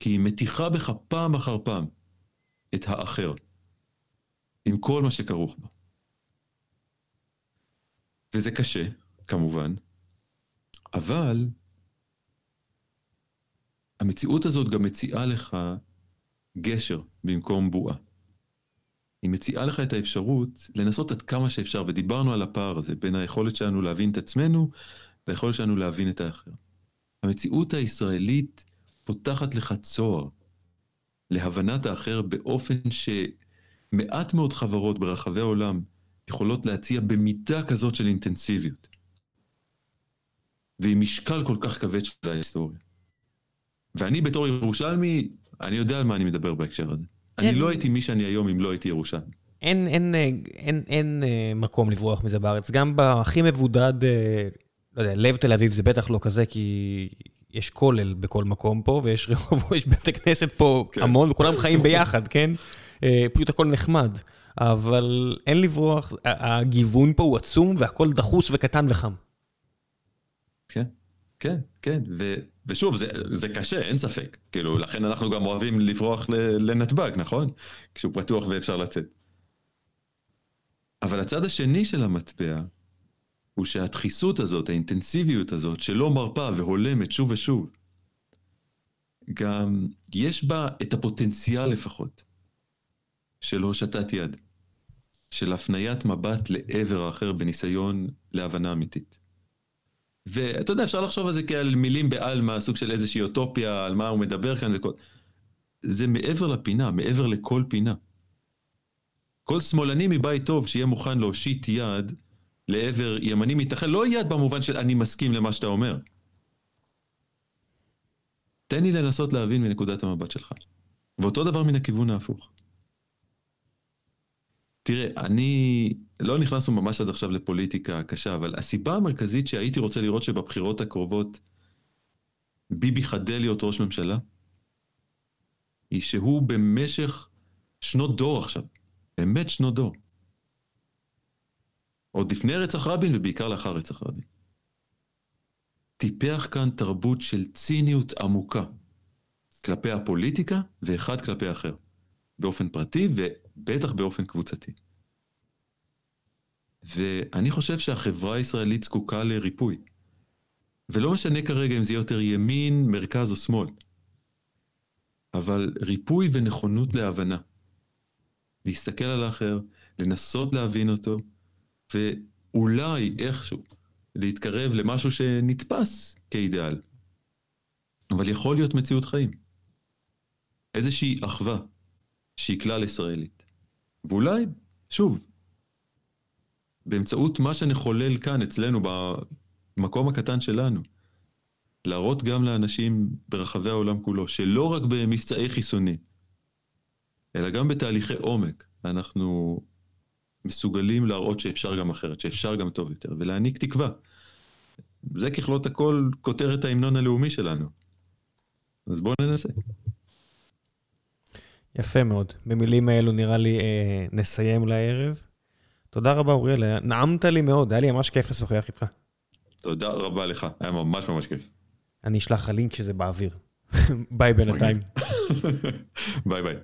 כי היא מתיחה בך פעם אחר פעם את האחר, עם כל מה שכרוך בה. וזה קשה, כמובן, אבל המציאות הזאת גם מציעה לך גשר במקום בועה. היא מציעה לך את האפשרות לנסות עד כמה שאפשר, ודיברנו על הפער הזה בין היכולת שלנו להבין את עצמנו והיכולת שלנו להבין את האחר. המציאות הישראלית פותחת לך צוהר להבנת האחר באופן שמעט מאוד חברות ברחבי העולם יכולות להציע במידה כזאת של אינטנסיביות. ועם משקל כל כך כבד של ההיסטוריה. ואני בתור ירושלמי, אני יודע על מה אני מדבר בהקשר הזה. אני לא הייתי מי שאני היום אם לא הייתי ירושלמי. אין, אין, אין, אין, אין אה, מקום לברוח מזה בארץ. גם בהכי מבודד, אה, לא יודע, לב תל אביב זה בטח לא כזה, כי יש כולל בכל מקום פה, ויש רחוב, יש בית הכנסת פה כן. המון, וכולם חיים ביחד, כן? אה, פשוט הכל נחמד. אבל אין לברוח, הגיוון פה הוא עצום, והכל דחוס וקטן וחם. כן, כן, כן, ו, ושוב, זה, זה קשה, אין ספק. כאילו, לכן אנחנו גם אוהבים לברוח לנתב"ג, נכון? כשהוא פתוח ואפשר לצאת. אבל הצד השני של המטבע, הוא שהדחיסות הזאת, האינטנסיביות הזאת, שלא מרפה והולמת שוב ושוב, גם יש בה את הפוטנציאל לפחות של הושטת יד, של הפניית מבט לעבר האחר בניסיון להבנה אמיתית. ואתה יודע, אפשר לחשוב על זה כעל מילים בעלמא, סוג של איזושהי אוטופיה, על מה הוא מדבר כאן וכל... זה מעבר לפינה, מעבר לכל פינה. כל שמאלני מבית טוב שיהיה מוכן להושיט יד לעבר ימני מתנחל, לא יד במובן של אני מסכים למה שאתה אומר. תן לי לנסות להבין מנקודת המבט שלך. ואותו דבר מן הכיוון ההפוך. תראה, אני, לא נכנסנו ממש עד עכשיו לפוליטיקה קשה, אבל הסיבה המרכזית שהייתי רוצה לראות שבבחירות הקרובות ביבי חדל להיות ראש ממשלה, היא שהוא במשך שנות דור עכשיו, באמת שנות דור, עוד לפני רצח רבין ובעיקר לאחר רצח רבין. טיפח כאן תרבות של ציניות עמוקה כלפי הפוליטיקה ואחד כלפי האחר, באופן פרטי ובטח באופן קבוצתי. ואני חושב שהחברה הישראלית זקוקה לריפוי. ולא משנה כרגע אם זה יותר ימין, מרכז או שמאל, אבל ריפוי ונכונות להבנה. להסתכל על האחר, לנסות להבין אותו, ואולי איכשהו להתקרב למשהו שנתפס כאידיאל, אבל יכול להיות מציאות חיים. איזושהי אחווה שהיא כלל ישראלית. ואולי, שוב, באמצעות מה שנחולל כאן, אצלנו, במקום הקטן שלנו. להראות גם לאנשים ברחבי העולם כולו, שלא רק במבצעי חיסונים, אלא גם בתהליכי עומק, אנחנו מסוגלים להראות שאפשר גם אחרת, שאפשר גם טוב יותר, ולהעניק תקווה. זה ככלות הכל כותרת ההמנון הלאומי שלנו. אז בואו ננסה. יפה מאוד. במילים האלו נראה לי אה, נסיים לערב. תודה רבה, אוריאל, נעמת לי מאוד, היה לי ממש כיף לשוחח איתך. תודה רבה לך, היה ממש ממש כיף. אני אשלח לך לינק שזה באוויר. ביי בינתיים. ביי ביי.